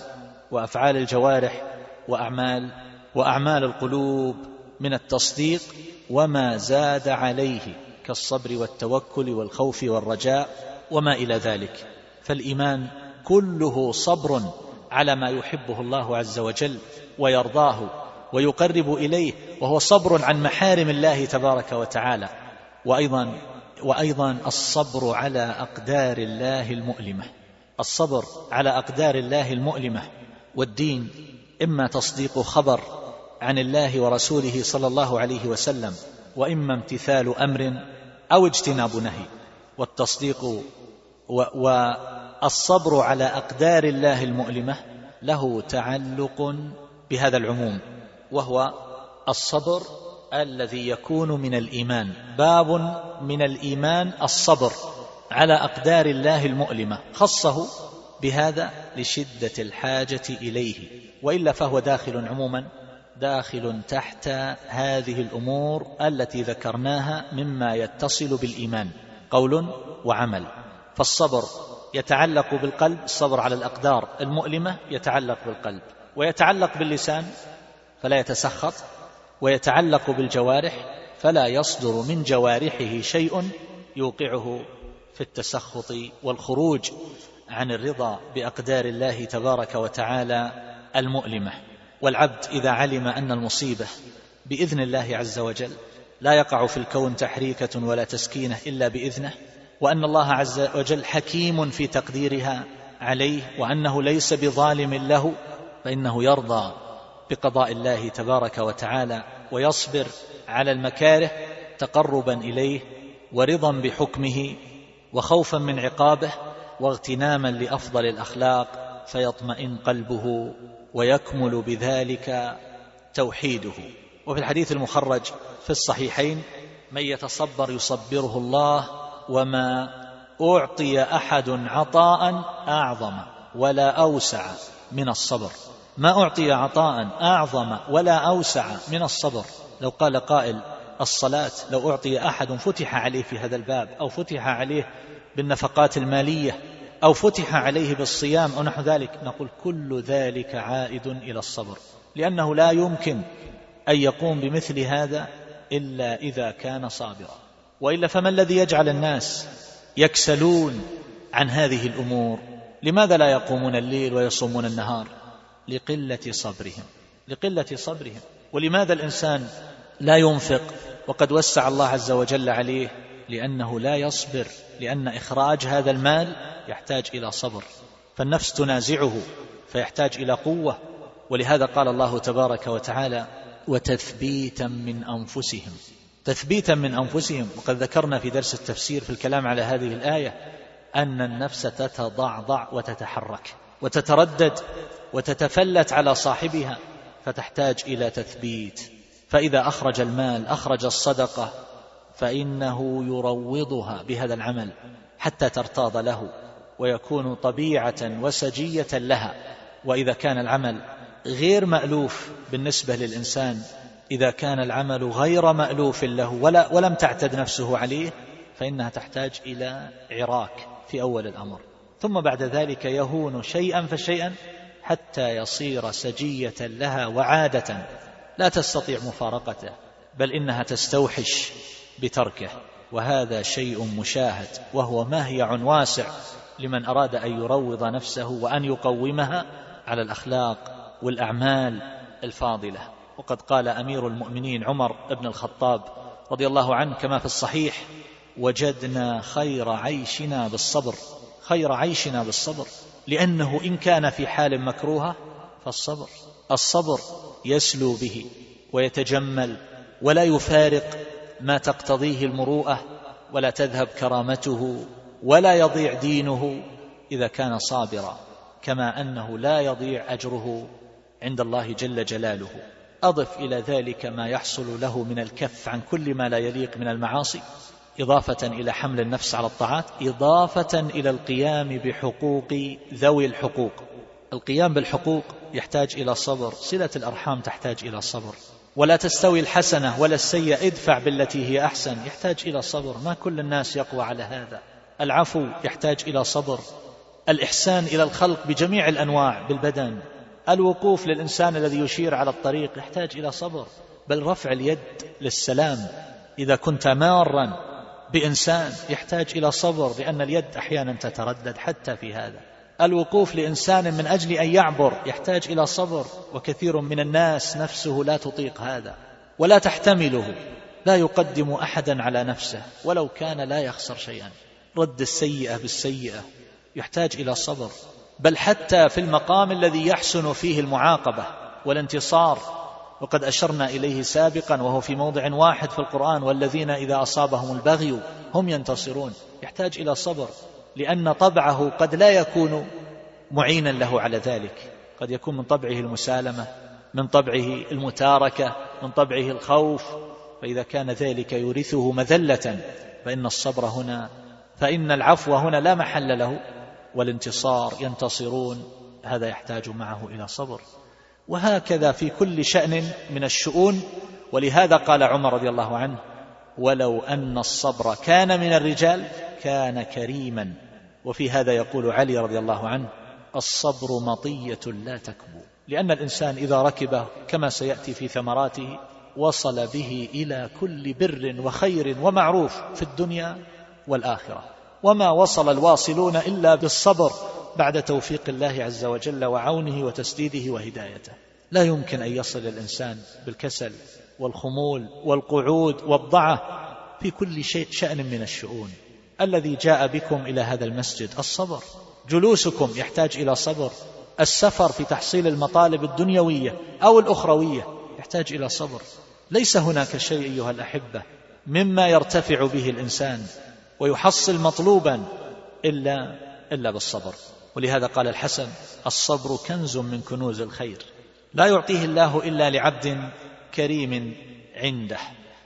وأفعال الجوارح وأعمال وأعمال القلوب من التصديق وما زاد عليه كالصبر والتوكل والخوف والرجاء وما إلى ذلك. فالإيمان كله صبر على ما يحبه الله عز وجل ويرضاه ويقرب إليه وهو صبر عن محارم الله تبارك وتعالى. وأيضا وأيضا الصبر على أقدار الله المؤلمة. الصبر على أقدار الله المؤلمة. والدين إما تصديق خبر عن الله ورسوله صلى الله عليه وسلم وإما امتثال أمر أو اجتناب نهي. والتصديق والصبر على أقدار الله المؤلمة له تعلق بهذا العموم وهو الصبر الذي يكون من الإيمان باب من الإيمان الصبر على أقدار الله المؤلمة خصه بهذا لشدة الحاجة إليه وإلا فهو داخل عموما داخل تحت هذه الأمور التي ذكرناها مما يتصل بالإيمان قول وعمل. فالصبر يتعلق بالقلب الصبر على الأقدار المؤلمة يتعلق بالقلب. ويتعلق باللسان فلا يتسخط. ويتعلق بالجوارح فلا يصدر من جوارحه شيء يوقعه في التسخط والخروج عن الرضا بأقدار الله تبارك وتعالى المؤلمة. والعبد إذا علم أن المصيبة بإذن الله عز وجل لا يقع في الكون تحريكة ولا تسكينة إلا بإذنه وأن الله عز وجل حكيم في تقديرها عليه وأنه ليس بظالم له فإنه يرضى بقضاء الله تبارك وتعالى ويصبر على المكاره تقربا إليه ورضا بحكمه وخوفا من عقابه واغتناما لأفضل الأخلاق فيطمئن قلبه ويكمل بذلك توحيده. وفي الحديث المخرج في الصحيحين من يتصبر يصبره الله وما أعطي أحد عطاء أعظم ولا أوسع من الصبر. ما أعطي عطاء أعظم ولا أوسع من الصبر. لو قال قائل الصلاة لو أعطي أحد فتح عليه في هذا الباب أو فتح عليه بالنفقات المالية أو فتح عليه بالصيام أو نحو ذلك نقول كل ذلك عائد إلى الصبر. لأنه لا يمكن أن يقوم بمثل هذا إلا إذا كان صابرا. وإلا فما الذي يجعل الناس يكسلون عن هذه الأمور؟ لماذا لا يقومون الليل ويصومون النهار؟ لقلة صبرهم لقلة صبرهم. ولماذا الإنسان لا ينفق؟ وقد وسع الله عز وجل عليه لأنه لا يصبر لأن إخراج هذا المال يحتاج إلى صبر. فالنفس تنازعه فيحتاج إلى قوة. ولهذا قال الله تبارك وتعالى وتثبيتا من أنفسهم تثبيتا من أنفسهم. وقد ذكرنا في درس التفسير في الكلام على هذه الآية أن النفس تتضعضع وتتحرك وتتردد وتتفلت على صاحبها فتحتاج إلى تثبيت. فإذا أخرج المال أخرج الصدقة فإنه يروضها بهذا العمل حتى ترتاض له ويكون طبيعة وسجية لها. وإذا كان العمل غير مألوف بالنسبة للإنسان إذا كان العمل غير مألوف له ولا ولم تعتد نفسه عليه فإنها تحتاج إلى عراك في أول الأمر. ثم بعد ذلك يهون شيئا فشيئا حتى يصير سجية لها وعادة لا تستطيع مفارقته بل إنها تستوحش بتركه. وهذا شيء مشاهد وهو مهيع واسع لمن أراد أن يروض نفسه وأن يقومها على الأخلاق والأعمال الفاضلة. وقد قال أمير المؤمنين عمر بن الخطاب رضي الله عنه كما في الصحيح وجدنا خير عيشنا بالصبر خير عيشنا بالصبر لأنه إن كان في حال مكروهة فالصبر الصبر يسلو به ويتجمل ولا يفارق ما تقتضيه المروءة ولا تذهب كرامته ولا يضيع دينه إذا كان صابرا كما أنه لا يضيع أجره عند الله جل جلاله. أضف إلى ذلك ما يحصل له من الكف عن كل ما لا يليق من المعاصي إضافة إلى حمل النفس على الطاعات إضافة إلى القيام بحقوق ذوي الحقوق. القيام بالحقوق يحتاج إلى صبر صلة الأرحام تحتاج إلى صبر. ولا تستوي الحسنة ولا السيئة ادفع بالتي هي أحسن. يحتاج إلى صبر ما كل الناس يقوى على هذا. العفو يحتاج إلى صبر. الإحسان إلى الخلق بجميع الأنواع بالبدن الوقوف للإنسان الذي يشير على الطريق يحتاج إلى صبر بل رفع اليد للسلام. إذا كنت مارا بإنسان يحتاج إلى صبر لأن اليد أحيانا تتردد حتى في هذا. الوقوف لإنسان من أجل أن يعبر يحتاج إلى صبر وكثير من الناس نفسه لا تطيق هذا ولا تحتمله لا يقدم أحدا على نفسه ولو كان لا يخسر شيئا. رد السيئة بالسيئة يحتاج إلى صبر. بل حتى في المقام الذي يحسن فيه المعاقبة والانتصار. وقد أشرنا إليه سابقا وهو في موضع واحد في القرآن والذين إذا أصابهم البغي هم ينتصرون. يحتاج إلى صبر لأن طبعه قد لا يكون معينا له على ذلك. قد يكون من طبعه المسالمة من طبعه المتاركة من طبعه الخوف. فإذا كان ذلك يورثه مذلة فإن الصبر هنا فإن العفو هنا لا محل له. والانتصار ينتصرون هذا يحتاج معه إلى صبر. وهكذا في كل شأن من الشؤون. ولهذا قال عمر رضي الله عنه ولو أن الصبر كان من الرجال كان كريما. وفي هذا يقول علي رضي الله عنه الصبر مطية لا تكبو. لأن الإنسان إذا ركبه كما سيأتي في ثمراته وصل به إلى كل بر وخير ومعروف في الدنيا والآخرة. وما وصل الواصلون إلا بالصبر بعد توفيق الله عز وجل وعونه وتسديده وهدايته. لا يمكن أن يصل الإنسان بالكسل والخمول والقعود والضعة في كل شيء شأن من الشؤون. الذي جاء بكم إلى هذا المسجد الصبر. جلوسكم يحتاج إلى صبر. السفر في تحصيل المطالب الدنيوية أو الأخروية يحتاج إلى صبر. ليس هناك شيء أيها الأحبة مما يرتفع به الإنسان ويحصل مطلوبا إلا إلا بالصبر. ولهذا قال الحسن الصبر كنز من كنوز الخير. لا يعطيه الله إلا لعبد كريم عنده.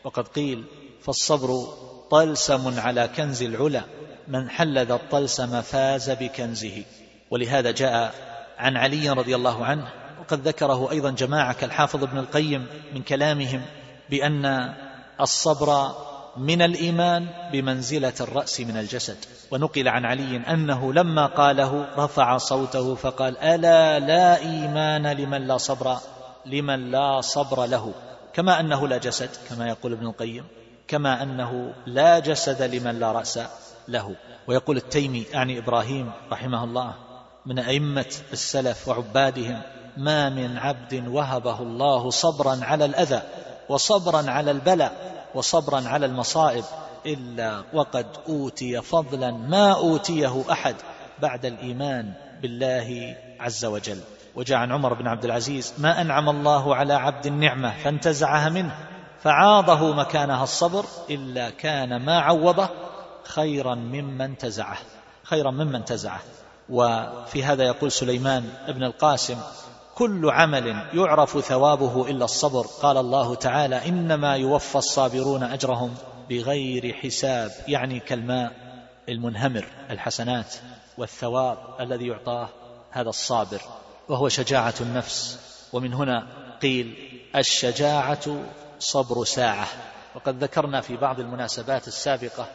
وقد قيل فالصبر طلسم على كنز العلا. من حلذ الطلسم فاز بكنزه. ولهذا جاء عن علي رضي الله عنه وقد ذكره أيضا جماعة كالحافظ ابن القيم من كلامهم بأن الصبر من الإيمان بمنزلة الرأس من الجسد. ونقل عن علي أنه لما قاله رفع صوته فقال ألا لا إيمان لمن لا صبر لمن لا صبر له. كما أنه لا جسد كما يقول ابن القيم. كما أنه لا جسد لمن لا رأس له. ويقول التيمي أعني إبراهيم رحمه الله من أئمة السلف وعبادهم ما من عبد وهبه الله صبرا على الأذى وصبرا على البلاء وصبرا على المصائب إلا وقد أوتي فضلا ما أوتيه أحد بعد الإيمان بالله عز وجل. وجاء عن عمر بن عبد العزيز ما أنعم الله على عبد النعمة فانتزعها منه فعاضه مكانها الصبر إلا كان ما عوضه خيرا مما انتزعه. خيرا مما انتزعه. وفي هذا يقول سليمان ابن القاسم كل عمل يعرف ثوابه إلا الصبر. قال الله تعالى إنما يوفى الصابرون أجرهم بغير حساب يعني كالماء المنهمر الحسنات والثواب الذي يعطاه هذا الصابر وهو شجاعة النفس. ومن هنا قيل الشجاعة صبر ساعة. وقد ذكرنا في بعض المناسبات السابقة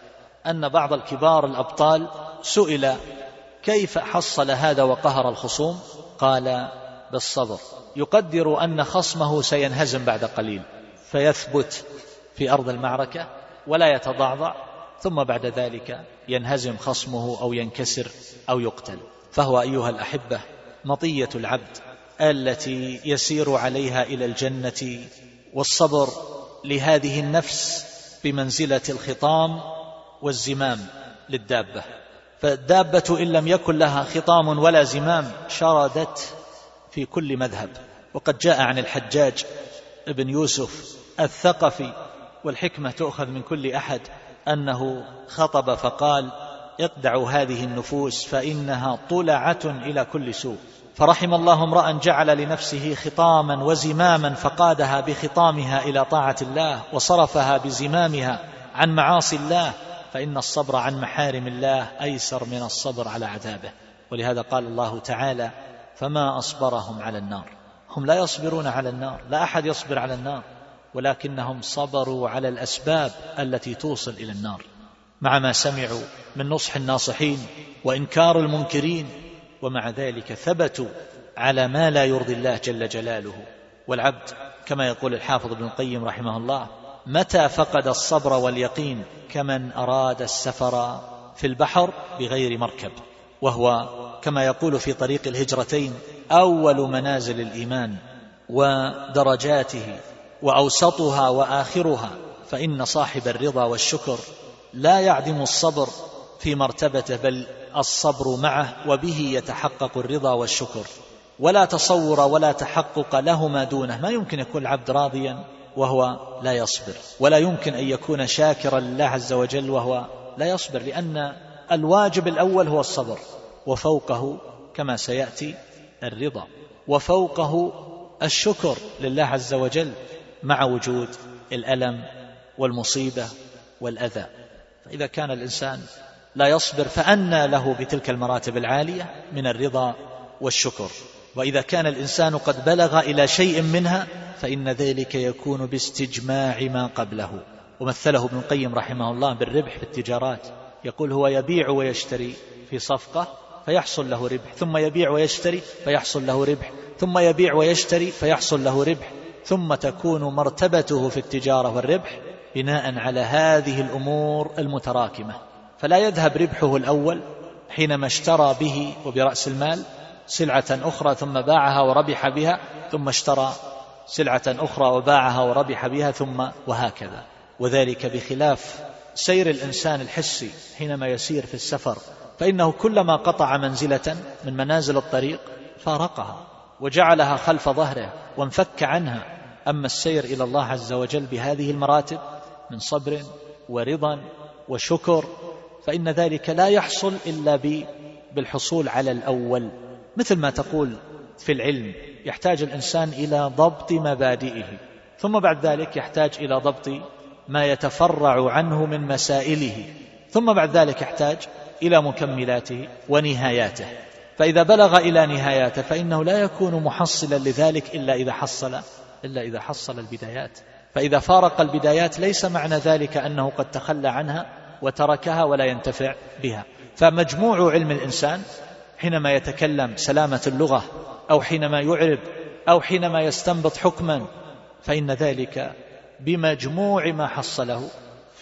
أن بعض الكبار الأبطال سئل كيف حصل هذا وقهر الخصوم؟ قال بالصبر. يقدر أن خصمه سينهزم بعد قليل فيثبت في أرض المعركة ولا يتضعضع ثم بعد ذلك ينهزم خصمه أو ينكسر أو يقتل. فهو أيها الأحبة مطية العبد التي يسير عليها إلى الجنة والصبر لهذه النفس بمنزلة الخطام والزمام للدابة. فالدابة إن لم يكن لها خطام ولا زمام شردت في كل مذهب. وقد جاء عن الحجاج ابن يوسف الثقفي والحكمة تؤخذ من كل أحد أنه خطب فقال اقدعوا هذه النفوس فإنها طلعة إلى كل سوء. فرحم الله امرأ جعل لنفسه خطاما وزماما فقادها بخطامها إلى طاعة الله وصرفها بزمامها عن معاصي الله. فإن الصبر عن محارم الله أيسر من الصبر على عذابه. ولهذا قال الله تعالى فما أصبرهم على النار. هم لا يصبرون على النار لا أحد يصبر على النار ولكنهم صبروا على الأسباب التي توصل إلى النار. مع ما سمعوا من نصح الناصحين وإنكار المنكرين ومع ذلك ثبتوا على ما لا يرضي الله جل جلاله. والعبد كما يقول الحافظ ابن القيم رحمه الله متى فقد الصبر واليقين كمن أراد السفر في البحر بغير مركب وهو كما يقول في طريق الهجرتين أول منازل الإيمان ودرجاته وأوسطها وآخرها فإن صاحب الرضا والشكر لا يعدم الصبر في مرتبته بل الصبر معه وبه يتحقق الرضا والشكر. ولا تصور ولا تحقق لهما دونه ما يمكن يكون العبد راضيا وهو لا يصبر ولا يمكن أن يكون شاكرا لله عز وجل وهو لا يصبر لأن الواجب الأول هو الصبر. وفوقه كما سيأتي الرضا. وفوقه الشكر لله عز وجل مع وجود الألم والمصيبة والأذى. فإذا كان الإنسان لا يصبر فأنى له بتلك المراتب العالية من الرضا والشكر. وإذا كان الإنسان قد بلغ إلى شيء منها فإن ذلك يكون باستجماع ما قبله. ومثله ابن القيم رحمه الله بالربح في التجارات. يقول هو يبيع ويشتري في صفقة فيحصل له ربح. ثم يبيع ويشتري فيحصل له ربح. ثم يبيع ويشتري فيحصل له ربح. ثم تكون مرتبته في التجارة والربح بناء على هذه الأمور المتراكمة. فلا يذهب ربحه الأول حينما اشترى به وبرأس المال سلعة أخرى ثم باعها وربح بها ثم اشترى سلعة أخرى وباعها وربح بها ثم وهكذا. وذلك بخلاف سير الإنسان الحسي حينما يسير في السفر فإنه كلما قطع منزلة من منازل الطريق فارقها وجعلها خلف ظهره وانفك عنها. أما السير إلى الله عز وجل بهذه المراتب من صبر ورضا وشكر فإن ذلك لا يحصل إلا بالحصول على الأول. مثل ما تقول في العلم يحتاج الإنسان إلى ضبط مبادئه ثم بعد ذلك يحتاج إلى ضبط ما يتفرع عنه من مسائله ثم بعد ذلك يحتاج إلى مكملاته ونهاياته. فإذا بلغ إلى نهاياته فإنه لا يكون محصلا لذلك إلا إذا حصل إلا إذا حصل البدايات. فإذا فارق البدايات ليس معنى ذلك أنه قد تخلى عنها وتركها ولا ينتفع بها. فمجموع علم الإنسان حينما يتكلم سلامة اللغة أو حينما يعرب أو حينما يستنبط حكما فإن ذلك بمجموع ما حصله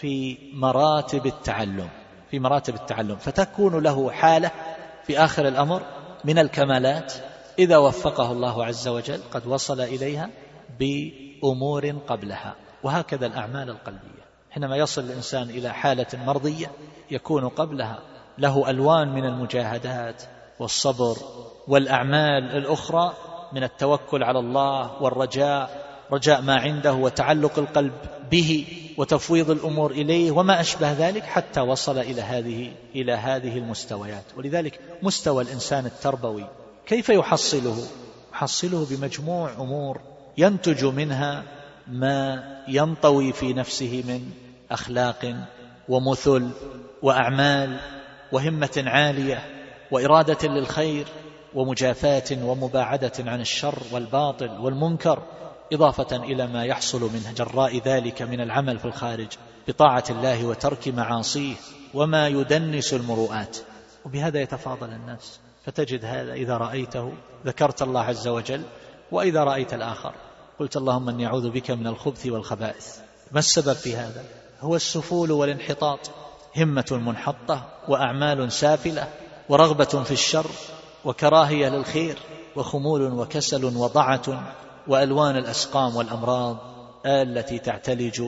في مراتب التعلم. في مراتب التعلم فتكون له حالة في آخر الأمر من الكمالات إذا وفقه الله عز وجل قد وصل إليها بأمور قبلها وهكذا الأعمال القلبية. حينما يصل الإنسان إلى حالة مرضية يكون قبلها له ألوان من المجاهدات والصبر والأعمال الأخرى من التوكل على الله والرجاء رجاء ما عنده وتعلق القلب به وتفويض الأمور إليه وما أشبه ذلك حتى وصل إلى هذه إلى هذه المستويات. ولذلك مستوى الإنسان التربوي كيف يحصله؟ يحصله بمجموع أمور ينتج منها ما ينطوي في نفسه من أخلاق ومثل وأعمال وهمة عالية وإرادة للخير ومجافاة ومباعدة عن الشر والباطل والمنكر إضافة إلى ما يحصل من جراء ذلك من العمل في الخارج بطاعة الله وترك معاصيه وما يدنس المروءات. وبهذا يتفاضل الناس. فتجد هذا إذا رأيته ذكرت الله عز وجل وإذا رأيت الآخر قلت اللهم أني أعوذ بك من الخبث والخبائث. ما السبب في هذا؟ هو السفول والانحطاط. همة منحطة وأعمال سافلة ورغبة في الشر وكراهية للخير وخمول وكسل وضعة وألوان الأسقام والأمراض التي تعتلج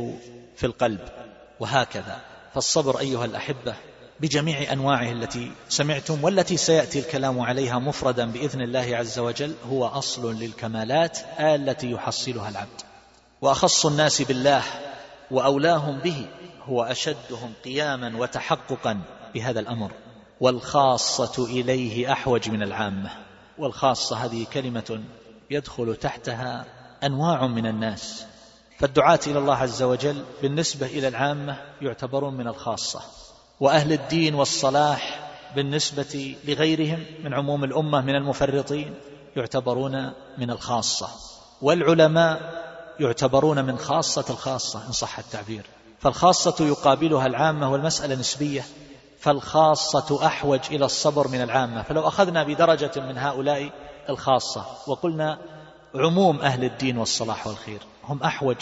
في القلب. وهكذا. فالصبر أيها الأحبة بجميع أنواعه التي سمعتم والتي سيأتي الكلام عليها مفردا بإذن الله عز وجل هو أصل للكمالات التي يحصلها العبد. وأخص الناس بالله وأولاهم به هو أشدهم قياما وتحققا بهذا الأمر. والخاصة إليه أحوج من العامة. والخاصة هذه كلمة يدخل تحتها أنواع من الناس. فالدعاة إلى الله عز وجل بالنسبة إلى العامة يعتبرون من الخاصة وأهل الدين والصلاح بالنسبة لغيرهم من عموم الأمة من المفرطين يعتبرون من الخاصة والعلماء يعتبرون من خاصة الخاصة إن صح التعبير. فالخاصة يقابلها العامة والمسألة نسبية فالخاصة أحوج إلى الصبر من العامة. فلو أخذنا بدرجة من هؤلاء الخاصة وقلنا عموم أهل الدين والصلاح والخير هم أحوج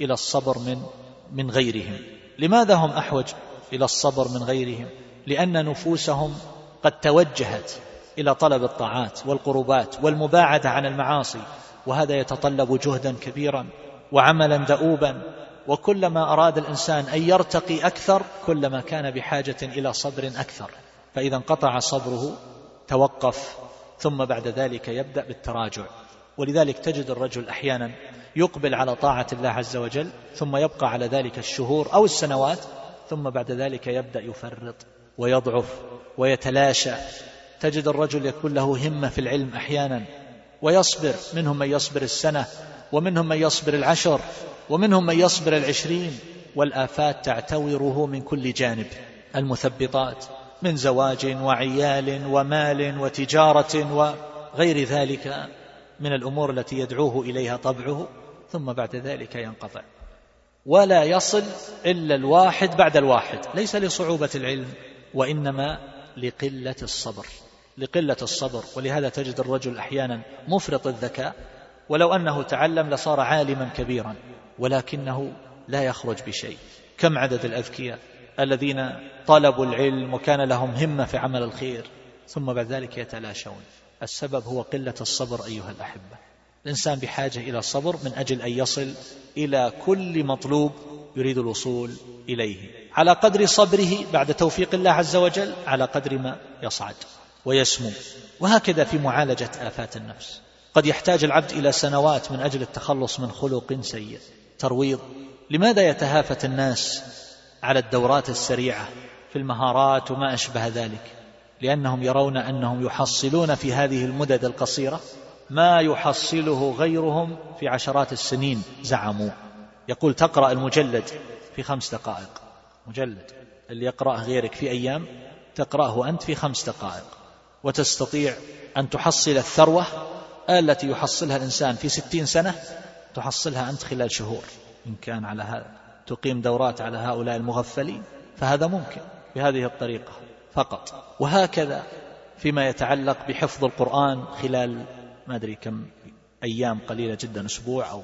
إلى الصبر من من غيرهم. لماذا هم أحوج إلى الصبر من غيرهم؟ لأن نفوسهم قد توجهت إلى طلب الطاعات والقربات والمباعدة عن المعاصي وهذا يتطلب جهدا كبيرا وعملا دؤوبا. وكلما أراد الإنسان أن يرتقي أكثر كلما كان بحاجة إلى صبر أكثر. فإذا انقطع صبره توقف ثم بعد ذلك يبدأ بالتراجع. ولذلك تجد الرجل أحيانا يقبل على طاعة الله عز وجل ثم يبقى على ذلك الشهور أو السنوات ثم بعد ذلك يبدأ يفرط ويضعف ويتلاشى. تجد الرجل يكون له همة في العلم أحيانا ويصبر منهم من يصبر السنة ومنهم من يصبر العشر ومنهم من يصبر العشرين والآفات تعتوره من كل جانب. المثبطات من زواج وعيال ومال وتجارة وغير ذلك من الأمور التي يدعوه إليها طبعه ثم بعد ذلك ينقطع. ولا يصل إلا الواحد بعد الواحد. ليس لصعوبة العلم وإنما لقلة الصبر. لقلة الصبر ولهذا تجد الرجل أحيانا مفرط الذكاء ولو أنه تعلم لصار عالما كبيرا. ولكنه لا يخرج بشيء. كم عدد الأذكياء الذين طلبوا العلم وكان لهم همة في عمل الخير ثم بعد ذلك يتلاشون. السبب هو قلة الصبر أيها الأحبة. الإنسان بحاجة إلى صبر من أجل أن يصل إلى كل مطلوب يريد الوصول إليه. على قدر صبره بعد توفيق الله عز وجل على قدر ما يصعد ويسمو. وهكذا في معالجة آفات النفس. قد يحتاج العبد إلى سنوات من أجل التخلص من خلق سيء. ترويض لماذا يتهافت الناس على الدورات السريعة في المهارات وما أشبه ذلك؟ لأنهم يرون أنهم يحصلون في هذه المدد القصيرة ما يحصله غيرهم في عشرات السنين. زعموا. يقول تقرأ المجلد في خمس دقائق. مجلد. اللي يقرأه غيرك في أيام تقرأه أنت في خمس دقائق. وتستطيع أن تحصل الثروة التي يحصلها الإنسان في ستين سنة تحصلها أنت خلال شهور إن كان على هذا تقيم دورات على هؤلاء المغفلين فهذا ممكن بهذه الطريقة فقط. وهكذا فيما يتعلق بحفظ القرآن خلال ما أدري كم أيام قليلة جدا أسبوع أو,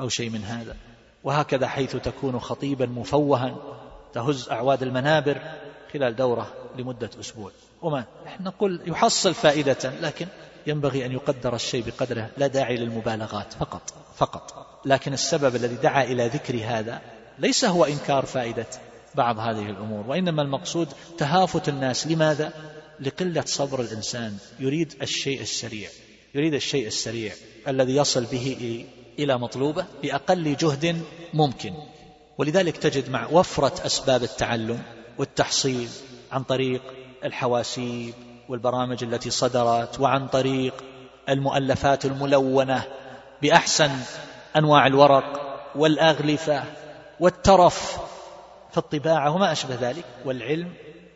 أو شيء من هذا. وهكذا حيث تكون خطيبا مفوها تهز أعواد المنابر خلال دورة لمدة أسبوع. وما نقول يحصل فائدة لكن ينبغي أن يقدر الشيء بقدره لا داعي للمبالغات فقط فقط. لكن السبب الذي دعا إلى ذكر هذا ليس هو إنكار فائدة بعض هذه الأمور وإنما المقصود تهافت الناس. لماذا؟ لقلة صبر الإنسان. يريد الشيء السريع يريد الشيء السريع الذي يصل به إلى مطلوبه بأقل جهد ممكن. ولذلك تجد مع وفرة أسباب التعلم والتحصيل عن طريق الحواسيب والبرامج التي صدرت وعن طريق المؤلفات الملونة بأحسن أنواع الورق والأغلفة والترف في الطباعة وما أشبه ذلك والعلم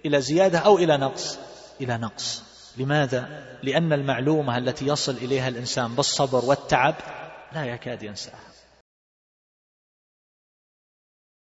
إلى زيادة أو إلى نقص. إلى نقص. لماذا؟ لأن المعلومة التي يصل إليها الإنسان بالصبر والتعب لا يكاد ينساها